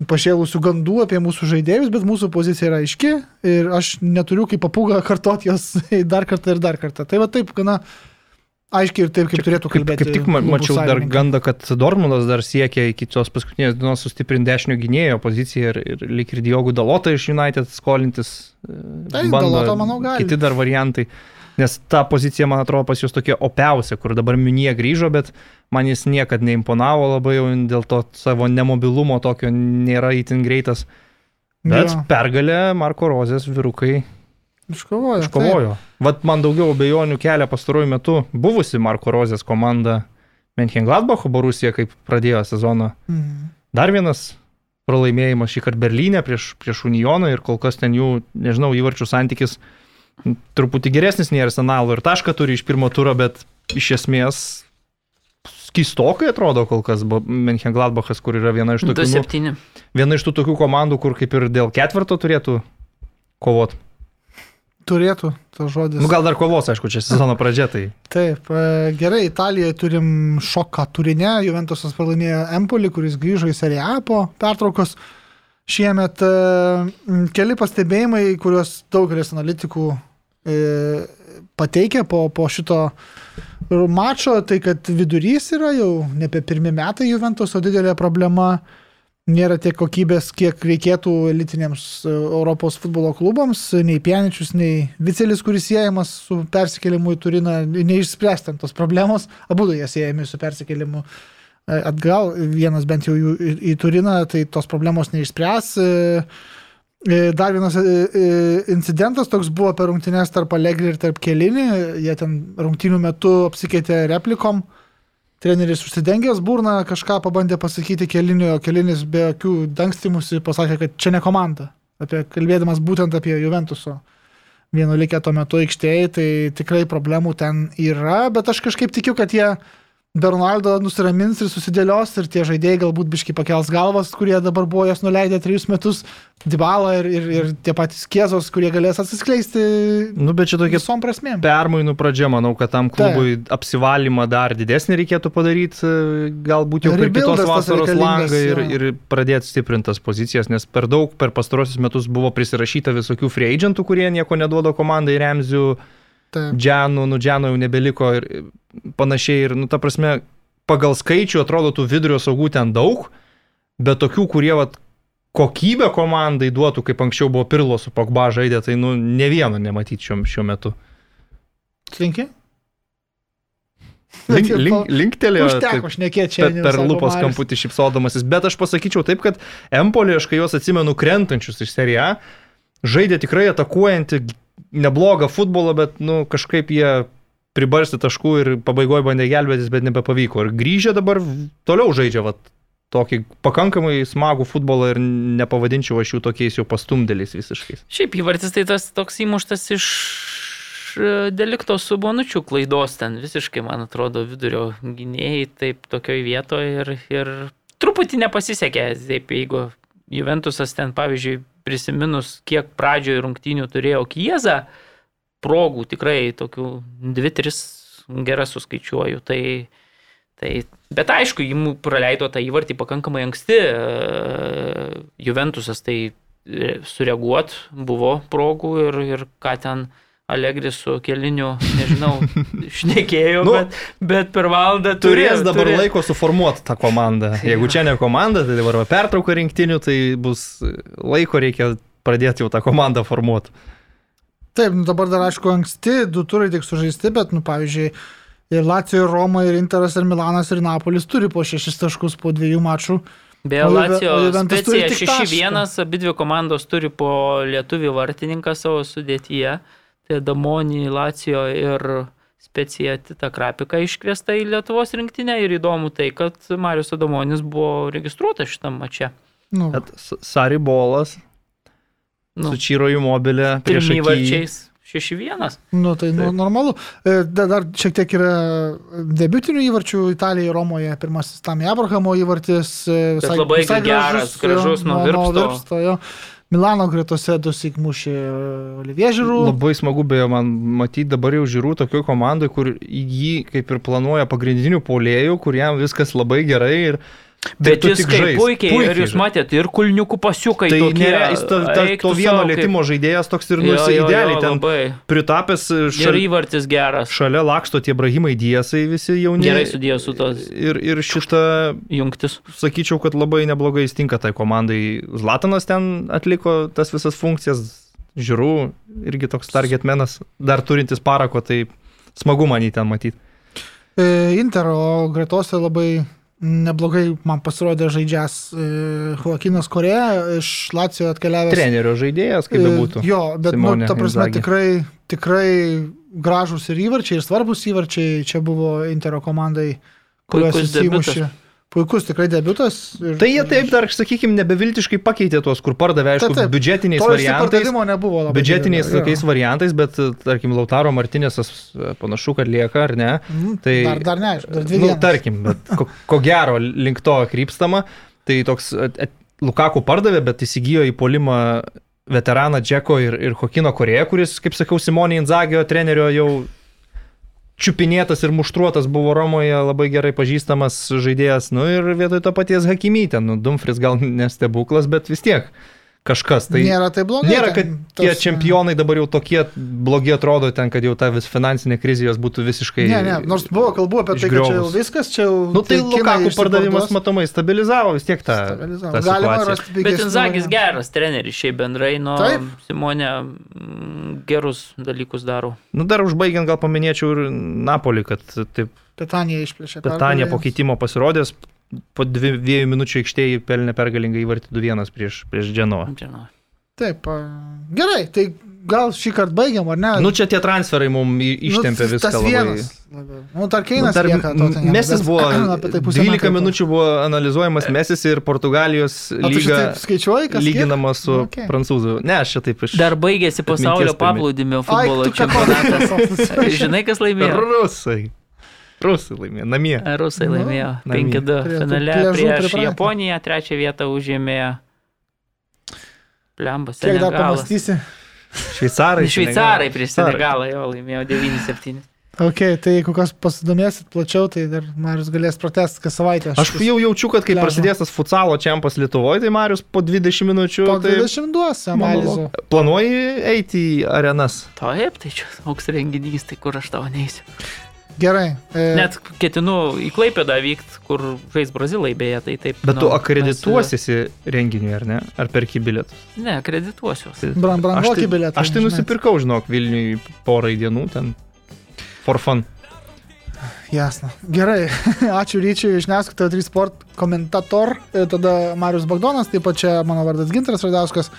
pašėlusių gandų apie mūsų žaidėjus, bet mūsų pozicija yra aiški ir aš neturiu kaip papūga kartoti jos (laughs) dar kartą ir dar kartą. Tai va taip, gana aiškiai ir taip, kaip turėtų Kaip, kalbėti. kaip tik ma- mačiau dar gandą, kad Dortmundas dar siekia iki tos paskutinės dienos sustiprinti dešinio gynėjo poziciją ir, ir lik ir Diogų Dalotą iš United skolintis. e, Tai Dalotą, manau, gali. Kiti dar variantai. Nes ta pozicija, man atrodo, pas jūs tokia opiausia, kur dabar Minie grįžo, bet man jis niekada neimponavo labai jau dėl to savo nemobilumo tokio nėra įtin greitas. Bet Jo. pergalė Marko Rozės vyrukai Iškovojo. taip. iškovojo. Vat man daugiau abejonių kelia pastaruoju metu buvusi Marko Rozės komanda Menchengladbacho Borusija, kaip pradėjo sezoną. Mhm. Dar vienas pralaimėjimas šį kartą Berlyne prieš, prieš Unioną ir kol kas ten jų, nežinau, įvarčių santykis m, truputį geresnis nei Arsenalo ir tašką turi iš pirmo turo, bet iš esmės skistokai atrodo kol kas Menchengladbachas, kur yra viena iš tokių, nu, 2-7. viena iš tų tokių komandų, kur kaip ir dėl ketvirto turėtų kovot. Turėtų tas žodis. Nu, gal dar kovos, aišku, čia sezono pradžia, tai Taip, e, gerai, Italijoje turim šoką turinę, Juventusas pralaimėjo Empoli, kuris grįžo į Serie A po pertraukos. Šiemet e, keli pastebėjimai, kuriuos daugelis analitikų pateikė po, po šito mačo, tai kad vidurys yra jau nebe pirmi metai Juventuso didelė problema. Nėra tiek kokybės, kiek reikėtų elitiniams e, Europos futbolo klubams, nei Pieničius, nei Vicelis, kuris siejamas su persikėlimu į Turiną, neišspręstant tos problemos, abu jie siejami su persikėlimu e, atgal, vienas bent jau į, į Turiną, tai tos problemos neišspręs. E, e, Dar vienas e, e, incidentas toks buvo per rungtynės tarp Allegri ir tarp Kelinį, jie ten rungtynių metu apsikeitė replikom. Treneris užsidengęs burną kažką pabandė pasakyti kelinio, kelinis be jokių dangstymusi pasakė, kad čia ne komanda. Apie, kalbėdamas būtent apie Juventuso vieno likę tuo metu aikštėje, tai tikrai problemų ten yra, bet aš kažkaip tikiu, kad jie Bernaldo nusiramins ir susidėlios ir tie žaidėjai galbūt biški pakels galvas, kurie dabar buvo jas nuleidę trejus metus, Dybala ir, ir, ir tie patys Kiezos, kurie galės atsiskleisti nu, bet čia tokie visom prasmėm. permainų pradžia, manau, kad tam klubui apsivalymą dar didesnį reikėtų padaryti, e, galbūt jau per kitos vasaros langą ir, jo. ir pradėti stiprintas pozicijas, nes per daug per pastarosius metus buvo prisirašyta visokių free agentų, kurie nieko neduoda komandai, Remzių. Džianų, nu Džianų jau nebeliko ir panašiai. Ir, nu, ta prasme, pagal skaičių atrodo tų vidurio saugų ten daug, bet tokių, kurie vat, kokybę komandai duotų, kaip anksčiau buvo Pirlo su Pogba žaidė, tai nu, ne vieno nematyti šiuo, metu. Slinki? Link, link, linktelėjo Užteko šnekėti čia. per, per lūpos kamputį šipsodamasis, bet aš pasakyčiau taip, kad Empolį, aš kai juos atsimenu krentančius iš seriją, žaidė tikrai atakuojantį neblogą futbolą, bet nu, kažkaip jie pribarsti taškų ir pabaigoje bandė gelbėtis, bet nebepavyko. Ir grįžę dabar toliau žaidžia vat, tokį pakankamai smagų futbolą ir nepavadinčiau aš jų tokiais jau pastumdėliais visiškai. Šiaip įvartis tai tas toks įmuštas iš e, delikto su bonučių klaidos ten visiškai, man atrodo, vidurio gynėjai taip tokioj vietoje ir, ir truputį nepasisekė, taip, jeigu Juventusas ten, pavyzdžiui, prisiminus, kiek pradžioje rungtynių turėjo Kiezą, progų tikrai tokių dvi, tris geras suskaičiuoju, tai, tai bet aišku, jį praleido tą įvartį pakankamai anksti, e, Juventusas tai e, sureaguot buvo progų ir, ir ką ten Allegri su keliniu, nežinau, (laughs) šnekėjo, Nu, bet, bet per valandą Turės turės dabar turės. laiko suformuoti tą komandą. Jeigu čia ne komanda, tai dabar va pertrauka rinktinių, tai bus laiko reikia pradėti jau tą komandą formuoti. Taip, nu dabar dar aišku anksti, du turai tik sužaisti, bet, nu pavyzdžiui, ir Lacijo, ir Roma, ir Interas, ir Milanas, ir Napolis turi po šešis taškus po dviejų mačų. Be turi specija tik 6-1, abi dvi komandos turi po lietuvių vartininką savo sudėtyje. Damonį, Lacijo ir specija Tita Krapika iškviesta į Lietuvos rinktinę ir įdomu tai, kad Marius Adamonis buvo registruotas šitam mače. Nu, Bet S- Sari Bolas Nu, su Čyro Jumobilė prieš įvarčiais 6-1. nu tai nu, normalu. E, da- Dar šiek tiek yra debutinių įvarčių Italijoje, Romoje. Pirmasis tam Abrahamo įvartis. e, Bet labai geras, gražus, nuo virpsto. virpsto. jo. Milano gretose dusik mušė e, Olivier Žirų. Labai smagu beje man matyti dabar jau žiūrų tokio komandai, kur jį kaip ir planuoja pagrindinių polėjų, kur jam viskas labai gerai ir Bet tu jis kaip žaisk. puikiai, puikiai, ir jūs matėte, ir kulniukų pasiukai. Tai tokie, nėra, jis ta, ta, to vieno savo, kaip- lėtimo žaidėjas toks ir nusai jo, jo, idealiai ten labai. pritapęs Ir šalia, įvartis geras. šalia laksto tie brahimai diesai visi jauni. Gerai sudėjo su tos Ir, ir šitą, jungtis. sakyčiau, kad labai neblogai jis tinka tai komandai. Zlatanas ten atliko tas visas funkcijas, žiūrų, irgi toks targetmenas, dar turintis parako, tai smagu man jį ten matyti. E, Intero gretose labai neblogai man pasirodė žaidžias e, Joakinas Korea iš Lacijo atkeliavęs. Trenerio žaidėjas, kaip E, bebūtų. Jo, bet, nu, Simonė ta prasme, Inzaghi. tikrai, tikrai gražus ir įvarčiai, ir svarbus įvarčiai čia buvo Intero komandai, kuriuos įmušė. debiutas. Puikus tikrai debutas. Ir, Tai jie taip dar, sakykime, nebeviltiškai pakeitė tuos, kur pardavė, aišku, Taip, taip. biudžetiniais to variantais. nebuvo labai. Biudžetiniais didelio, jo. tokiais variantais, bet, tarkim, Lautaro Martinėsas e, panašu, kad lieka, ar ne? Mhm, Tai, Dar, dar neaišku, dar dvi nu, tarkim, bet ko, ko gero link to krypstama, tai toks et, et, Lukaku pardavė, bet įsigijo į polimą veteraną Džeko ir, ir Hokino Koreją, kuris, kaip sakiau, Simonė Inzagio trenerio jau čiupinėtas ir muštruotas buvo Romoje, labai gerai pažįstamas žaidėjas, nu ir vietoj to paties Hakimytė, nu Dumfris gal nestebuklas, bet vis tiek kažkas. Tai nėra tai blogai. Nėra, kad ten tie tos, čempionai dabar jau tokie blogi atrodo ten, kad jau ta vis finansinė krizė jos būtų visiškai... Ne, ne, nors buvo kalbų apie tai, kad čia jau išgriovus. viskas, čia jau... Nu tai Lukaku pardavimas matomai stabilizavo vis tiek tą, Stabilizavo. tą Galima rasti Bet pigesnių Inzagis geras treneris, šiaip bendrai, nu, Taip. Simonė mm, gerus dalykus daro. Nu dar užbaigiant gal paminėčiau ir Napolį, kad taip Petanija išplėšė. Petanija po keitimo pasirodęs, po dvi, dviejų minučių aikštėje pelnė pergalingą įvartį 2-1 prieš, prieš Dženovą. Žinau. Taip, gerai, tai gal šį kartą baigiam, ar ne? Nu čia tie transferai mums ištempė Nu, viską tas labai. vienas labiau. Nu, dar Nu, Keinas dar lieka Tottenhame, Mesis bet buvo, (clears throat) apie tai pusę 12 metų. minučių buvo analizuojamas Mesis ir Portugalijos lyga skaičiuoji, kas kiek? lyginama su Nu, okay. prancūzų. Ne, aš čia taip iš... Dar baigėsi pasaulio paplūdimio futbolo čempionatas. (laughs) Žinai, kas laimėjo? Rusai. Rusai laimėjo, namie. Rusai Nu, laimėjo namie. 5-2 Turėtų finale prieš pripratę. Japoniją, trečią vietą užėmė Plembas. Kiek dar pamastysi? Šveicarai. (laughs) Šveicarai prieš. Senegalą jo laimėjo 9-7. Ok, tai jeigu kas pasidomėsit plačiau, tai dar Marius galės pratesti kas savaitę. Aš jau jaučiu, kad kai Pliažo. prasidės tas futsalo čempas Lietuvoje, tai Marius po 20 minučių. po tai 20 duos analizų. monolog- Planuoji eiti į arenas? Taip, tai čia toks renginys, tai kur aš tavo neįsiu. Gerai. E, Net ketinu į Klaipėdą vykti, kur žais Brazilai beje, tai taip. Bet tu nu, akredituosiesi renginiui, ar ne? Ar perki bilietus? mes- Ne, akredituosiuos. Bran, Aš brangoki tai, bilietą. aš tai žinai. nusipirkau, žinok, Vilniui porai dienų ten. For fun. Jasna. Gerai. (laughs) Ačiū ryčiui iš Neskaito 3 Sport komentator. E, Tada Marius Bagdonas, taip pat čia mano vardas Ginteras Radauskas.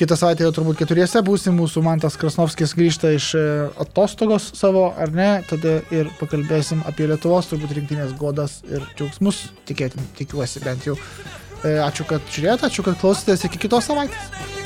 Kitą savaitę jau turbūt keturiese būsim, mūsų Mantas Krasnovskis grįžta iš e, atostogos savo, ar ne, tada ir pakalbėsim apie Lietuvos, turbūt rinktinės godas ir džiaugsmus, tikėtin, tikiuosi bent jau. E, Ačiū, kad žiūrėjote, ačiū, kad klausėtės iki kitos savaitės.